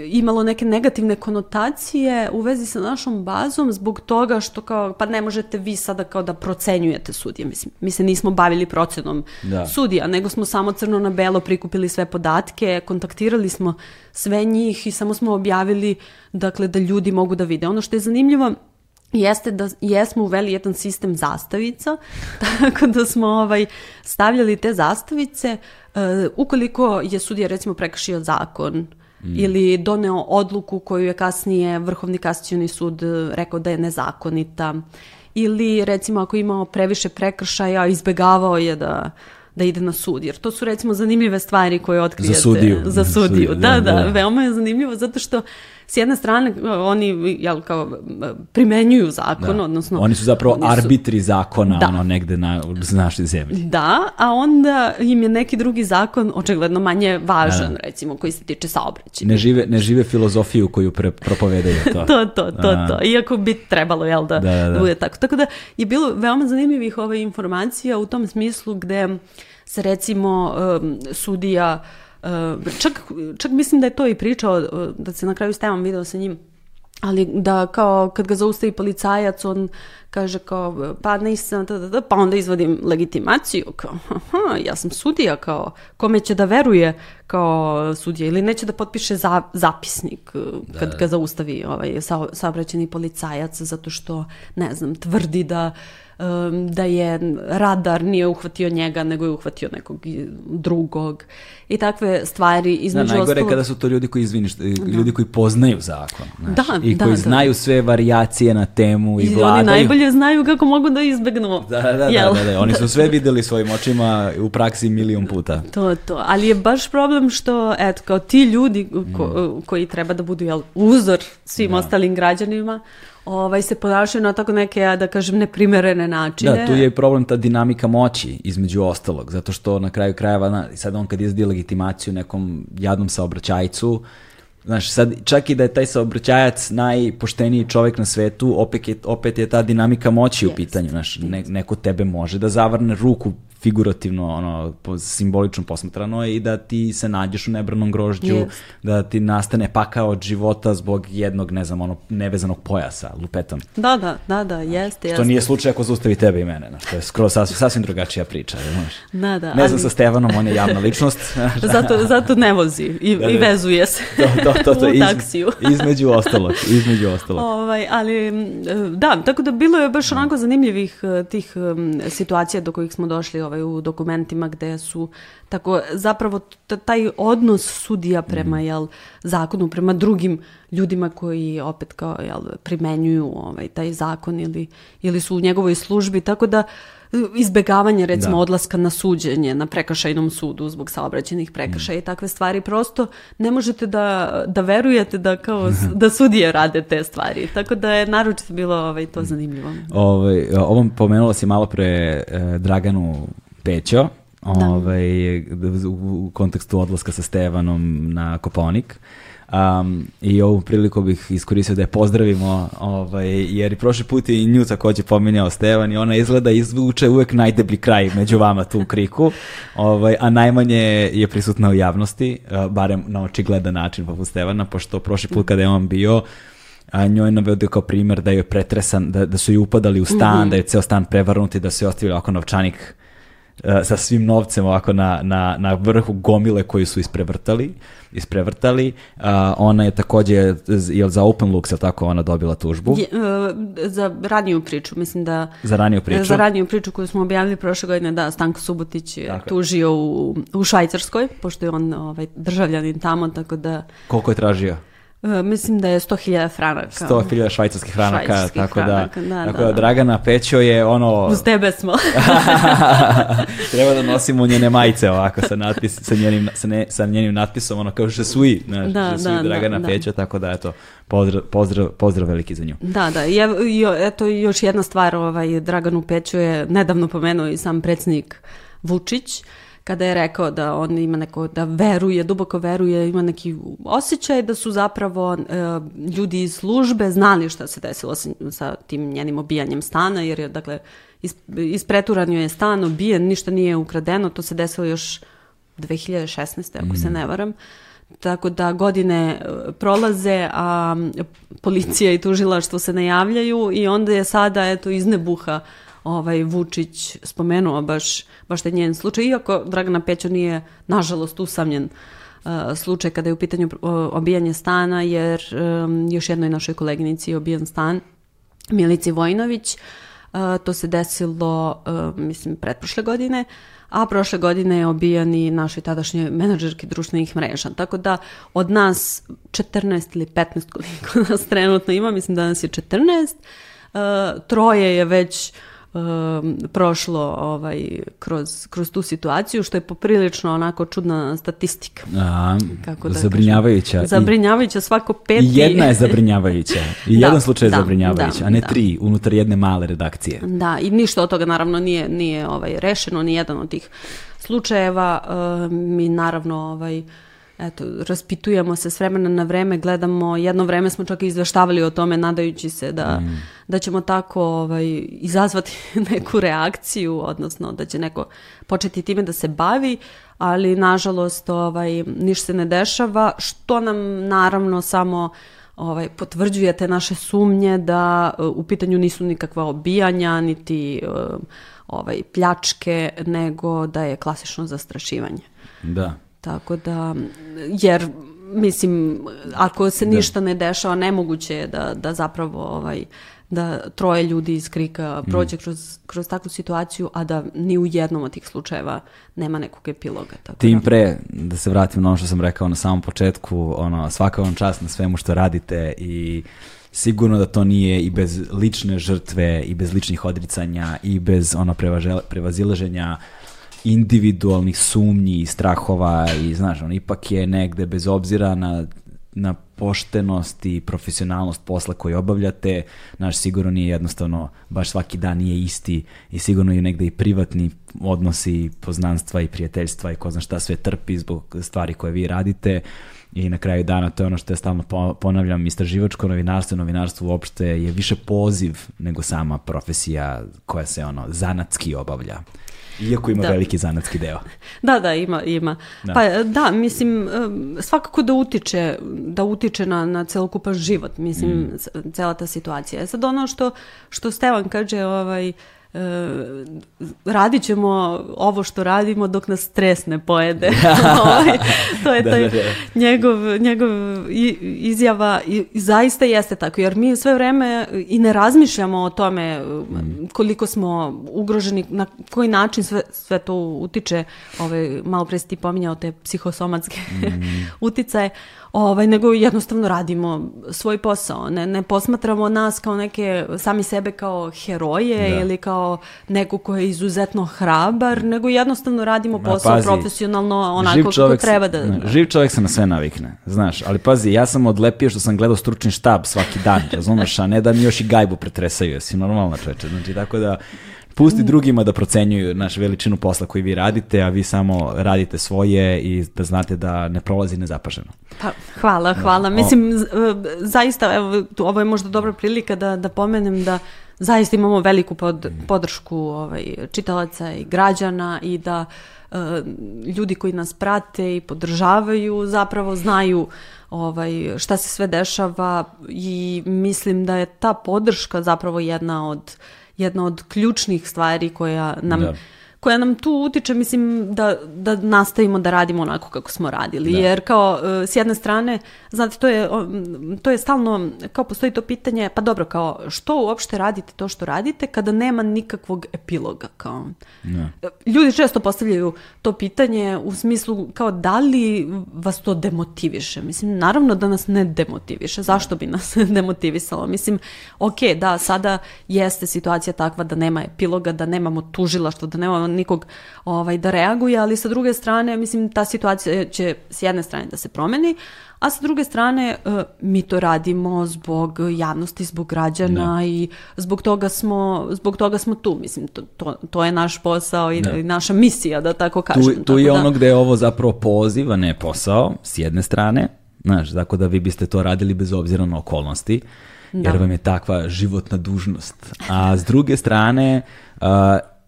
Speaker 2: imalo neke negativne konotacije u vezi sa našom bazom zbog toga što kao, pa ne možete vi sada kao da procenjujete sudije. Mislim, mi se nismo bavili procenom da. sudija, nego smo samo crno na belo prikupili sve podatke, kontaktirali smo sve njih i samo smo objavili dakle, da ljudi mogu da vide. Ono što je zanimljivo jeste da jesmo uveli jedan sistem zastavica, tako da smo ovaj, stavljali te zastavice uh, ukoliko je sudija recimo prekršio zakon mm. ili doneo odluku koju je kasnije Vrhovni kasacioni sud eh, rekao da je nezakonita ili recimo ako imao previše prekršaja izbegavao je da da ide na sud, jer to su recimo zanimljive stvari koje otkrijete.
Speaker 1: Za sudiju.
Speaker 2: Za sudiju, da, da, da, da, veoma je zanimljivo zato što s jedne strane oni jel, kao, primenjuju zakon, da. odnosno...
Speaker 1: Oni su zapravo oni su, arbitri zakona, da. ono, negde na, na našoj zemlji.
Speaker 2: Da, a onda im je neki drugi zakon očigledno manje važan, da, da. recimo, koji se tiče saobraćaja.
Speaker 1: Ne žive, ne žive filozofiju koju pre, propovedaju to.
Speaker 2: to, to, to, a. to. Iako bi trebalo, jel, da, da, da, da. bude tako. Tako da je bilo veoma zanimljivih ove informacija u tom smislu gde se recimo um, sudija čak, čak mislim da je to i pričao, da se na kraju stavim video sa njim, ali da kao kad ga zaustavi policajac, on kaže kao, pa nisam, da, da, da, pa onda izvodim legitimaciju, kao, aha, ja sam sudija, kao, kome će da veruje kao sudija ili neće da potpiše za, zapisnik da, kad da. ga zaustavi ovaj, sa, saobraćeni policajac zato što, ne znam, tvrdi da um, da je radar nije uhvatio njega, nego je uhvatio nekog drugog i takve stvari između da,
Speaker 1: najgore ostalog... kada su to ljudi koji izviniš, da. ljudi koji poznaju zakon znaš, da, i da, koji da, znaju da. sve varijacije na temu i, i vladaju.
Speaker 2: oni najbolje znaju kako mogu da izbegnu.
Speaker 1: Da, da, da, da, da, oni su sve videli svojim očima u praksi milion puta.
Speaker 2: To, to, ali je baš problem što, eto, kao ti ljudi ko, mm. koji treba da budu jel, uzor svim da. ostalim građanima, ovaj, se ponašaju na tako neke, da kažem, neprimerene načine.
Speaker 1: Da, tu je problem ta dinamika moći između ostalog, zato što na kraju krajeva, na, sad on kad izdi legitimaciju nekom jadnom saobraćajcu, Znaš, sad, čak i da je taj saobraćajac najpošteniji čovek na svetu, opet je, opet je ta dinamika moći yes. u pitanju. Znaš, ne, neko tebe može da zavrne ruku figurativno, ono, simbolično posmatrano i da ti se nađeš u nebranom grožđu, yes. da ti nastane paka od života zbog jednog, ne znam, ono, nevezanog pojasa, lupetom.
Speaker 2: Da, da, da, da, jeste,
Speaker 1: jeste. Što nije slučaj ako zaustavi tebe i mene, znaš, to je skroz sasvim, sasvim drugačija priča, znaš.
Speaker 2: Da, da.
Speaker 1: Ne znam ali... sa Stevanom, on je javna ličnost.
Speaker 2: zato, zato ne vozi i, da, da. i vezuje se to, to, to, to, u taksiju.
Speaker 1: Iz, između ostalog, između ostalog.
Speaker 2: Ovaj, ali, da, tako da bilo je baš onako zanimljivih eh, tih situacija do kojih smo došli ovaj, u dokumentima gde su tako zapravo taj odnos sudija prema mm. jel zakonu prema drugim ljudima koji opet kao jel primenjuju ovaj taj zakon ili ili su u njegovoj službi tako da izbegavanje recimo odlaska na suđenje na prekršajnom sudu zbog saobraćenih prekršaja i mm. takve stvari. Prosto ne možete da, da verujete da kao da sudije rade te stvari. Tako da je naročito bilo ovaj, to zanimljivo.
Speaker 1: Ovaj, ovom pomenula si malo pre eh, Draganu Pećo, ovaj, u kontekstu odlaska sa Stevanom na Koponik. Um, I ovu priliku bih iskoristio da je pozdravimo, ovaj, jer i prošli put i nju takođe pominjao Stevan i ona izgleda izvuče uvek najdeblji kraj među vama tu u kriku, ovaj, a najmanje je prisutna u javnosti, barem na očigledan način poput Stevana, pošto prošli put kada je on bio, a njoj je navedio kao primjer da je pretresan, da, da su ju upadali u stan, mm -hmm. da je ceo stan prevrnut i da su je ostavili ovako novčanik sa svim novcem ovako na, na, na vrhu gomile koji su isprevrtali, isprevrtali. Uh, ona je takođe, jel za Open Looks, je tako, ona dobila tužbu? Je,
Speaker 2: uh, za raniju priču, mislim da...
Speaker 1: Za raniju priču?
Speaker 2: Za raniju priču koju smo objavili prošle godine, da, Stanko Subotić je tako. tužio u, u Švajcarskoj, pošto je on ovaj, državljanin tamo, tako da...
Speaker 1: Koliko je tražio?
Speaker 2: E, mislim da je 100.000 franaka.
Speaker 1: 100.000 švajcarskih franaka, švajcarskih tako da, franaka, da, tako da, da, Dragana Pećo je ono...
Speaker 2: Uz tebe smo.
Speaker 1: Treba da nosimo njene majice ovako sa, natpis, sa, njenim, sa, ne, sa njenim natpisom, ono kao že sui, znaš, da, že sui da, Dragana da, Pećo, tako da eto, pozdrav, pozdrav, pozdrav veliki za nju.
Speaker 2: Da, da, I, eto još jedna stvar, ovaj, Draganu Pećo je nedavno pomenuo i sam predsjednik Vučić, kada je rekao da on ima neko, da veruje, duboko veruje, ima neki osjećaj da su zapravo e, ljudi iz službe znali šta se desilo sa, sa tim njenim obijanjem stana, jer je, dakle, is, ispreturan je stan, obijen, ništa nije ukradeno, to se desilo još 2016. ako mm. se ne varam. Tako da godine e, prolaze, a policija i tužilaštvo se najavljaju i onda je sada eto iz nebuha ovaj Vučić spomenuo baš, baš taj njen slučaj, iako Dragana Pećo nije nažalost usamljen uh, slučaj kada je u pitanju uh, obijanje stana, jer um, još jednoj našoj koleginici je obijan stan, Milici Vojnović, uh, to se desilo, uh, mislim, pretprošle godine, a prošle godine je obijan i našoj tadašnjoj menadžerki društvenih mreža. Tako da od nas 14 ili 15 koliko nas trenutno ima, mislim da nas je 14, uh, troje je već um, prošlo ovaj, kroz, kroz tu situaciju, što je poprilično onako čudna statistika.
Speaker 1: A, Kako da zabrinjavajuća. Kažem.
Speaker 2: Zabrinjavajuća svako peti.
Speaker 1: I jedna je zabrinjavajuća. I da, jedan slučaj je da, zabrinjavajuća, da, a ne da. tri unutar jedne male redakcije.
Speaker 2: Da, i ništa od toga naravno nije, nije ovaj, rešeno, ni jedan od tih slučajeva. Uh, mi naravno ovaj, eto, raspitujemo se s vremena na vreme, gledamo, jedno vreme smo čak i izveštavali o tome nadajući se da, mm. Da ćemo tako ovaj, izazvati neku reakciju, odnosno da će neko početi time da se bavi, ali nažalost ovaj, ništa se ne dešava, što nam naravno samo ovaj, potvrđuje te naše sumnje da u pitanju nisu nikakva obijanja, niti uh, ovaj, pljačke, nego da je klasično zastrašivanje.
Speaker 1: Da.
Speaker 2: Tako da, jer mislim, ako se da. ništa ne dešava, nemoguće je da, da zapravo ovaj, da troje ljudi iz krika mm. prođe mm. kroz, kroz takvu situaciju, a da ni u jednom od tih slučajeva nema nekog epiloga. Tako
Speaker 1: Tim da. pre, da se vratim na ono što sam rekao na samom početku, ono, svaka vam čast na svemu što radite i sigurno da to nije i bez lične žrtve i bez ličnih odricanja i bez ono prevazilaženja individualnih sumnji i strahova i znaš, on ipak je negde bez obzira na na poštenost i profesionalnost posla koji obavljate, naš sigurno nije jednostavno, baš svaki dan nije isti i sigurno je negde i privatni odnosi, poznanstva i prijateljstva i ko zna šta sve trpi zbog stvari koje vi radite i na kraju dana to je ono što ja stalno ponavljam, istraživačko novinarstvo, novinarstvo uopšte je više poziv nego sama profesija koja se ono zanatski obavlja. Iako ima da. veliki zanatski deo.
Speaker 2: Da, da, ima, ima. Da. Pa da, mislim, svakako da utiče, da utiče na, na celokupan život, mislim, mm. cela ta situacija. E sad ono što, što Stevan kaže, ovaj, uh, E, radit ćemo ovo što radimo dok nas stres ne pojede. Ovaj, to je da, taj da, da, da. njegov, njegov izjava i zaista jeste tako, jer mi sve vreme i ne razmišljamo o tome mm. koliko smo ugroženi, na koji način sve, sve to utiče, ovaj, malo pre si ti pominjao te psihosomatske mm. uticaje, ovaj, nego jednostavno radimo svoj posao. Ne, ne posmatramo nas kao neke, sami sebe kao heroje da. ili kao neko ko je izuzetno hrabar, nego jednostavno radimo posao pazi, profesionalno onako kako treba da... Ne,
Speaker 1: živ čovjek se na sve navikne, znaš, ali pazi, ja sam odlepio što sam gledao stručni štab svaki dan, razumeš, a ne da mi još i gajbu pretresaju, jesi normalna čoveče, znači tako da Pusti drugima da procenjuju naš veličinu posla koji vi radite, a vi samo radite svoje i da znate da ne prolazi nezapaženo.
Speaker 2: Pa, hvala, hvala. Da. Mislim, o... zaista, evo, ovo je možda dobra prilika da, da pomenem da zaista imamo veliku pod, podršku ovaj, čitalaca i građana i da uh, ljudi koji nas prate i podržavaju zapravo znaju ovaj, šta se sve dešava i mislim da je ta podrška zapravo jedna od uh, jedna od ključnih stvari koja nam da koja nam tu utiče, mislim, da, da nastavimo da radimo onako kako smo radili. Da. Jer kao, e, s jedne strane, znate, to je, to je stalno, kao postoji to pitanje, pa dobro, kao, što uopšte radite to što radite kada nema nikakvog epiloga, kao. Da. Ljudi često postavljaju to pitanje u smislu, kao, da li vas to demotiviše? Mislim, naravno da nas ne demotiviše. Zašto bi nas demotivisalo? Mislim, ok, da, sada jeste situacija takva da nema epiloga, da nemamo tužilaštvo, da nemamo nikog ovaj, da reaguje, ali sa druge strane, mislim, ta situacija će s jedne strane da se promeni, a sa druge strane e, mi to radimo zbog javnosti, zbog građana da. i zbog toga smo zbog toga smo tu, mislim to, to, to je naš posao i, da. i naša misija da tako kažem.
Speaker 1: Tu, tu je da... ono gde je ovo zapravo poziv, a ne posao s jedne strane, znaš, tako da vi biste to radili bez obzira na okolnosti, da. jer vam je takva životna dužnost. A s druge strane, uh,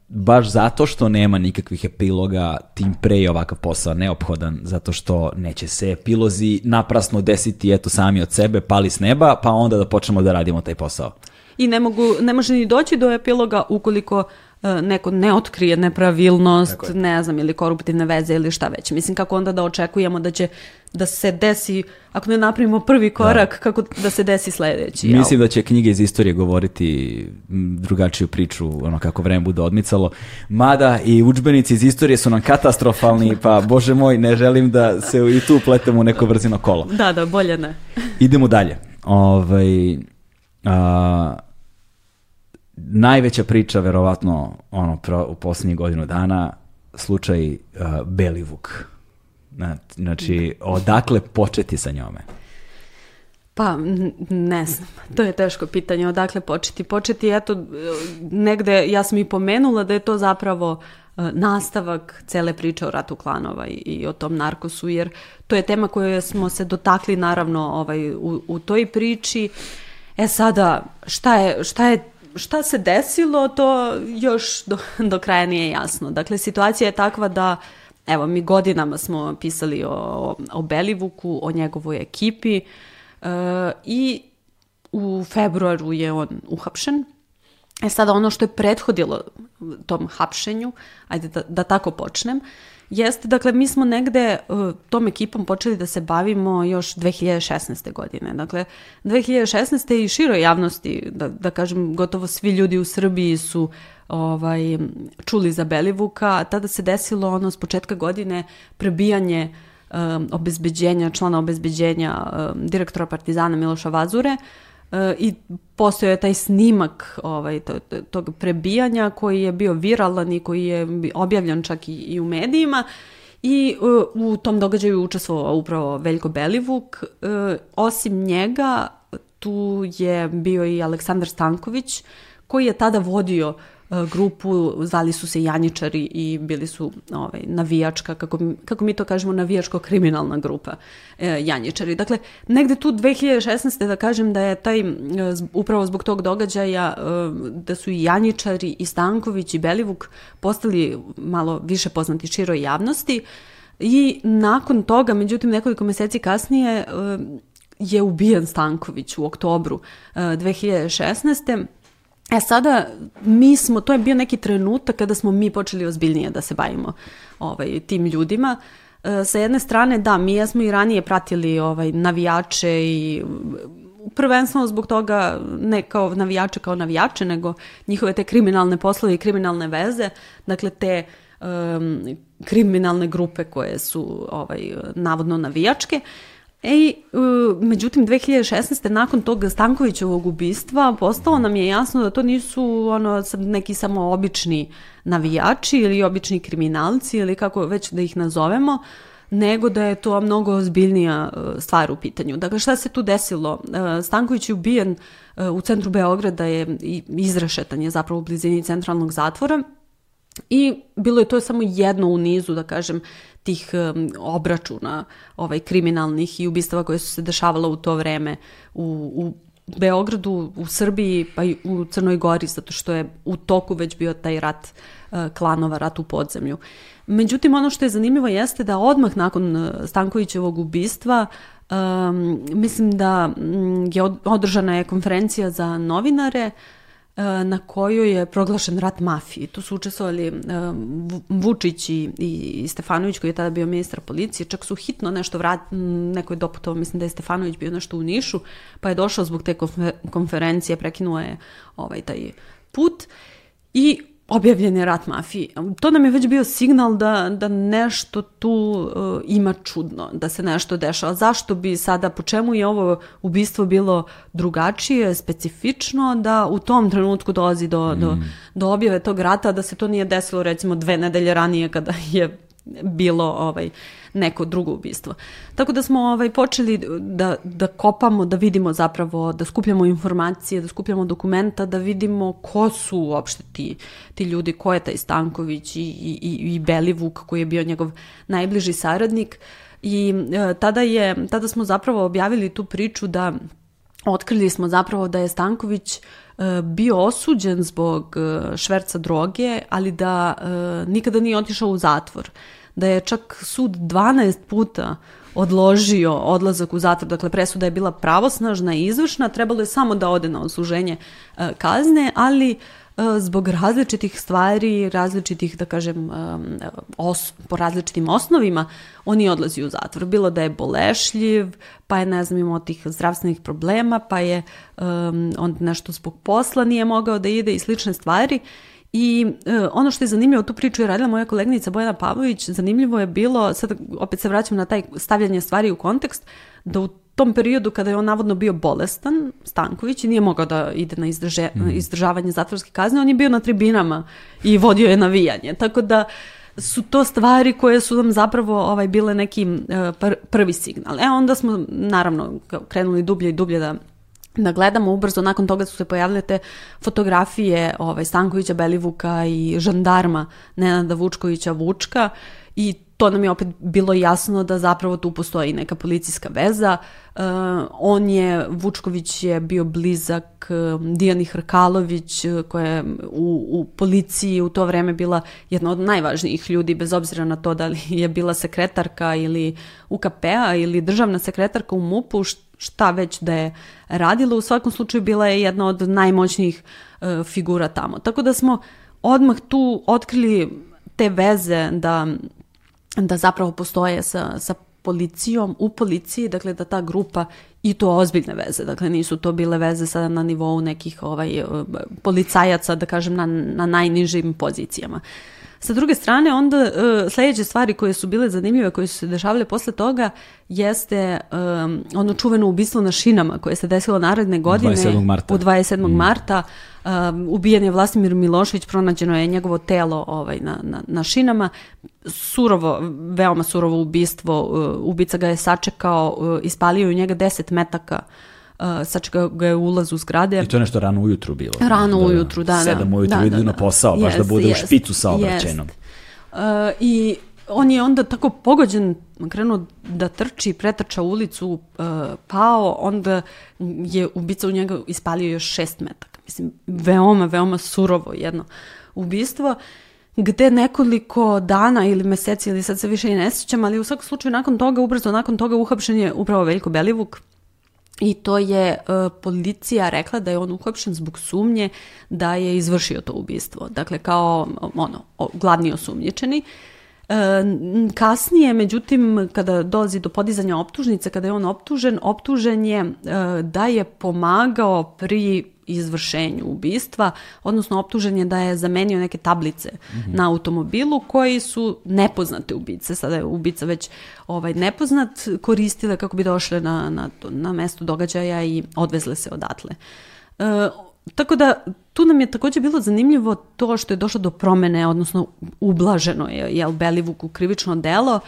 Speaker 1: baš zato što nema nikakvih epiloga, tim pre je ovakav posao neophodan, zato što neće se epilozi naprasno desiti eto sami od sebe, pali s neba, pa onda da počnemo da radimo taj posao.
Speaker 2: I ne, mogu, ne može ni doći do epiloga ukoliko neko ne otkrije nepravilnost, ne znam, ili koruptivne veze ili šta već. Mislim, kako onda da očekujemo da će da se desi, ako ne napravimo prvi korak, da. kako da se desi sledeći.
Speaker 1: Mislim da će knjige iz istorije govoriti drugačiju priču, ono kako vreme bude odmicalo. Mada i učbenici iz istorije su nam katastrofalni, pa bože moj, ne želim da se i tu pletemo u neko vrzino kolo.
Speaker 2: Da, da, bolje ne.
Speaker 1: Idemo dalje. Ovaj, a, najveća priča, verovatno, ono, u poslednjih godinu dana, slučaj uh, Belivuk. Znači, odakle početi sa njome?
Speaker 2: Pa, ne znam, to je teško pitanje, odakle početi. Početi, eto, negde, ja sam i pomenula da je to zapravo uh, nastavak cele priče o ratu klanova i, i o tom narkosu, jer to je tema koju smo se dotakli, naravno, ovaj, u, u toj priči. E sada, šta je, šta je šta se desilo, to još do, do kraja nije jasno. Dakle, situacija je takva da Evo, mi godinama smo pisali o, o Belivuku, o njegovoj ekipi e, i u februaru je on uhapšen. E sada ono što je prethodilo tom hapšenju, ajde da, da tako počnem, jeste, dakle, mi smo negde uh, tom ekipom počeli da se bavimo još 2016. godine. Dakle, 2016. i široj javnosti, da, da kažem, gotovo svi ljudi u Srbiji su ovaj, čuli za Belivuka. Tada se desilo ono s početka godine prebijanje um, obezbeđenja, člana obezbeđenja um, direktora Partizana Miloša Vazure, E, i postojao je taj snimak ovaj, to, tog prebijanja koji je bio viralan i koji je objavljan čak i, i u medijima i uh, u tom događaju učestvovao upravo Veljko Belivuk. Uh, osim njega tu je bio i Aleksandar Stanković koji je tada vodio E, grupu, zvali su se Janjičari i bili su ovaj, navijačka, kako, kako mi to kažemo, navijačko-kriminalna grupa e, Janjičari. Dakle, negde tu 2016. da kažem da je taj, e, upravo zbog tog događaja, e, da su i Janjičari i Stanković i Belivuk postali malo više poznati široj javnosti i nakon toga, međutim nekoliko meseci kasnije, e, je ubijen Stanković u oktobru 2016 E sada, mi smo, to je bio neki trenutak kada smo mi počeli ozbiljnije da se bavimo ovaj, tim ljudima. E, sa jedne strane, da, mi smo i ranije pratili ovaj, navijače i prvenstveno zbog toga ne kao navijače kao navijače, nego njihove te kriminalne poslove i kriminalne veze, dakle te um, kriminalne grupe koje su ovaj, navodno navijačke. Ej, međutim, 2016. nakon tog Stankovićevog ubistva postalo nam je jasno da to nisu ono, neki samo obični navijači ili obični kriminalci ili kako već da ih nazovemo, nego da je to mnogo ozbiljnija e, stvar u pitanju. Dakle, šta se tu desilo? E, Stanković je ubijen e, u centru Beograda, je izrešetan je zapravo u blizini centralnog zatvora i bilo je to samo jedno u nizu, da kažem, tih obračuna ovaj, kriminalnih i ubistava koje su se dešavala u to vreme u, u Beogradu, u Srbiji pa i u Crnoj Gori, zato što je u toku već bio taj rat klanova, rat u podzemlju. Međutim, ono što je zanimljivo jeste da odmah nakon e, Stankovićevog ubistva um, mislim da mm, je održana je konferencija za novinare uh, na kojoj je proglašen rat mafiji. Tu su učestvovali uh, Vučić i, i Stefanović koji je tada bio ministar policije, čak su hitno nešto vrat, neko je doputovao, mislim da je Stefanović bio nešto u Nišu, pa je došao zbog te konferencije, prekinuo je ovaj taj put i objavljen je rat mafiji. To nam je već bio signal da, da nešto tu uh, ima čudno, da se nešto dešava. Zašto bi sada, po čemu je ovo ubistvo bilo drugačije, specifično, da u tom trenutku dolazi do, mm. do, do objave tog rata, da se to nije desilo recimo dve nedelje ranije kada je bilo ovaj neko drugo ubistvo. Tako da smo ovaj počeli da, da kopamo, da vidimo zapravo, da skupljamo informacije, da skupljamo dokumenta, da vidimo ko su uopšte ti, ti ljudi, ko je taj Stanković i, i, i Belivuk koji je bio njegov najbliži saradnik. I e, tada, je, tada smo zapravo objavili tu priču da otkrili smo zapravo da je Stanković e, bio osuđen zbog e, šverca droge, ali da e, nikada nije otišao u zatvor. Da je čak sud 12 puta odložio odlazak u zatvor, dakle presuda je bila pravosnažna i izvršna, trebalo je samo da ode na odsluženje e, kazne, ali e, zbog različitih stvari, različitih, da kažem, e, os, po različitim osnovima, on je odlazi u zatvor. Bilo da je bolešljiv, pa je, ne znam, imao tih zdravstvenih problema, pa je um, on nešto zbog posla nije mogao da ide i slične stvari. I e, ono što je zanimljivo, tu priču je radila moja kolegnica Bojana Pavlović, zanimljivo je bilo, sad opet se vraćam na taj stavljanje stvari u kontekst, da u tom periodu kada je on navodno bio bolestan, Stanković, i nije mogao da ide na izdrže, mm. izdržavanje zatvorske kazne, on je bio na tribinama i vodio je navijanje. Tako da su to stvari koje su nam zapravo ovaj, bile neki e, pr prvi signal. E onda smo naravno krenuli dublje i dublje da da gledamo ubrzo, nakon toga su se pojavile te fotografije ovaj, Stankovića, Belivuka i žandarma Nenada Vučkovića Vučka i to nam je opet bilo jasno da zapravo tu postoji neka policijska veza. Uh, on je, Vučković je bio blizak uh, Dijani Hrkalović uh, koja je u, u policiji u to vreme bila jedna od najvažnijih ljudi bez obzira na to da li je bila sekretarka ili UKP-a ili državna sekretarka u MUP-u šta već da je radila, u svakom slučaju bila je jedna od najmoćnijih e, figura tamo. Tako da smo odmah tu otkrili te veze da, da zapravo postoje sa, sa policijom, u policiji, dakle da ta grupa i to ozbiljne veze, dakle nisu to bile veze sada na nivou nekih ovaj, e, policajaca, da kažem, na, na najnižim pozicijama. Sa druge strane, onda uh, sledeće stvari koje su bile zanimljive, koje su se dešavale posle toga, jeste um, ono čuveno ubistvo na šinama koje se desilo naredne godine.
Speaker 1: 27. marta.
Speaker 2: U 27. Mm. marta. Um, ubijen je Vlasimir Milošević, pronađeno je njegovo telo ovaj, na, na, na šinama. Surovo, veoma surovo ubistvo. Uh, ubica ga je sačekao, uh, ispalio u njega 10 metaka uh, sačekao ga je ulaz u zgrade.
Speaker 1: I to je nešto rano ujutru bilo.
Speaker 2: Rano da, ujutru, da.
Speaker 1: Sedam
Speaker 2: da,
Speaker 1: ujutru
Speaker 2: da,
Speaker 1: idu
Speaker 2: da,
Speaker 1: na posao, baš da bude jest, u špicu sa obraćenom.
Speaker 2: Uh, I on je onda tako pogođen, krenuo da trči, pretrča ulicu, uh, pao, onda je ubica u njega ispalio još šest metaka. Mislim, veoma, veoma surovo jedno ubistvo gde nekoliko dana ili meseci ili sad se više i ne sjećam, ali u svakom slučaju nakon toga, ubrzo nakon toga uhapšen je upravo Veljko Belivuk, I to je uh, policija rekla da je on uhapšen zbog sumnje da je izvršio to ubistvo. Dakle, kao ono, glavni osumnjičeni. Kasnije, međutim, kada dolazi do podizanja optužnice, kada je on optužen, optužen je da je pomagao pri izvršenju ubistva, odnosno optužen je da je zamenio neke tablice na automobilu koji su nepoznate ubice, sada je ubica već ovaj, nepoznat, koristile kako bi došle na, na, na mesto događaja i odvezle se odatle. E, tako da tu nam je također bilo zanimljivo to što je došlo do promene, odnosno ublaženo je jel, Belivuku krivično delo,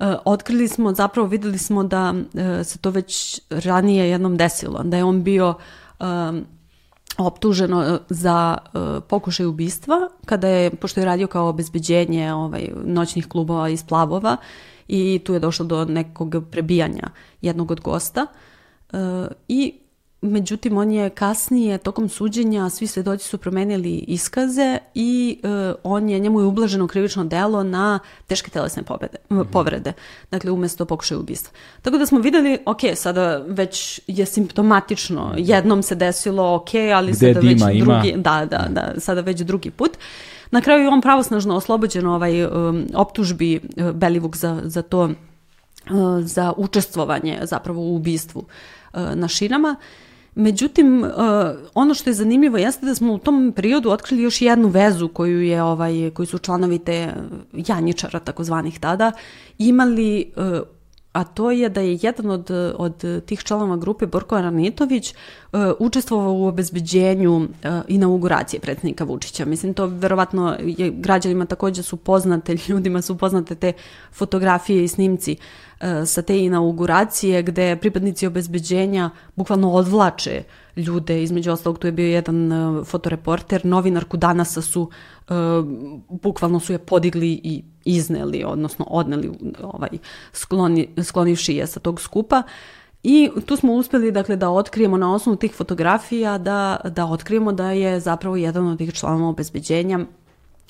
Speaker 2: e, otkrili smo, zapravo videli smo da e, se to već ranije jednom desilo, da je on bio optuženo e, za uh, pokušaj ubistva kada je, pošto je radio kao obezbeđenje ovaj, noćnih klubova i splavova i tu je došlo do nekog prebijanja jednog od gosta. Uh, i Međutim, on je kasnije, tokom suđenja, svi svedoci su promenili iskaze i uh, on je, njemu je ublaženo krivično delo na teške telesne pobede, mm -hmm. povrede. Dakle, umjesto pokušaja ubistva. Tako da smo videli, ok, sada već je simptomatično, jednom se desilo, ok, ali
Speaker 1: Gde
Speaker 2: sada već
Speaker 1: ima?
Speaker 2: drugi, da, da, da, sada već drugi put. Na kraju je on pravosnažno oslobođen ovaj um, optužbi uh, Belivuk za, za to, uh, za učestvovanje zapravo u ubistvu uh, na šinama. Međutim, uh, ono što je zanimljivo jeste da smo u tom periodu otkrili još jednu vezu koju je ovaj koji su članovi te janjičara takozvanih tada imali uh, a to je da je jedan od, od tih članova grupe Borko Aranitović uh, učestvovao u obezbeđenju uh, inauguracije predsjednika Vučića. Mislim, to verovatno je građanima također su poznate, ljudima su poznate te fotografije i snimci E, sa te inauguracije gde pripadnici obezbeđenja bukvalno odvlače ljude, između ostalog tu je bio jedan e, fotoreporter, novinarku danasa su e, bukvalno su je podigli i izneli, odnosno odneli ovaj, skloni, sklonivši je sa tog skupa. I tu smo uspjeli dakle, da otkrijemo na osnovu tih fotografija da, da otkrijemo da je zapravo jedan od tih članova obezbeđenja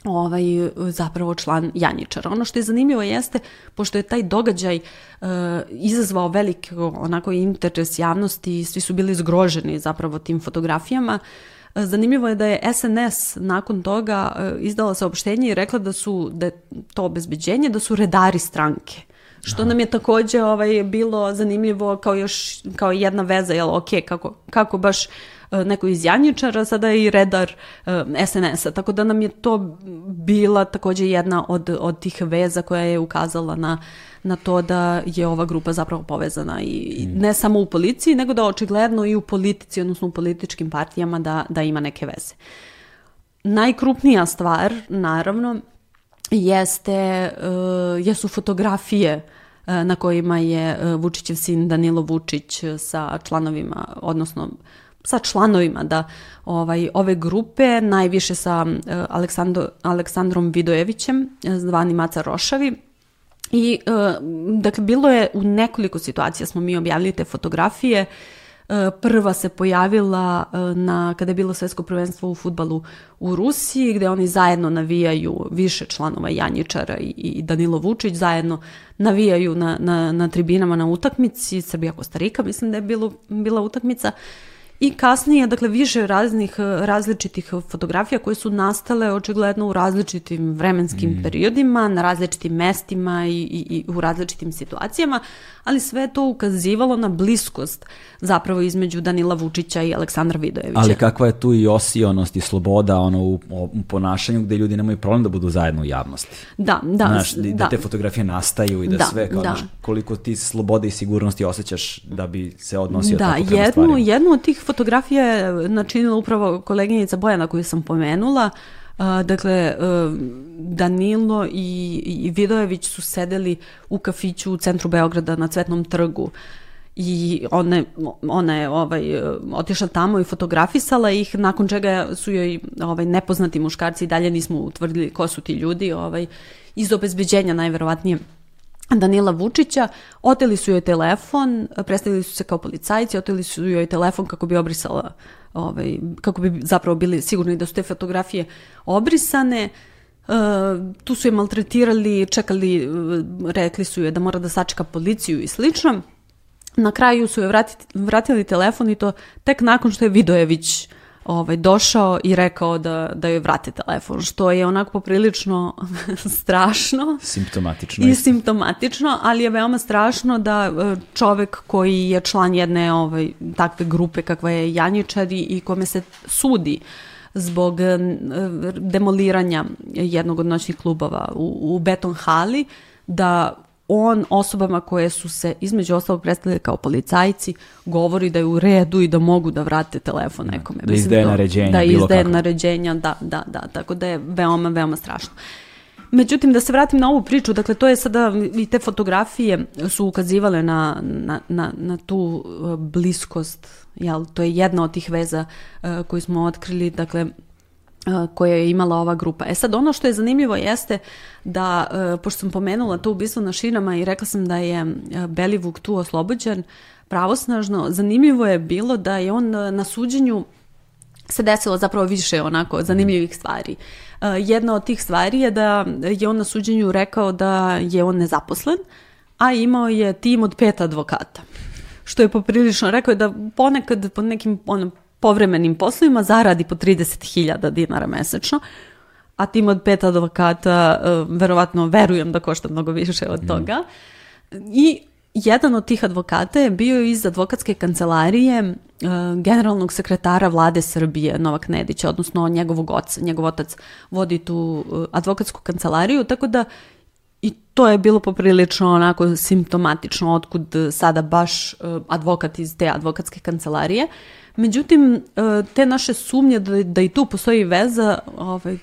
Speaker 2: ovaj, zapravo član Janjičara. Ono što je zanimljivo jeste, pošto je taj događaj uh, izazvao velik onako interes javnosti i svi su bili zgroženi zapravo tim fotografijama, uh, Zanimljivo je da je SNS nakon toga uh, izdala saopštenje i rekla da su da je to obezbeđenje da su redari stranke. Što Aha. nam je također ovaj, bilo zanimljivo kao još kao jedna veza, jel, ok, kako, kako baš E, neko iz Janjičara, sada je i redar e, SNS-a, tako da nam je to bila također jedna od, od tih veza koja je ukazala na, na to da je ova grupa zapravo povezana i mm. ne samo u policiji, nego da očigledno i u politici, odnosno u političkim partijama da, da ima neke veze. Najkrupnija stvar, naravno, jeste, uh, jesu fotografije na kojima je Vučićev sin Danilo Vučić sa članovima, odnosno sa članovima da ovaj ove grupe najviše sa uh, Aleksandro, Aleksandrom Vidojevićem zvani Maca Rošavi i uh, dakle bilo je u nekoliko situacija smo mi objavili te fotografije. Uh, prva se pojavila na kada je bilo svetsko prvenstvo u futbalu u Rusiji gde oni zajedno navijaju više članova Janjičara i, Danilo Vučić zajedno navijaju na, na, na tribinama na utakmici Srbija Kostarika mislim da je bilo, bila utakmica I kasnije, dakle, više raznih različitih fotografija koje su nastale očigledno u različitim vremenskim mm. periodima, na različitim mestima i, i, i u različitim situacijama, ali sve to ukazivalo na bliskost zapravo između Danila Vučića i Aleksandra Vidojevića.
Speaker 1: Ali kakva je tu i osionost i sloboda ono, u, u ponašanju gde ljudi nemaju problem da budu zajedno u javnosti.
Speaker 2: Da, da.
Speaker 1: Znaš, da, da te fotografije nastaju i da, da sve, kao, da. Znaš, koliko ti slobode i sigurnosti osjećaš da bi se odnosio
Speaker 2: da,
Speaker 1: tako
Speaker 2: prema jednu, stvarima. jednu od tih fotografija je načinila upravo koleginica Bojana koju sam pomenula, dakle, uh, Danilo i, i Vidojević su sedeli u kafiću u centru Beograda na Cvetnom trgu i one, ona je ovaj, otišla tamo i fotografisala ih, nakon čega su joj ovaj, nepoznati muškarci i dalje nismo utvrdili ko su ti ljudi, ovaj, iz obezbeđenja najverovatnije Danila Vučića, oteli su joj telefon, predstavili su se kao policajci, oteli su joj telefon kako bi obrisala, ovaj, kako bi zapravo bili sigurni da su te fotografije obrisane. Uh, tu su je maltretirali, čekali, rekli su je da mora da sačeka policiju i slično. Na kraju su je vratiti, vratili telefon i to tek nakon što je Vidojević ovaj, došao i rekao da, da joj vrati telefon, što je onako poprilično strašno.
Speaker 1: Simptomatično.
Speaker 2: I isto. simptomatično, ali je veoma strašno da e, čovek koji je član jedne ovaj, takve grupe kakva je Janjičari i kome se sudi zbog e, demoliranja jednog od noćnih klubova u, u Beton Hali, da on osobama koje su se između ostalog predstavili kao policajci govori da je u redu i da mogu da vrate telefon da, nekome.
Speaker 1: Da izdaje naređenja.
Speaker 2: Da izdaje naređenja, da, da, da, tako da je veoma, veoma strašno. Međutim, da se vratim na ovu priču, dakle, to je sada, i te fotografije su ukazivale na, na, na, na tu uh, bliskost, jel, to je jedna od tih veza uh, koju smo otkrili, dakle, koje je imala ova grupa. E sad, ono što je zanimljivo jeste da, pošto sam pomenula to ubistvo na šinama i rekla sam da je Belivuk tu oslobođen pravosnažno, zanimljivo je bilo da je on na suđenju se desilo zapravo više onako zanimljivih stvari. Jedna od tih stvari je da je on na suđenju rekao da je on nezaposlen, a imao je tim od pet advokata što je poprilično, rekao je da ponekad po nekim ono, povremenim poslovima zaradi po 30.000 dinara mesečno, a tim od pet advokata uh, verovatno verujem da košta mnogo više od mhm. toga. I jedan od tih advokata je bio iz advokatske kancelarije uh, generalnog sekretara vlade Srbije Novak Nedić, odnosno njegovog oca. Njegov otac vodi tu uh, advokatsku kancelariju, tako da i to je bilo poprilično onako simptomatično otkud sada baš advokat iz te advokatske kancelarije. Uh, Međutim, e, te naše sumnje da, da i tu postoji veza ovaj,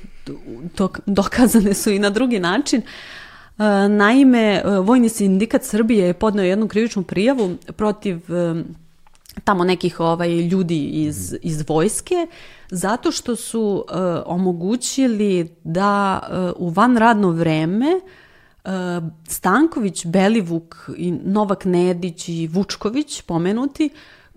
Speaker 2: dok, dokazane su i na drugi način. E, naime, e, Vojni sindikat Srbije je podneo jednu krivičnu prijavu protiv tamo nekih ovaj ljudi iz, iz vojske zato što su uh, omogućili da uh, u vanradno vreme uh, Stanković, Belivuk i Novak Nedić i Vučković pomenuti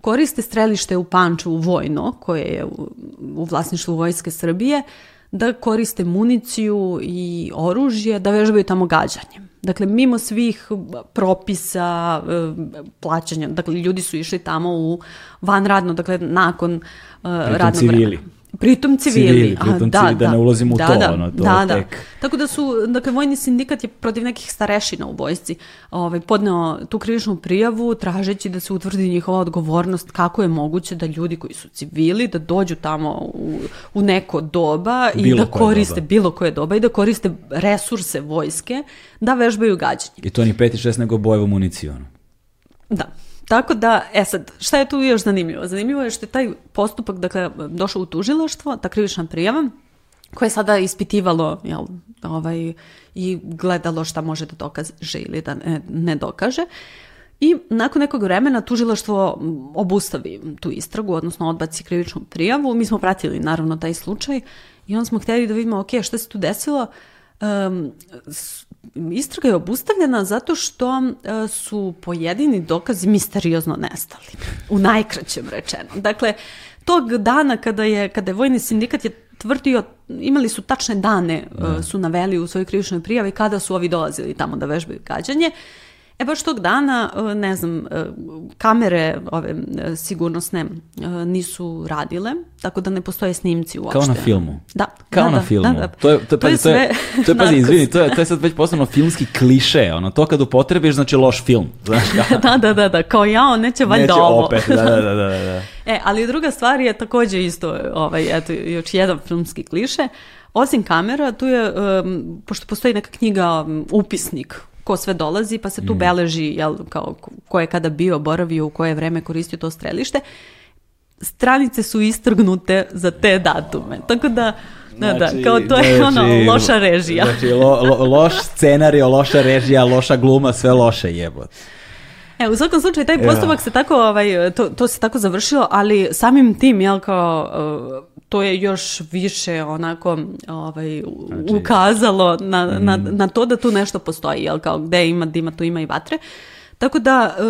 Speaker 2: koriste strelište u Pančevu vojno, koje je u, u vlasništvu Vojske Srbije, da koriste municiju i oružje, da vežbaju tamo gađanjem. Dakle, mimo svih propisa e, plaćanja, dakle, ljudi su išli tamo u vanradno, dakle, nakon uh, radnog
Speaker 1: civili.
Speaker 2: vremena. Pritom civili.
Speaker 1: civili pritom da, civili, da, da ne ulazim u
Speaker 2: da,
Speaker 1: to.
Speaker 2: Da,
Speaker 1: ono, to
Speaker 2: da,
Speaker 1: tek...
Speaker 2: da. Tako da su, dakle, vojni sindikat je protiv nekih starešina u vojsci ovaj, podneo tu krivičnu prijavu tražeći da se utvrdi njihova odgovornost kako je moguće da ljudi koji su civili da dođu tamo u, u neko doba bilo i da koriste doba. bilo koje doba i da koriste resurse vojske da vežbaju gađanje.
Speaker 1: I to ni 5 i 6 nego bojevu municiju.
Speaker 2: Da. Tako da, e sad, šta je tu još zanimljivo? Zanimljivo je što je taj postupak, dakle, došao u tužilaštvo, ta krivična prijava, koje je sada ispitivalo jel, ovaj, i gledalo šta može da dokaže ili da ne, ne dokaže. I nakon nekog vremena tužilaštvo obustavi tu istragu, odnosno odbaci krivičnu prijavu. Mi smo pratili naravno taj slučaj i onda smo htjeli da vidimo, ok, šta se tu desilo? Um, istraga je obustavljena zato što uh, su pojedini dokazi misteriozno nestali. U najkraćem rečeno. Dakle, tog dana kada je, kada je vojni sindikat je tvrdio, imali su tačne dane, uh, su naveli u svojoj krivičnoj prijavi kada su ovi dolazili tamo da vežbaju gađanje. E baš tog dana, e, ne znam, e, kamere ove e, sigurnosne nisu radile, tako da ne postoje snimci uopšte.
Speaker 1: Kao na filmu.
Speaker 2: Da.
Speaker 1: Kao
Speaker 2: da,
Speaker 1: na
Speaker 2: da,
Speaker 1: filmu.
Speaker 2: Da, da.
Speaker 1: To je, to,
Speaker 2: to je sve...
Speaker 1: To je, pazi, izvini, to je, to je sad već postano filmski kliše, ono, to kad upotrebiš, znači loš film. Znaš,
Speaker 2: da, da, da, da, kao ja, on neće valjda
Speaker 1: neće
Speaker 2: ovo.
Speaker 1: opet, da, da, da, da, da.
Speaker 2: e, ali druga stvar je takođe isto, ovaj, eto, još jedan filmski kliše, Osim kamera, tu je, um, pošto postoji neka knjiga, um, upisnik ko sve dolazi, pa se tu mm. beleži jel, kao, ko je kada bio, boravio, u koje vreme koristio to strelište. Stranice su istrgnute za te datume. Tako da, da, da, znači, kao to je znači, ono, loša režija.
Speaker 1: Znači, lo, lo, loš scenario, loša režija, loša gluma, sve loše jebot.
Speaker 2: E, u svakom slučaju, taj postupak ja. se tako, ovaj, to, to se tako završilo, ali samim tim, jel, kao, uh, to je još više onako ovaj, ukazalo na, mm. na, na to da tu nešto postoji, jel, kao gde ima dima, tu ima i vatre. Tako da, e,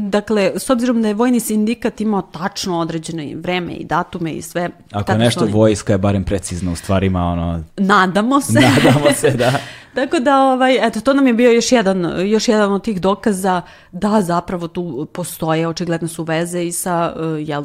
Speaker 2: dakle, s obzirom da je vojni sindikat imao tačno određene vreme i datume i sve.
Speaker 1: Ako je nešto oni... vojska je barem precizno u stvarima, ono...
Speaker 2: Nadamo se.
Speaker 1: Nadamo se, da.
Speaker 2: Tako da, ovaj, eto, to nam je bio još jedan, još jedan od tih dokaza da zapravo tu postoje, očigledno su veze i sa uh, jel,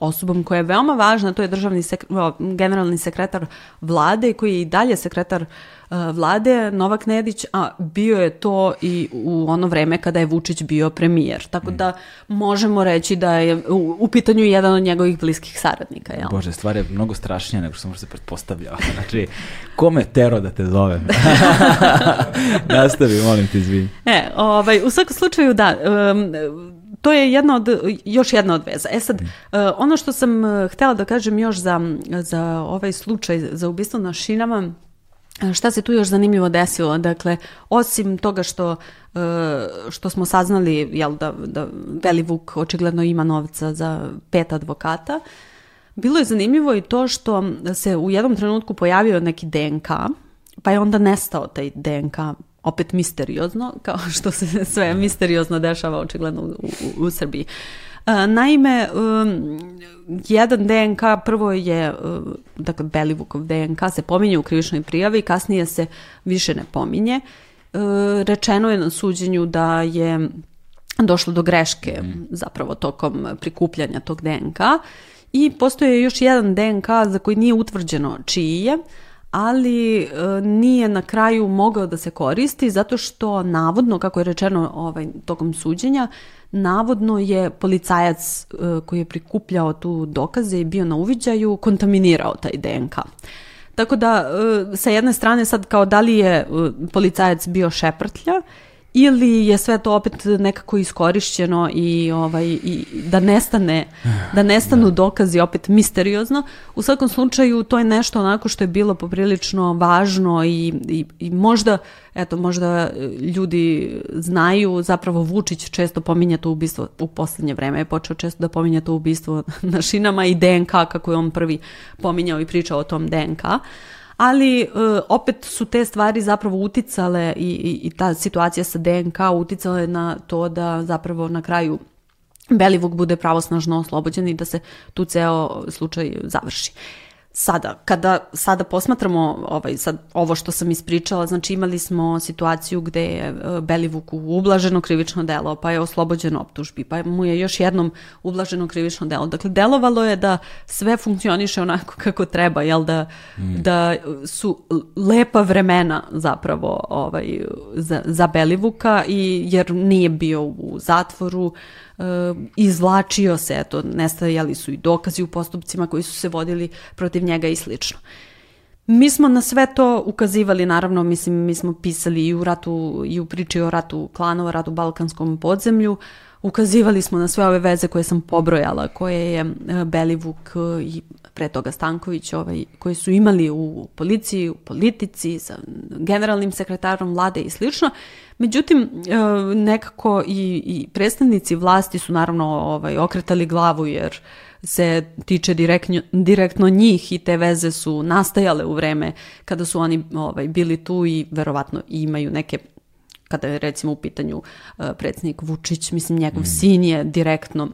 Speaker 2: osobom koja je veoma važna, to je državni sek generalni sekretar vlade koji je i dalje sekretar E, vlade Novak Nedić, a bio je to i u ono vreme kada je Vučić bio premijer. Tako da možemo reći da je u, pitanju jedan od njegovih bliskih saradnika. Jel?
Speaker 1: Bože, stvar je mnogo strašnija nego što sam se pretpostavljao. Znači, kome tero da te zovem? Nastavi, molim te, izvini.
Speaker 2: E, ovaj, u svakom slučaju, da, um, to je jedna od, još jedna od veza. E sad, uh, ono što sam uh, htjela da kažem još za, za ovaj slučaj, za ubistvo na šinama, Šta se tu još zanimljivo desilo? Dakle, osim toga što, e, što smo saznali jel, da, da Velivuk očigledno ima novca za pet advokata, bilo je zanimljivo i to što se u jednom trenutku pojavio neki DNK, pa je onda nestao taj DNK opet misteriozno, kao što se sve misteriozno dešava očigledno u, u, u Srbiji. Naime, um, jedan DNK prvo je, uh, dakle Belivukov DNK se pominje u krivičnoj prijavi, kasnije se više ne pominje. Uh, rečeno je na suđenju da je došlo do greške zapravo tokom prikupljanja tog DNK i postoje još jedan DNK za koji nije utvrđeno čiji je, ali uh, nije na kraju mogao da se koristi zato što navodno, kako je rečeno ovaj, tokom suđenja, navodno je policajac e, koji je prikupljao tu dokaze i bio na uviđaju kontaminirao taj DNK. Tako da, e, sa jedne strane sad kao da li je e, policajac bio šeprtlja ili je sve to opet nekako iskorišćeno i ovaj i da nestane da nestanu dokazi opet misteriozno. U svakom slučaju to je nešto onako što je bilo poprilično važno i, i, i možda eto možda ljudi znaju zapravo Vučić često pominje to ubistvo u posljednje vreme je počeo često da pominje to ubistvo na šinama i DNK kako je on prvi pominjao i pričao o tom DNK ali e, opet su te stvari zapravo uticale i, i, i ta situacija sa DNK uticale na to da zapravo na kraju Belivuk bude pravosnažno oslobođen i da se tu ceo slučaj završi. Sada, kada sada posmatramo ovaj, sad, ovo što sam ispričala, znači imali smo situaciju gde je e, Belivuku ublaženo krivično delo, pa je oslobođen optužbi, pa mu je još jednom ublaženo krivično delo. Dakle, delovalo je da sve funkcioniše onako kako treba, jel da, mm. da su lepa vremena zapravo ovaj, za, za Belivuka i jer nije bio u zatvoru, izvlačio se, eto, nestajali su i dokazi u postupcima koji su se vodili protiv njega i slično. Mi smo na sve to ukazivali, naravno, mislim, mi smo pisali i u ratu, i u priči o ratu klanova, ratu Balkanskom podzemlju, ukazivali smo na sve ove veze koje sam pobrojala, koje je e, Belivuk i pre toga Stanković, ovaj, koji su imali u policiji, u politici, sa generalnim sekretarom vlade i slično. Međutim, e, nekako i, i predstavnici vlasti su naravno ovaj, okretali glavu jer se tiče direktno, direktno njih i te veze su nastajale u vreme kada su oni ovaj, bili tu i verovatno imaju neke kada je recimo u pitanju uh, predsjednik Vučić, mislim njegov mm. sin je direktno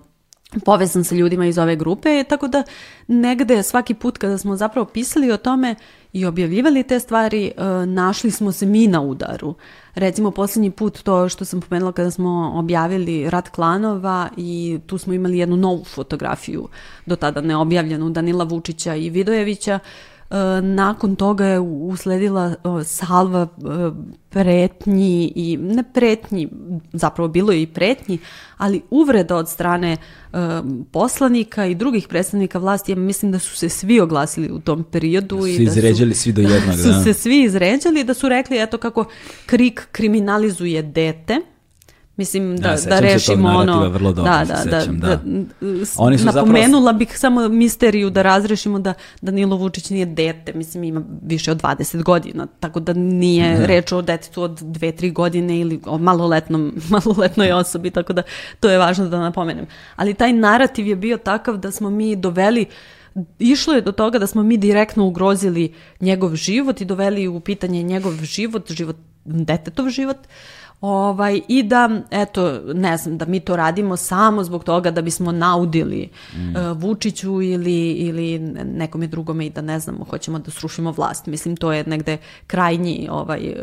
Speaker 2: povezan sa ljudima iz ove grupe, tako da negde svaki put kada smo zapravo pisali o tome i objavljivali te stvari, uh, našli smo se mi na udaru. Recimo posljednji put to što sam pomenula kada smo objavili Rat klanova i tu smo imali jednu novu fotografiju do tada neobjavljenu Danila Vučića i Vidojevića E, nakon toga je usledila salva e, pretnji i ne pretnji, zapravo bilo je i pretnji, ali uvreda od strane e, poslanika i drugih predstavnika vlasti, ja mislim da su se svi oglasili u tom periodu.
Speaker 1: Su
Speaker 2: i
Speaker 1: da izređali
Speaker 2: su,
Speaker 1: svi do jednog,
Speaker 2: da. Su se svi izređali da su rekli eto kako KRIK kriminalizuje dete, Mislim da, da, da rešimo ono...
Speaker 1: Vrlo dobro, da, da, da, da, da,
Speaker 2: Oni su napomenula zapravo... bih samo misteriju da razrešimo da Danilo Vučić nije dete, mislim ima više od 20 godina, tako da nije da. reč o detetu od 2-3 godine ili o maloletnom, maloletnoj osobi, tako da to je važno da napomenem. Ali taj narativ je bio takav da smo mi doveli išlo je do toga da smo mi direktno ugrozili njegov život i doveli u pitanje njegov život, život detetov život. Uh, Ovaj, I da, eto, ne znam, da mi to radimo samo zbog toga da bismo naudili mm. uh, Vučiću ili, ili nekome drugome i da ne znamo, hoćemo da srušimo vlast. Mislim, to je negde krajnji, ovaj,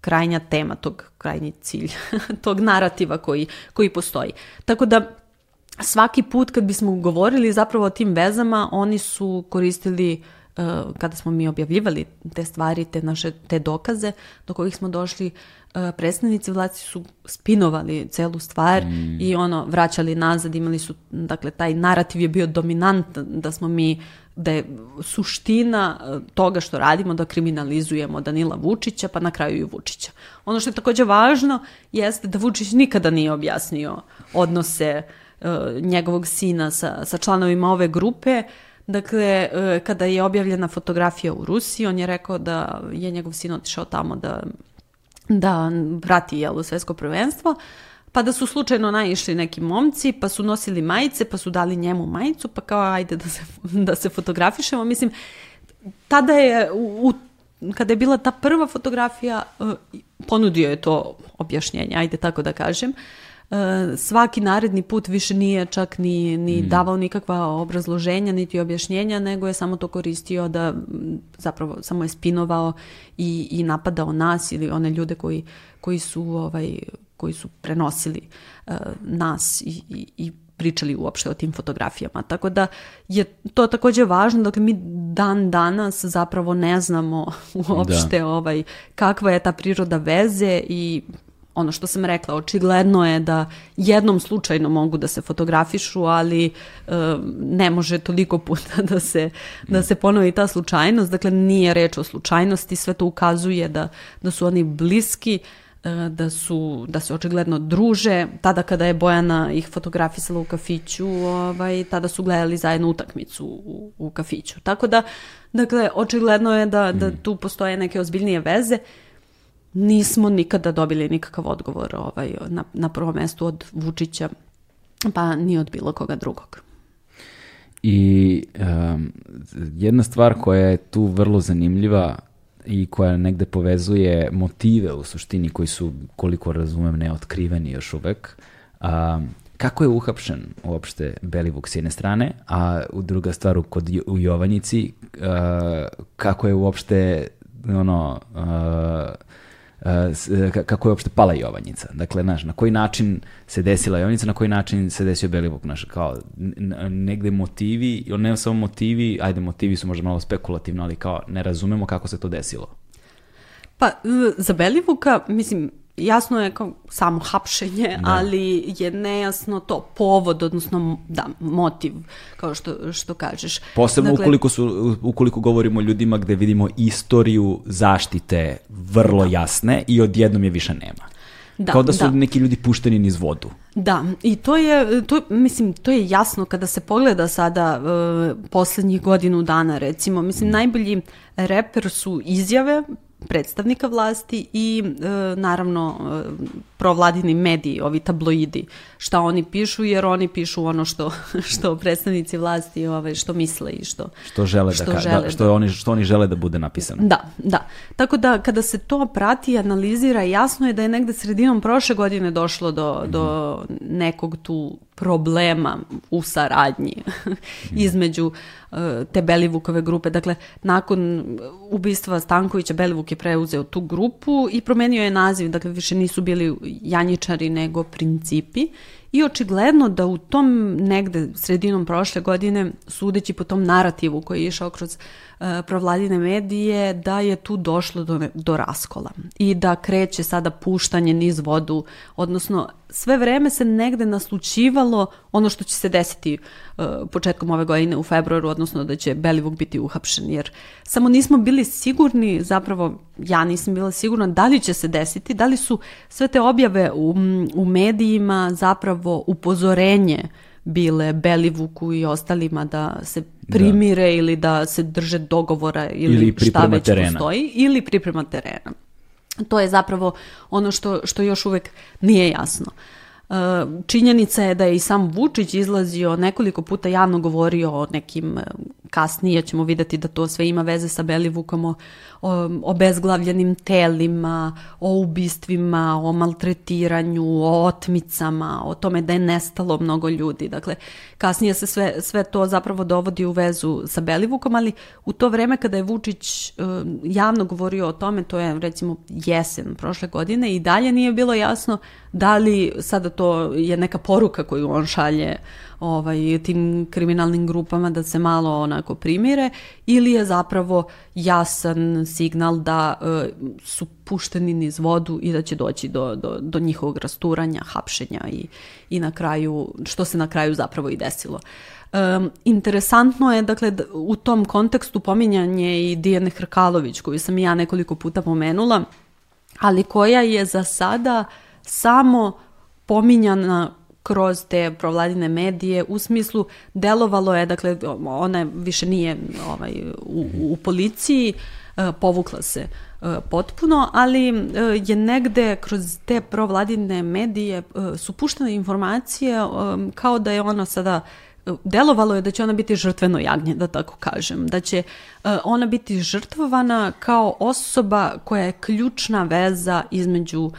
Speaker 2: krajnja tema, tog krajnji cilj, tog narativa koji, koji postoji. Tako da svaki put kad bismo govorili zapravo o tim vezama, oni su koristili uh, kada smo mi objavljivali te stvari, te naše te dokaze do kojih smo došli, predstavnici vlasti su spinovali celu stvar mm. i ono vraćali nazad, imali su, dakle taj narativ je bio dominantan da smo mi da je suština uh, toga što radimo da kriminalizujemo Danila Vučića pa na kraju i Vučića. Ono što je takođe važno jeste da Vučić nikada nije objasnio odnose uh, E, njegovog sina sa, sa članovima ove grupe. Dakle, e, kada je objavljena fotografija u Rusiji, on je rekao da je njegov sin otišao tamo da, da vrati jel, svetsko prvenstvo, pa da su slučajno naišli neki momci, pa su nosili majice, pa su dali njemu majicu, pa kao ajde da se, da se fotografišemo. Mislim, tada je u, kada je bila ta prva fotografija, e, ponudio je to objašnjenje, ajde tako da kažem. Uh, svaki naredni put više nije čak ni, ni mm. davao nikakva obrazloženja niti objašnjenja, nego je samo to koristio da zapravo samo je spinovao i, i napadao nas ili one ljude koji, koji su ovaj koji su prenosili uh, nas i, i, i pričali uopšte o tim fotografijama. Tako da je to takođe važno, dakle mi dan danas zapravo ne znamo uopšte da. ovaj, kakva je ta priroda veze i ono što sam rekla, očigledno je da jednom slučajno mogu da se fotografišu, ali e, ne može toliko puta da se, da se ponovi ta slučajnost. Dakle, nije reč o slučajnosti, sve to ukazuje da, da su oni bliski, e, da su da se očigledno druže tada kada je Bojana ih fotografisala u kafiću ovaj tada su gledali zajedno utakmicu u, u kafiću tako da dakle očigledno je da da mm. tu postoje neke ozbiljnije veze nismo nikada dobili nikakav odgovor ovaj, na, na prvom mestu od Vučića, pa ni od bilo koga drugog.
Speaker 1: I um, jedna stvar koja je tu vrlo zanimljiva i koja negde povezuje motive u suštini koji su, koliko razumem, neotkriveni još uvek, um, kako je uhapšen uopšte Belivuk s jedne strane, a u druga stvar kod u Jovanjici, uh, kako je uopšte ono, uh, kako je uopšte pala Jovanjica. Dakle, znaš, na koji način se desila Jovanjica, na koji način se desio Belivuk, znaš, kao negde motivi, ne samo motivi, ajde, motivi su možda malo spekulativno, ali kao ne razumemo kako se to desilo.
Speaker 2: Pa, za Belivuka, mislim, jasno je kao samo hapšenje, da. ali je nejasno to povod, odnosno da, motiv, kao što, što kažeš.
Speaker 1: Posebno dakle, ukoliko, su, ukoliko govorimo o ljudima gde vidimo istoriju zaštite vrlo da. jasne i odjednom je više nema. Da, Kao da su da. neki ljudi pušteni niz vodu.
Speaker 2: Da, i to je, to, mislim, to je jasno kada se pogleda sada uh, poslednjih godinu dana, recimo. Mislim, mm. najbolji reper su izjave predstavnika vlasti i e, naravno e, provladini mediji, ovi tabloidi, šta oni pišu, jer oni pišu ono što, što predstavnici vlasti ovaj, što misle i što,
Speaker 1: što žele da što da, žele da, što, da, oni, što oni žele da bude napisano.
Speaker 2: Da, da. Tako da kada se to prati i analizira, jasno je da je negde sredinom prošle godine došlo do, mm -hmm. do nekog tu problema u saradnji između uh, te Belivukove grupe. Dakle, nakon ubistva Stankovića, Belivuk je preuzeo tu grupu i promenio je naziv, dakle više nisu bili janjičari nego principi i očigledno da u tom negde sredinom prošle godine, sudeći po tom narativu koji je išao kroz uh, provladine medije, da je tu došlo do, do raskola i da kreće sada puštanje niz vodu, odnosno sve vreme se negde naslučivalo ono što će se desiti uh, početkom ove godine u februaru, odnosno da će Belivuk biti uhapšen, jer samo nismo bili sigurni, zapravo ja nisam bila sigurna da li će se desiti, da li su sve te objave u, u medijima zapravo upozorenje bile Belivuku i ostalima da se primire da. ili da se drže dogovora ili, ili šta već terena. postoji ili priprema terena. To je zapravo ono što, što još uvek nije jasno. Činjenica je da je i sam Vučić izlazio nekoliko puta javno govorio o nekim kasnije ćemo videti da to sve ima veze sa Belivukom o, o obezglavljenim telima, o ubistvima, o maltretiranju, o otmicama, o tome da je nestalo mnogo ljudi. Dakle, kasnije se sve, sve to zapravo dovodi u vezu sa Belivukom, ali u to vreme kada je Vučić javno govorio o tome, to je recimo jesen prošle godine i dalje nije bilo jasno da li sada to je neka poruka koju on šalje ovaj, tim kriminalnim grupama da se malo onako primire ili je zapravo jasan signal da e, su pušteni niz vodu i da će doći do, do, do njihovog rasturanja, hapšenja i, i na kraju, što se na kraju zapravo i desilo. Um, interesantno je, dakle, u tom kontekstu pominjanje i Dijane Hrkalović, koju sam i ja nekoliko puta pomenula, ali koja je za sada samo pominjana kroz te provladine medije u smislu delovalo je, dakle ona više nije ovaj, u, u policiji, e, povukla se e, potpuno, ali e, je negde kroz te provladine medije su puštene informacije kao da je ona sada delovalo je da će ona biti žrtveno jagnje, da tako kažem, da će ona biti žrtvovana kao osoba koja je ključna veza između Uh,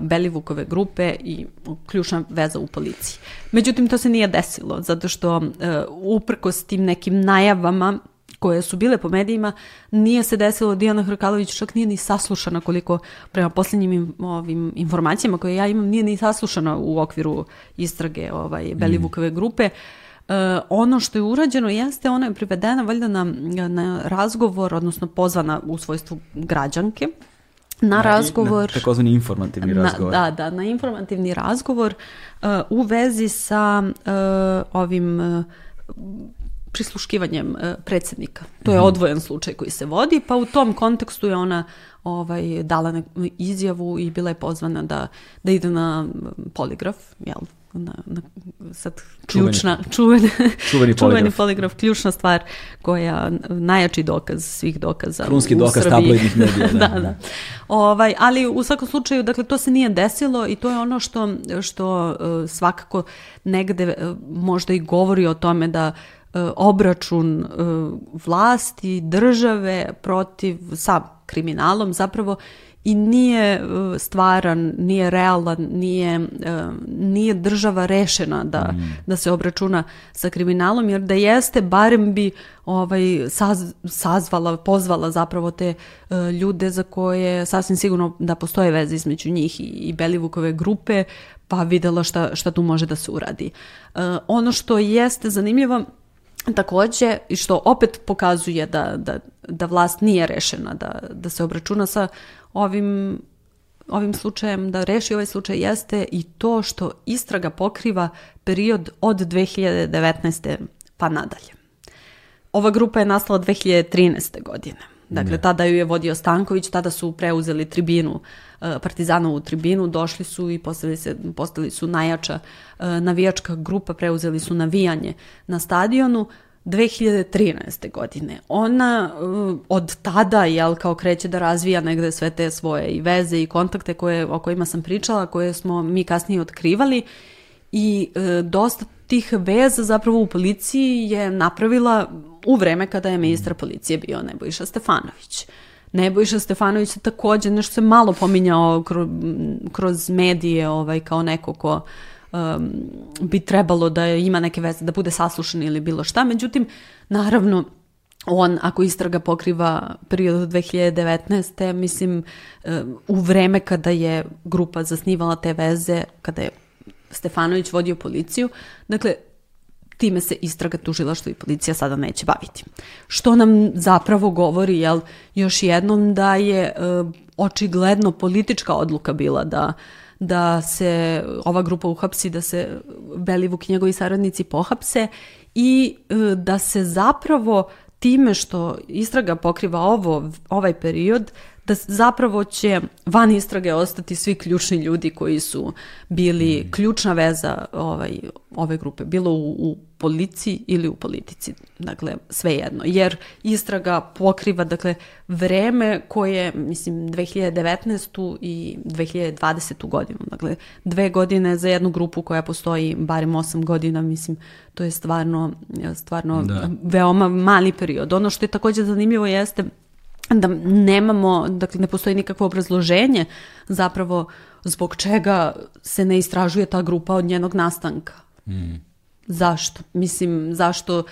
Speaker 2: Belivukove grupe i ključna veza u policiji. Međutim, to se nije desilo, zato što uh, uprkos tim nekim najavama koje su bile po medijima, nije se desilo, Dijana Hrkalović čak nije ni saslušana koliko prema posljednjim ovim informacijama koje ja imam, nije ni saslušana u okviru istrage ovaj, Belivukove grupe. Uh, ono što je urađeno jeste, ona je privedena valjda na, na razgovor, odnosno pozvana u svojstvu građanke, na razgovor...
Speaker 1: Na takozvani informativni razgovor.
Speaker 2: Da, da, na informativni razgovor uh, u vezi sa uh, ovim uh, prisluškivanjem uh, predsjednika. To je -hmm. odvojen slučaj koji se vodi, pa u tom kontekstu je ona ovaj, dala izjavu i bila je pozvana da, da ide na poligraf, jel, na, na, sad ključna, čuveni, čuveni, čuveni poligraf. ključna stvar koja, najjači dokaz svih dokaza
Speaker 1: Krunski u dokaz Srbiji. tabloidnih medija.
Speaker 2: da, da. da. Ovaj, ali u svakom slučaju, dakle, to se nije desilo i to je ono što, što uh, svakako negde uh, možda i govori o tome da uh, obračun vlasti, države protiv sa kriminalom zapravo i nije uh, stvaran, nije realan, nije, uh, nije država rešena da, mm. da se obračuna sa kriminalom, jer da jeste, barem bi ovaj, saz, sazvala, pozvala zapravo te uh, ljude za koje sasvim sigurno da postoje veze između njih i, i Belivukove grupe, pa videla šta, šta tu može da se uradi. Ono što jeste zanimljivo, takođe i što opet pokazuje da, da, da vlast nije rešena da, da se obračuna sa ovim, ovim slučajem, da reši ovaj slučaj jeste i to što istraga pokriva period od 2019. pa nadalje. Ova grupa je nastala 2013. godine. Dakle, ne. tada ju je vodio Stanković, tada su preuzeli tribinu, e, partizanovu tribinu, došli su i postali, se, postali su najjača e, navijačka grupa, preuzeli su navijanje na stadionu. 2013. godine. Ona uh, od tada, jel, kao kreće da razvija negde sve te svoje i veze i kontakte koje, o kojima sam pričala, koje smo mi kasnije otkrivali i uh, dosta tih veza zapravo u policiji je napravila u vreme kada je ministar policije bio Nebojša Stefanović. Nebojša Stefanović se takođe nešto se malo pominjao kroz medije ovaj, kao neko ko uh, um, bi trebalo da ima neke veze, da bude saslušan ili bilo šta. Međutim, naravno, on, ako istraga pokriva period od 2019. mislim, um, u vreme kada je grupa zasnivala te veze, kada je Stefanović vodio policiju, dakle, time se istraga tužilaštvo i policija sada neće baviti. Što nam zapravo govori, jel, još jednom da je uh, očigledno politička odluka bila da uh, da se ova grupa uhapsi, da se Belivuk i njegovi saradnici pohapse i e, da se zapravo time što istraga pokriva ovo, ovaj period, da zapravo će van istrage ostati svi ključni ljudi koji su bili mm. ključna veza ovaj, ove grupe, bilo u, u policiji ili u politici. Dakle, svejedno. Jer istraga pokriva, dakle, vreme koje, mislim, 2019. i 2020. godinu. Dakle, dve godine za jednu grupu koja postoji barem osam godina, mislim, to je stvarno, stvarno da. veoma mali period. Ono što je također zanimljivo jeste da nemamo, dakle ne postoji nikakvo obrazloženje zapravo zbog čega se ne istražuje ta grupa od njenog nastanka. Mm. Zašto? Mislim, zašto,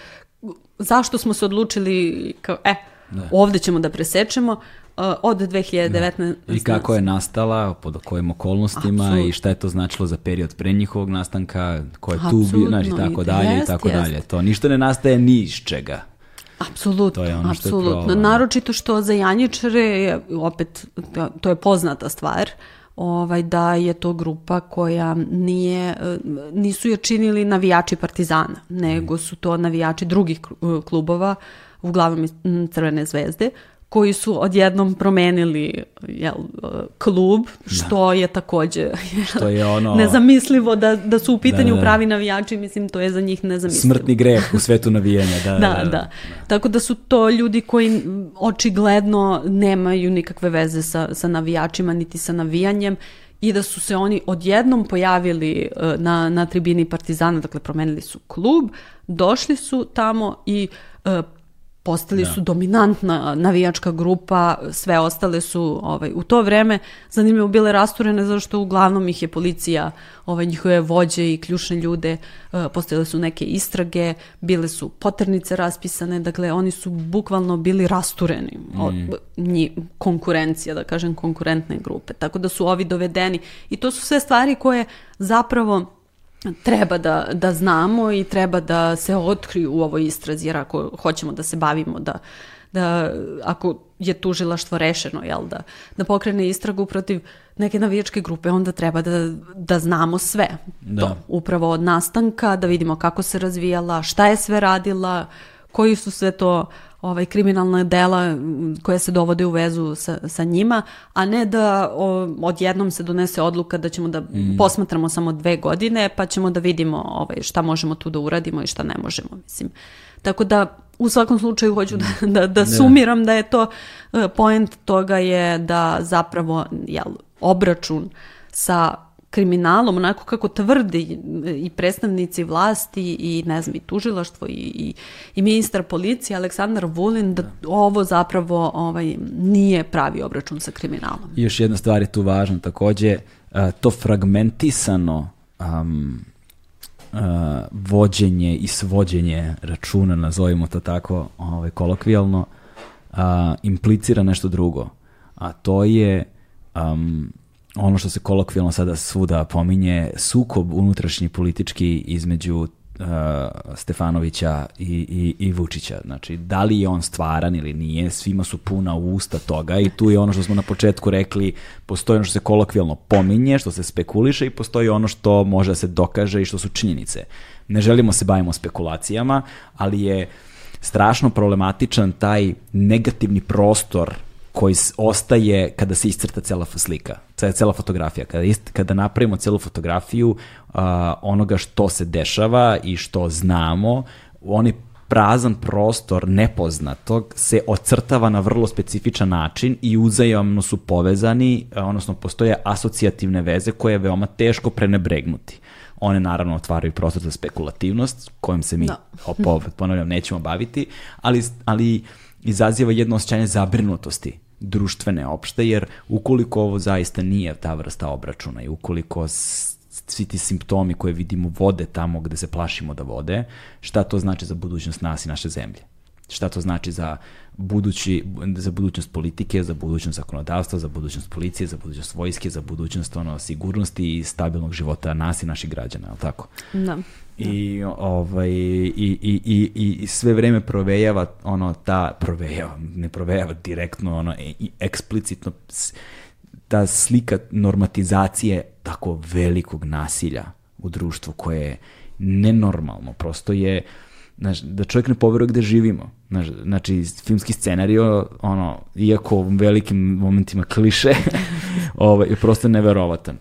Speaker 2: zašto smo se odlučili kao, e, da. ovdje ćemo da presečemo, uh, od 2019.
Speaker 1: Da. I kako je nastala, pod kojim okolnostima Absolut. i šta je to značilo za period pre njihovog nastanka, ko je tu bio, znači tako dalje i tako dalje. To ništa ne nastaje ni iz čega.
Speaker 2: Apsolutno, apsolutno. Naročito što za Janjičare, opet, to je poznata stvar, ovaj, da je to grupa koja nije, nisu je činili navijači Partizana, nego su to navijači drugih klubova, uglavnom Crvene zvezde, koji su odjednom promenili jel, klub, što da. je takođe što je ono... nezamislivo da, da su u pitanju da, da. pravi navijači, mislim, to je za njih nezamislivo.
Speaker 1: Smrtni greh u svetu navijanja, da,
Speaker 2: da, da, Tako da su to ljudi koji očigledno nemaju nikakve veze sa, sa navijačima, niti sa navijanjem i da su se oni odjednom pojavili e, na, na tribini Partizana, dakle promenili su klub, došli su tamo i e, postali da. su dominantna navijačka grupa, sve ostale su ovaj, u to vreme zanimljivo bile rasturene zato što uglavnom ih je policija, ovaj, njihove vođe i ključne ljude, uh, postojale su neke istrage, bile su poternice raspisane, dakle oni su bukvalno bili rastureni mm. od nji, konkurencija, da kažem konkurentne grupe, tako da su ovi dovedeni i to su sve stvari koje zapravo treba da, da znamo i treba da se otkriju u ovoj istrazi, jer ako hoćemo da se bavimo, da, da ako je tužilaštvo rešeno, jel, da, da pokrene istragu protiv neke navijačke grupe, onda treba da, da znamo sve. Da. To, upravo od nastanka, da vidimo kako se razvijala, šta je sve radila, koji su sve to ovaj, kriminalna dela koja se dovode u vezu sa, sa njima, a ne da o, odjednom se donese odluka da ćemo da mm. posmatramo samo dve godine, pa ćemo da vidimo ovaj, šta možemo tu da uradimo i šta ne možemo. Mislim. Tako da u svakom slučaju hoću da, da, da sumiram da je to e, point toga je da zapravo jel, obračun sa kriminalom, onako kako tvrdi i predstavnici vlasti i ne znam i tužilaštvo i, i, i ministar policije Aleksandar Vulin da, da ovo zapravo ovaj, nije pravi obračun sa kriminalom.
Speaker 1: I još jedna stvar je tu važna takođe, to fragmentisano um, uh, vođenje i svođenje računa, nazovimo to tako ovaj, kolokvijalno, uh, implicira nešto drugo, a to je um, ono što se kolokvijalno sada svuda pominje, sukob unutrašnji politički između uh, Stefanovića i, i, i Vučića. Znači, da li je on stvaran ili nije, svima su puna usta toga i tu je ono što smo na početku rekli, postoji ono što se kolokvijalno pominje, što se spekuliše i postoji ono što može da se dokaže i što su činjenice. Ne želimo se bavimo spekulacijama, ali je strašno problematičan taj negativni prostor koji ostaje kada se iscrta cela slika, cela fotografija. Kada, ist, kada napravimo celu fotografiju uh, onoga što se dešava i što znamo, oni prazan prostor nepoznatog se ocrtava na vrlo specifičan način i uzajamno su povezani, odnosno postoje asocijativne veze koje je veoma teško prenebregnuti. One naravno otvaraju prostor za spekulativnost, kojom se mi, da. opet ponavljam, nećemo baviti, ali, ali izaziva jedno osjećanje zabrinutosti društvene opšte, jer ukoliko ovo zaista nije ta vrsta obračuna i ukoliko svi ti simptomi koje vidimo vode tamo gde se plašimo da vode, šta to znači za budućnost nas i naše zemlje? Šta to znači za, budući, za budućnost politike, za budućnost zakonodavstva, za budućnost policije, za budućnost vojske, za budućnost ono, sigurnosti i stabilnog života nas i naših građana, je li tako?
Speaker 2: Da.
Speaker 1: I, ovaj, i, i, i, i sve vreme provejava ono ta, provejava, ne provejava direktno, ono, i eksplicitno ta slika normatizacije tako velikog nasilja u društvu koje je nenormalno, prosto je znaš, da čovjek ne poveruje gde živimo. Znaš, znači, filmski scenario, ono, iako u velikim momentima kliše, ovaj, je prosto neverovatan.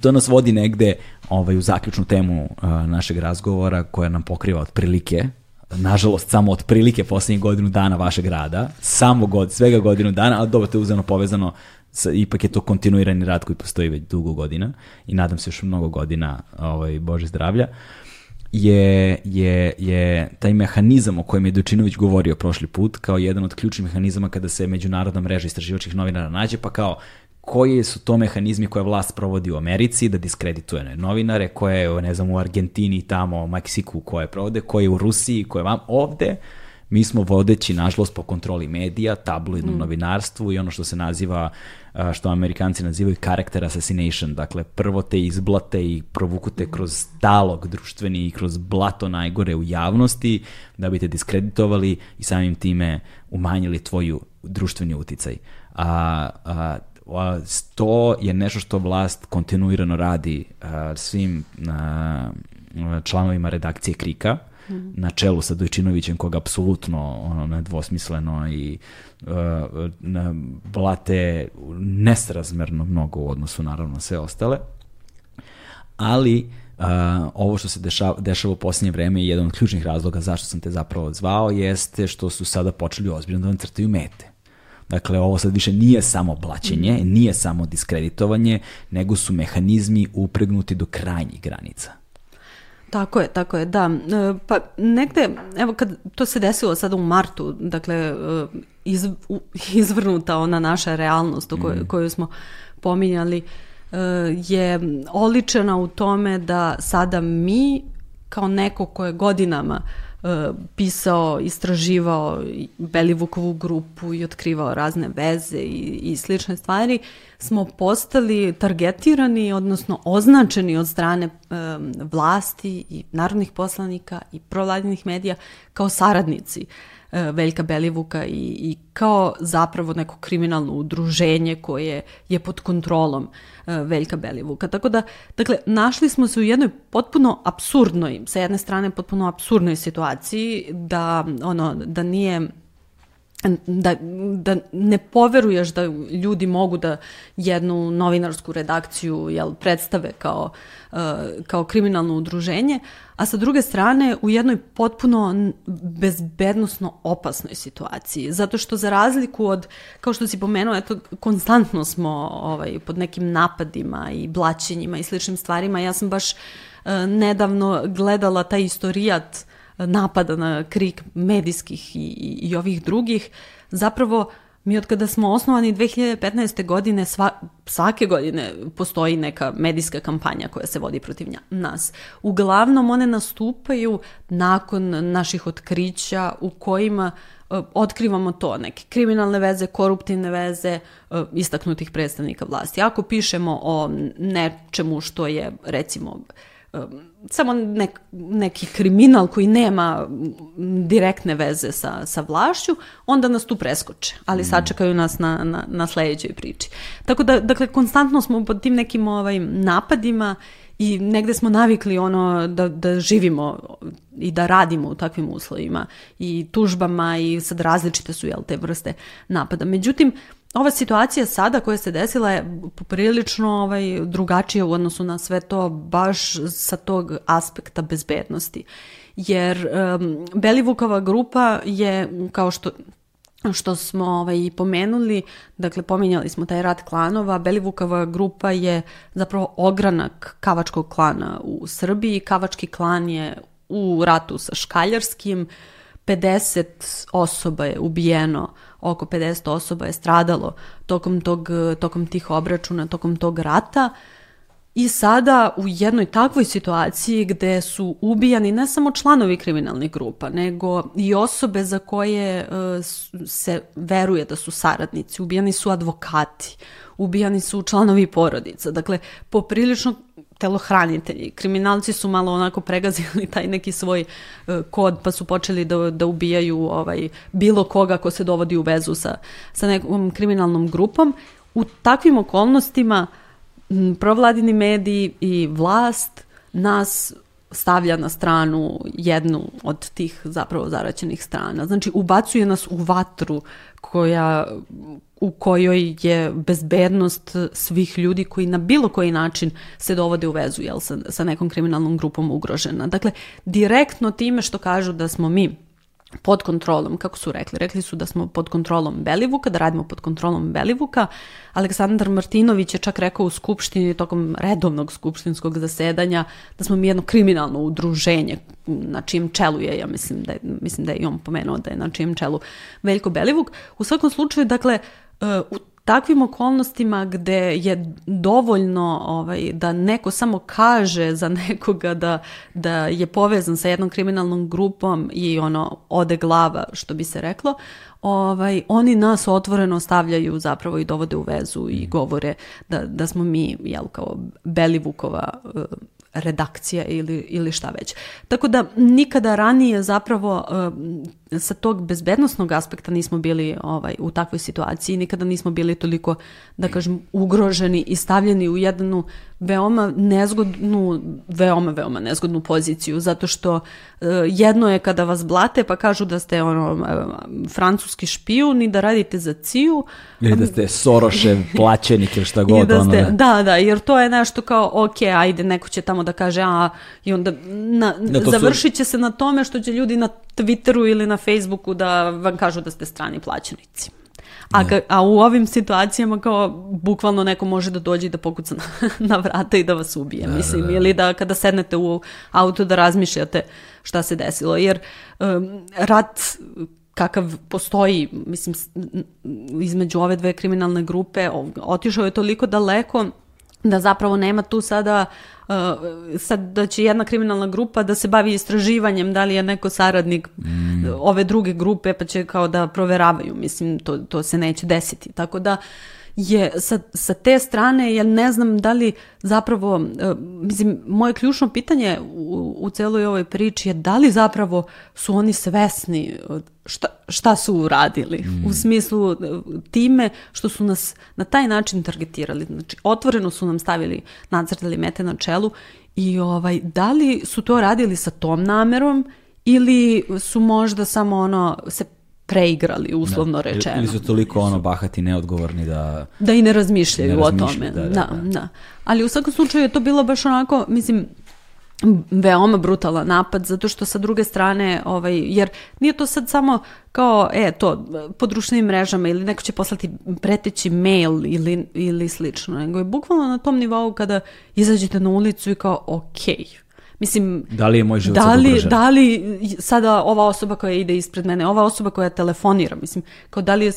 Speaker 1: To nas vodi negde ovaj, u zaključnu temu uh, našeg razgovora koja nam pokriva otprilike nažalost samo otprilike poslednjih godinu dana vašeg rada, samo god, svega godinu dana, ali dobro, to je uzano povezano sa, ipak je to kontinuirani rad koji postoji već dugo godina i nadam se još mnogo godina ovaj, Bože zdravlja, je, je, je taj mehanizam o kojem je Dučinović govorio prošli put kao jedan od ključnih mehanizama kada se međunarodna mreža istraživačkih novinara nađe, pa kao koji su to mehanizmi koje vlast provodi u Americi da diskredituje novinare, koje je, ne znam, u Argentini, tamo, Meksiku, koje provode, koje u Rusiji, koje vam ovde, mi smo vodeći, nažalost, po kontroli medija, tabloidnom mm. novinarstvu i ono što se naziva, što Amerikanci nazivaju character assassination, dakle, prvo te izblate i provuku te kroz talog društveni i kroz blato najgore u javnosti, da bi te diskreditovali i samim time umanjili tvoju društveni uticaj. A, a to je nešto što vlast kontinuirano radi svim članovima redakcije Krika, mm. na čelu sa Dojčinovićem, koga apsolutno ono, nedvosmisleno i uh, blate nesrazmerno mnogo u odnosu naravno na sve ostale. Ali uh, ovo što se dešava, dešava u posljednje vreme i jedan od ključnih razloga zašto sam te zapravo zvao jeste što su sada počeli ozbiljno da vam crtaju mete. Dakle, ovo sad više nije samo blaćenje, mm. nije samo diskreditovanje, nego su mehanizmi upregnuti do krajnjih granica.
Speaker 2: Tako je, tako je, da. E, pa negde, evo kad to se desilo sada u martu, dakle, e, iz, izvrnuta ona naša realnost o kojoj, mm. koju smo pominjali, e, je oličena u tome da sada mi, kao neko ko je godinama pisao, istraživao Belivukovu grupu i otkrivao razne veze i, i slične stvari, smo postali targetirani, odnosno označeni od strane um, vlasti i narodnih poslanika i provladinih medija kao saradnici. uh, Veljka Belivuka i, i kao zapravo neko kriminalno udruženje koje je pod kontrolom uh, Veljka Belivuka. Tako da, dakle, našli smo se u jednoj potpuno absurdnoj, sa jedne strane potpuno absurdnoj situaciji da, ono, da nije da, da ne poveruješ da ljudi mogu da jednu novinarsku redakciju jel, predstave kao, uh, kao kriminalno udruženje, a sa druge strane u jednoj potpuno bezbednostno opasnoj situaciji. Zato što za razliku od, kao što si pomenuo, eto, konstantno smo ovaj, pod nekim napadima i blaćenjima i sličnim stvarima. Ja sam baš uh, nedavno gledala taj istorijat uh, napada na krik medijskih i, i ovih drugih, zapravo mi od kada smo osnovani 2015. godine, sva, svake godine postoji neka medijska kampanja koja se vodi protiv nas. Uglavnom one nastupaju nakon naših otkrića u kojima uh, otkrivamo to, neke kriminalne veze, koruptivne veze uh, istaknutih predstavnika vlasti. Ako pišemo o nečemu što je recimo samo nek, neki kriminal koji nema direktne veze sa, sa vlašću, onda nas tu preskoče, ali mm. sačekaju nas na, na, na sledećoj priči. Tako da, dakle, konstantno smo pod tim nekim ovaj, napadima i negde smo navikli ono da, da živimo i da radimo u takvim uslovima i tužbama i sad različite su jel, te vrste napada. Međutim, ova situacija sada koja se desila je poprilično ovaj, drugačija u odnosu na sve to baš sa tog aspekta bezbednosti. Jer um, Belivukova grupa je, kao što što smo ovaj, pomenuli, dakle pominjali smo taj rat klanova, Belivukova grupa je zapravo ogranak kavačkog klana u Srbiji. Kavački klan je u ratu sa Škaljarskim, 50 osoba je ubijeno oko 50 osoba je stradalo tokom, tog, tokom tih obračuna, tokom tog rata. I sada u jednoj takvoj situaciji gde su ubijani ne samo članovi kriminalnih grupa, nego i osobe za koje uh, se veruje da su saradnici, ubijani su advokati, ubijani su članovi porodica. Dakle, poprilično telohranitelji. Kriminalci su malo onako pregazili taj neki svoj uh, kod pa su počeli da, da ubijaju ovaj, bilo koga ko se dovodi u vezu sa, sa nekom kriminalnom grupom. U takvim okolnostima m, provladini mediji i vlast nas stavlja na stranu jednu od tih zapravo zaraćenih strana. Znači, ubacuje nas u vatru koja, u kojoj je bezbednost svih ljudi koji na bilo koji način se dovode u vezu jel, sa, sa nekom kriminalnom grupom ugrožena. Dakle, direktno time što kažu da smo mi pod kontrolom, kako su rekli, rekli su da smo pod kontrolom Belivuka, da radimo pod kontrolom Belivuka. Aleksandar Martinović je čak rekao u skupštini tokom redovnog skupštinskog zasedanja da smo mi jedno kriminalno udruženje na čijem čelu je, ja mislim da je, mislim da je i on pomenuo da je na čijem čelu Veljko Belivuk. U svakom slučaju, dakle, u takvim okolnostima gde je dovoljno ovaj, da neko samo kaže za nekoga da, da je povezan sa jednom kriminalnom grupom i ono ode glava što bi se reklo, ovaj, oni nas otvoreno stavljaju zapravo i dovode u vezu i govore da, da smo mi jel, kao Belivukova redakcija ili, ili šta već. Tako da nikada ranije zapravo uh, sa tog bezbednostnog aspekta nismo bili ovaj, u takvoj situaciji, nikada nismo bili toliko, da kažem, ugroženi i stavljeni u jednu veoma nezgodnu, veoma, veoma nezgodnu poziciju, zato što uh, jedno je kada vas blate pa kažu da ste ono, uh, francuski špijun i da radite za ciju.
Speaker 1: Ili da ste Sorošev plaćenik ili šta god.
Speaker 2: da, ste, ono, da, da, jer to je nešto kao, ok, ajde, neko će tamo da kaže, a, i onda na, da, završit će su... se na tome što će ljudi na Twitteru ili na Facebooku da vam kažu da ste strani plaćenici. A, ka, a u ovim situacijama kao bukvalno neko može da dođe i da pokuca na, na vrata i da vas ubije, da, mislim, da, da. ili da kada sednete u auto da razmišljate šta se desilo, jer um, rat kakav postoji, mislim, između ove dve kriminalne grupe, otišao je toliko daleko da zapravo nema tu sada uh, sad da će jedna kriminalna grupa da se bavi istraživanjem da li je neko saradnik mm. ove druge grupe pa će kao da proveravaju mislim to, to se neće desiti tako da je sa, sa te strane ja ne znam da li zapravo uh, mislim moje ključno pitanje u, u celoj ovoj priči je da li zapravo su oni svesni šta, šta su uradili mm. u smislu e, time što su nas na taj način targetirali. Znači, otvoreno su nam stavili, nacrtali mete na čelu i ovaj, da li su to radili sa tom namerom ili su možda samo ono se preigrali, uslovno da. rečeno.
Speaker 1: Ili su toliko ono bahati neodgovorni da...
Speaker 2: Da i ne razmišljaju, ne razmišljaju o tome. Da, da, da, da. Ali u svakom slučaju je to bilo baš onako, mislim, veoma brutalan napad zato što sa druge strane ovaj jer nije to sad samo kao e to po društvenim mrežama ili neko će poslati preteći mail ili ili slično nego je bukvalno na tom nivou kada izađete na ulicu i kao okej okay, Mislim,
Speaker 1: da li je moj život
Speaker 2: da li, da li sada ova osoba koja ide ispred mene, ova osoba koja telefonira, mislim, kao da li je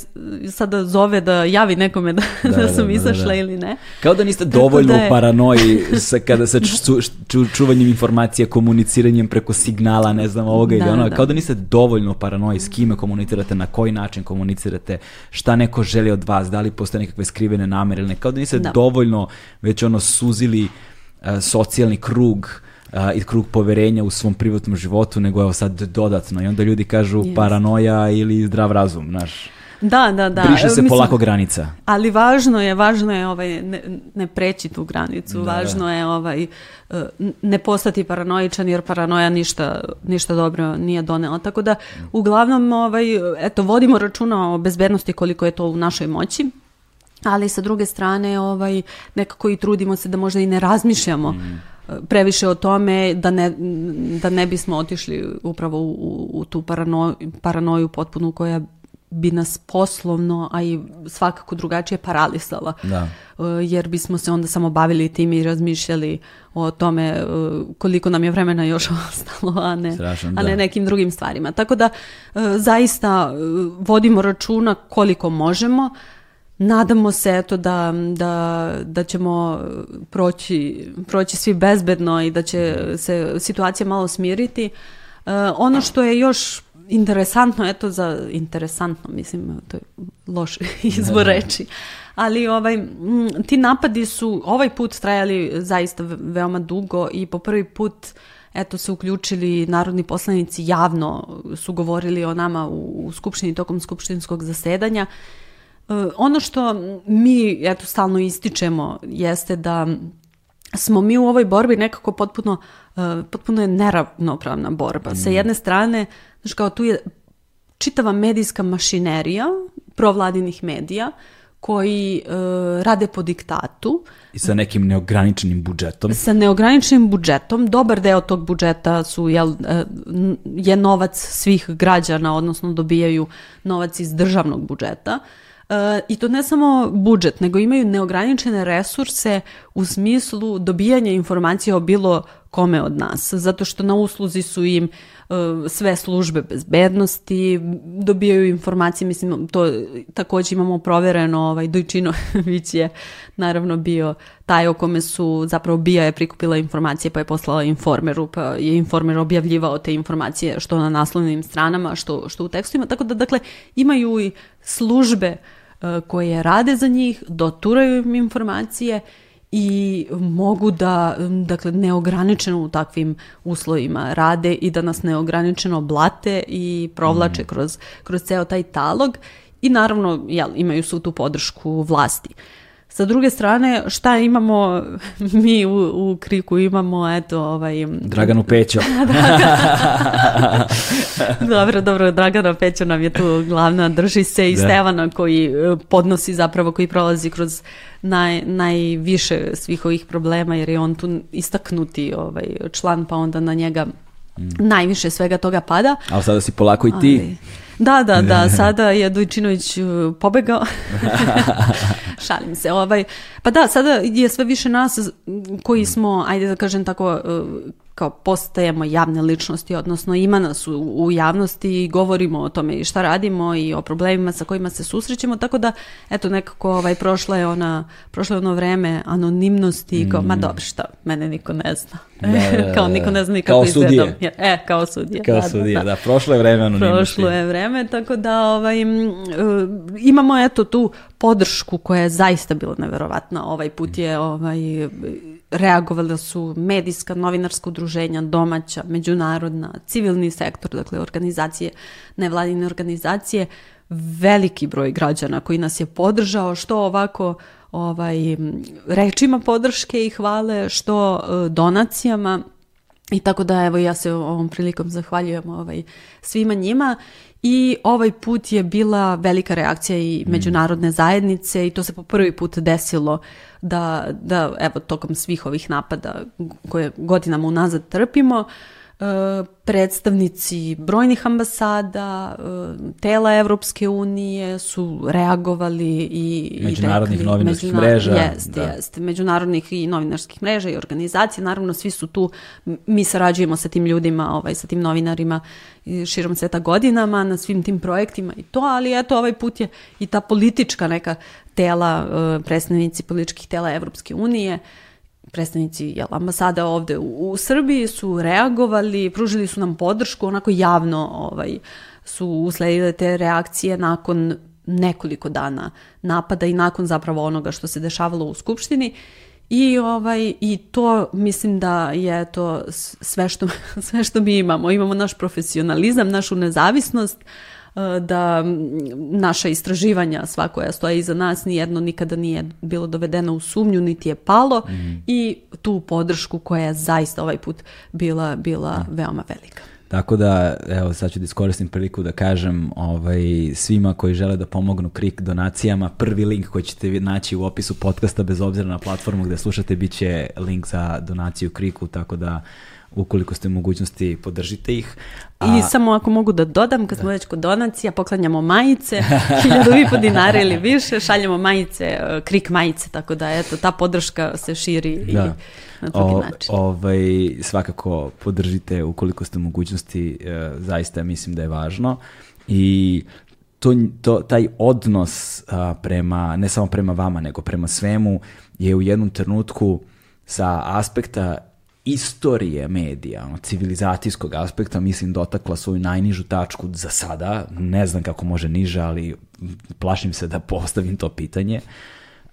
Speaker 2: sada zove da javi nekome da, da, da, da sam da, izašla da, ili ne.
Speaker 1: Kao da niste dovoljno da je... u paranoji sa, kada sa ču, ču, čuvanjem informacija, komuniciranjem preko signala, ne znam, ovoga ili ono, kao da niste dovoljno u paranoji s kime komunicirate, na koji način komunicirate, šta neko želi od vas, da li postoje nekakve skrivene namere ili ne, kao da niste dovoljno već ono suzili uh, socijalni krug a, i krug poverenja u svom privatnom životu, nego evo sad dodatno. I onda ljudi kažu yes. paranoja ili zdrav razum, znaš.
Speaker 2: Da, da, da.
Speaker 1: Briše se Mislim, polako granica.
Speaker 2: Ali važno je, važno je ovaj, ne, ne preći tu granicu, da, važno da. je ovaj, e, ne postati paranoičan jer paranoja ništa, ništa dobro nije donela. Tako da, uglavnom, ovaj, eto, vodimo računa o bezbednosti koliko je to u našoj moći ali sa druge strane ovaj, nekako i trudimo se da možda i ne razmišljamo mm previše o tome da ne, da ne bismo otišli upravo u, u tu parano, paranoju potpunu koja bi nas poslovno, a i svakako drugačije paralisala. Da. E, jer bismo se onda samo bavili tim i razmišljali o tome e, koliko nam je vremena još ostalo, a ne, Strašno, a ne da. nekim drugim stvarima. Tako da e, zaista vodimo računa koliko možemo, Nadamo se eto da, da, da ćemo proći, proći svi bezbedno i da će se situacija malo smiriti. Uh, ono što je još interesantno, eto za interesantno, mislim, to je loš izbor reči, ali ovaj, ti napadi su ovaj put trajali zaista veoma dugo i po prvi put eto se uključili narodni poslanici javno su govorili o nama u, u skupštini tokom skupštinskog zasedanja E, ono što mi eto stalno ističemo jeste da smo mi u ovoj borbi nekako potpuno, uh, potpuno je neravnopravna borba. Sa mm. jedne strane, znaš kao tu je čitava medijska mašinerija provladinih medija koji uh, rade po diktatu.
Speaker 1: I sa nekim neograničenim budžetom.
Speaker 2: Sa neograničenim budžetom. Dobar deo tog budžeta su, jel, uh, je novac svih građana, odnosno dobijaju novac iz državnog budžeta. Uh, I to ne samo budžet, nego imaju neograničene resurse u smislu dobijanja informacija o bilo kome od nas. Zato što na usluzi su im E, sve službe bezbednosti, dobijaju informacije, mislim, to takođe imamo provereno, ovaj, Dojčinović je naravno bio taj o kome su, zapravo Bija je prikupila informacije pa je poslala informeru, pa je informer objavljivao te informacije što na naslovnim stranama, što, što u tekstovima, tako da, dakle, imaju i službe e, koje rade za njih, doturaju im informacije i mogu da dakle neograničeno u takvim uslovima rade i da nas neograničeno blate i provlače mm. kroz, kroz ceo taj talog i naravno jel, imaju su tu podršku vlasti. Sa druge strane, šta imamo mi u, u Kriku? Imamo, eto, ovaj...
Speaker 1: Draganu Pećo.
Speaker 2: dobro, dobro, Dragana Pećo nam je tu glavna, drži se i da. Stevana koji e, podnosi zapravo, koji prolazi kroz naj, najviše svih ovih problema, jer je on tu istaknuti ovaj, član, pa onda na njega mm. najviše svega toga pada.
Speaker 1: Ali sada si polako i ti. Ali,
Speaker 2: da, da, da, sada je Dujčinović uh, pobegao. Šalim se. Ovaj. Pa da, sada je sve više nas koji smo, ajde da kažem tako, uh, kao postajemo javne ličnosti, odnosno ima nas u, u javnosti i govorimo o tome i šta radimo i o problemima sa kojima se susrećemo, tako da, eto, nekako ovaj, prošla je ona, prošlo je ono vreme anonimnosti i kao, mm. ma dobro, šta, mene niko ne zna. Da, da, da, kao niko ne zna nikako izgledam. E, kao sudije.
Speaker 1: Kao da, sudije, da, da. prošlo je vreme anonimnosti.
Speaker 2: Prošlo je vreme, tako da ovaj, imamo eto tu podršku koja je zaista bila neverovatna. Ovaj put je ovaj, reagovala su medijska, novinarska udruženja, domaća, međunarodna, civilni sektor, dakle organizacije, nevladine organizacije, veliki broj građana koji nas je podržao, što ovako ovaj, rečima podrške i hvale, što e, donacijama, i tako da evo ja se ovom prilikom zahvaljujem ovaj, svima njima i ovaj put je bila velika reakcija i mm. međunarodne zajednice i to se po prvi put desilo da, da evo tokom svih ovih napada koje godinama unazad trpimo predstavnici brojnih ambasada, tela Evropske unije su reagovali i
Speaker 1: međunarodnih rekli, novinarskih međunar... mreža.
Speaker 2: Jeste, da. jeste. Međunarodnih i novinarskih mreža i organizacija. Naravno, svi su tu, mi sarađujemo sa tim ljudima, ovaj, sa tim novinarima širom sveta godinama na svim tim projektima i to, ali eto ovaj put je i ta politička neka tela, predstavnici političkih tela Evropske unije, predstavnici jel, ambasada ovde u, u Srbiji su reagovali, pružili su nam podršku, onako javno ovaj, su usledile te reakcije nakon nekoliko dana napada i nakon zapravo onoga što se dešavalo u Skupštini I, ovaj, I to mislim da je to sve što, sve što mi imamo. Imamo naš profesionalizam, našu nezavisnost, uh, da naša istraživanja sva koja stoje iza nas nijedno nikada nije bilo dovedeno u sumnju niti je palo mm. i tu podršku koja je zaista ovaj put bila, bila mm. veoma velika.
Speaker 1: Tako da, evo, sad ću da iskoristim priliku da kažem ovaj, svima koji žele da pomognu KRIK donacijama, prvi link koji ćete naći u opisu podcasta, bez obzira na platformu gde slušate, bit će link za donaciju KRIK-u, tako da ukoliko ste u mogućnosti podržite ih.
Speaker 2: A... I samo ako mogu da dodam, kad smo da. već kod donacija, poklanjamo majice, hiljadu i po dinara ili više, šaljemo majice, e, krik majice, tako da eto, ta podrška se širi da. i na drugi o, način.
Speaker 1: Ovaj, svakako podržite ukoliko ste u mogućnosti, e, zaista mislim da je važno. I to, to, taj odnos a, prema, ne samo prema vama, nego prema svemu, je u jednom trenutku sa aspekta istorije medija, ono, civilizacijskog aspekta, mislim, dotakla svoju najnižu tačku za sada. Ne znam kako može niže, ali plašim se da postavim to pitanje.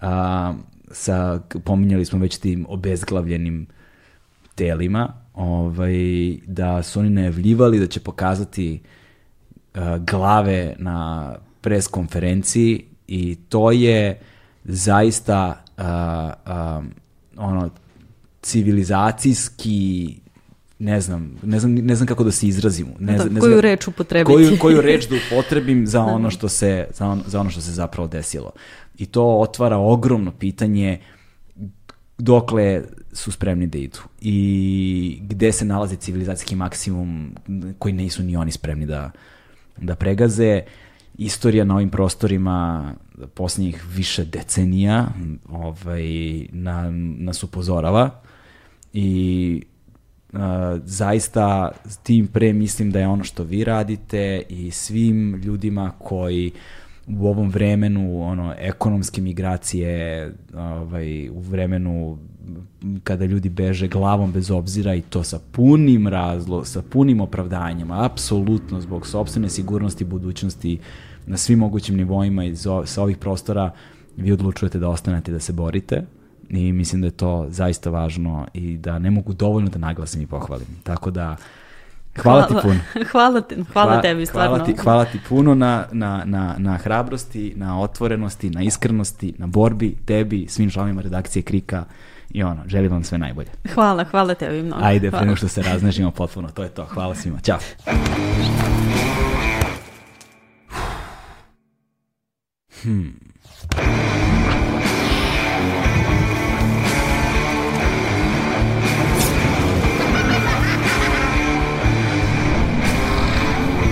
Speaker 1: A, sa, pominjali smo već tim obezglavljenim telima, ovaj, da su oni najavljivali da će pokazati a, glave na pres konferenciji i to je zaista a, a, ono civilizacijski ne znam, ne znam, ne znam kako da se izrazim. Ne,
Speaker 2: da,
Speaker 1: ne
Speaker 2: koju znam, reč upotrebiti.
Speaker 1: Koju, koju reč da upotrebim za ono što se, za, on, za ono što se zapravo desilo. I to otvara ogromno pitanje dokle su spremni da idu i gde se nalazi civilizacijski maksimum koji nisu ni oni spremni da, da pregaze. Istorija na ovim prostorima posljednjih više decenija ovaj, na, nas upozorava i uh, zaista tim pre mislim da je ono što vi radite i svim ljudima koji u ovom vremenu ono ekonomske migracije ovaj u vremenu kada ljudi beže glavom bez obzira i to sa punim razlo, sa punim opravdanjima, apsolutno zbog sobstvene sigurnosti budućnosti na svim mogućim nivoima i sa ovih prostora vi odlučujete da ostanete da se borite i mislim da je to zaista važno i da ne mogu dovoljno da naglasim i pohvalim. Tako da Hvala, hvala ti puno.
Speaker 2: hvala, te, hvala, hvala tebi, stvarno.
Speaker 1: Hvala ti, hvala ti puno na, na, na, na hrabrosti, na otvorenosti, na iskrenosti, na borbi, tebi, svim članovima redakcije Krika i ono, želim vam sve najbolje.
Speaker 2: Hvala, hvala tebi mnogo.
Speaker 1: Ajde,
Speaker 2: hvala.
Speaker 1: pre nego što se raznežimo potpuno, to je to. Hvala svima, ćao. Hmm.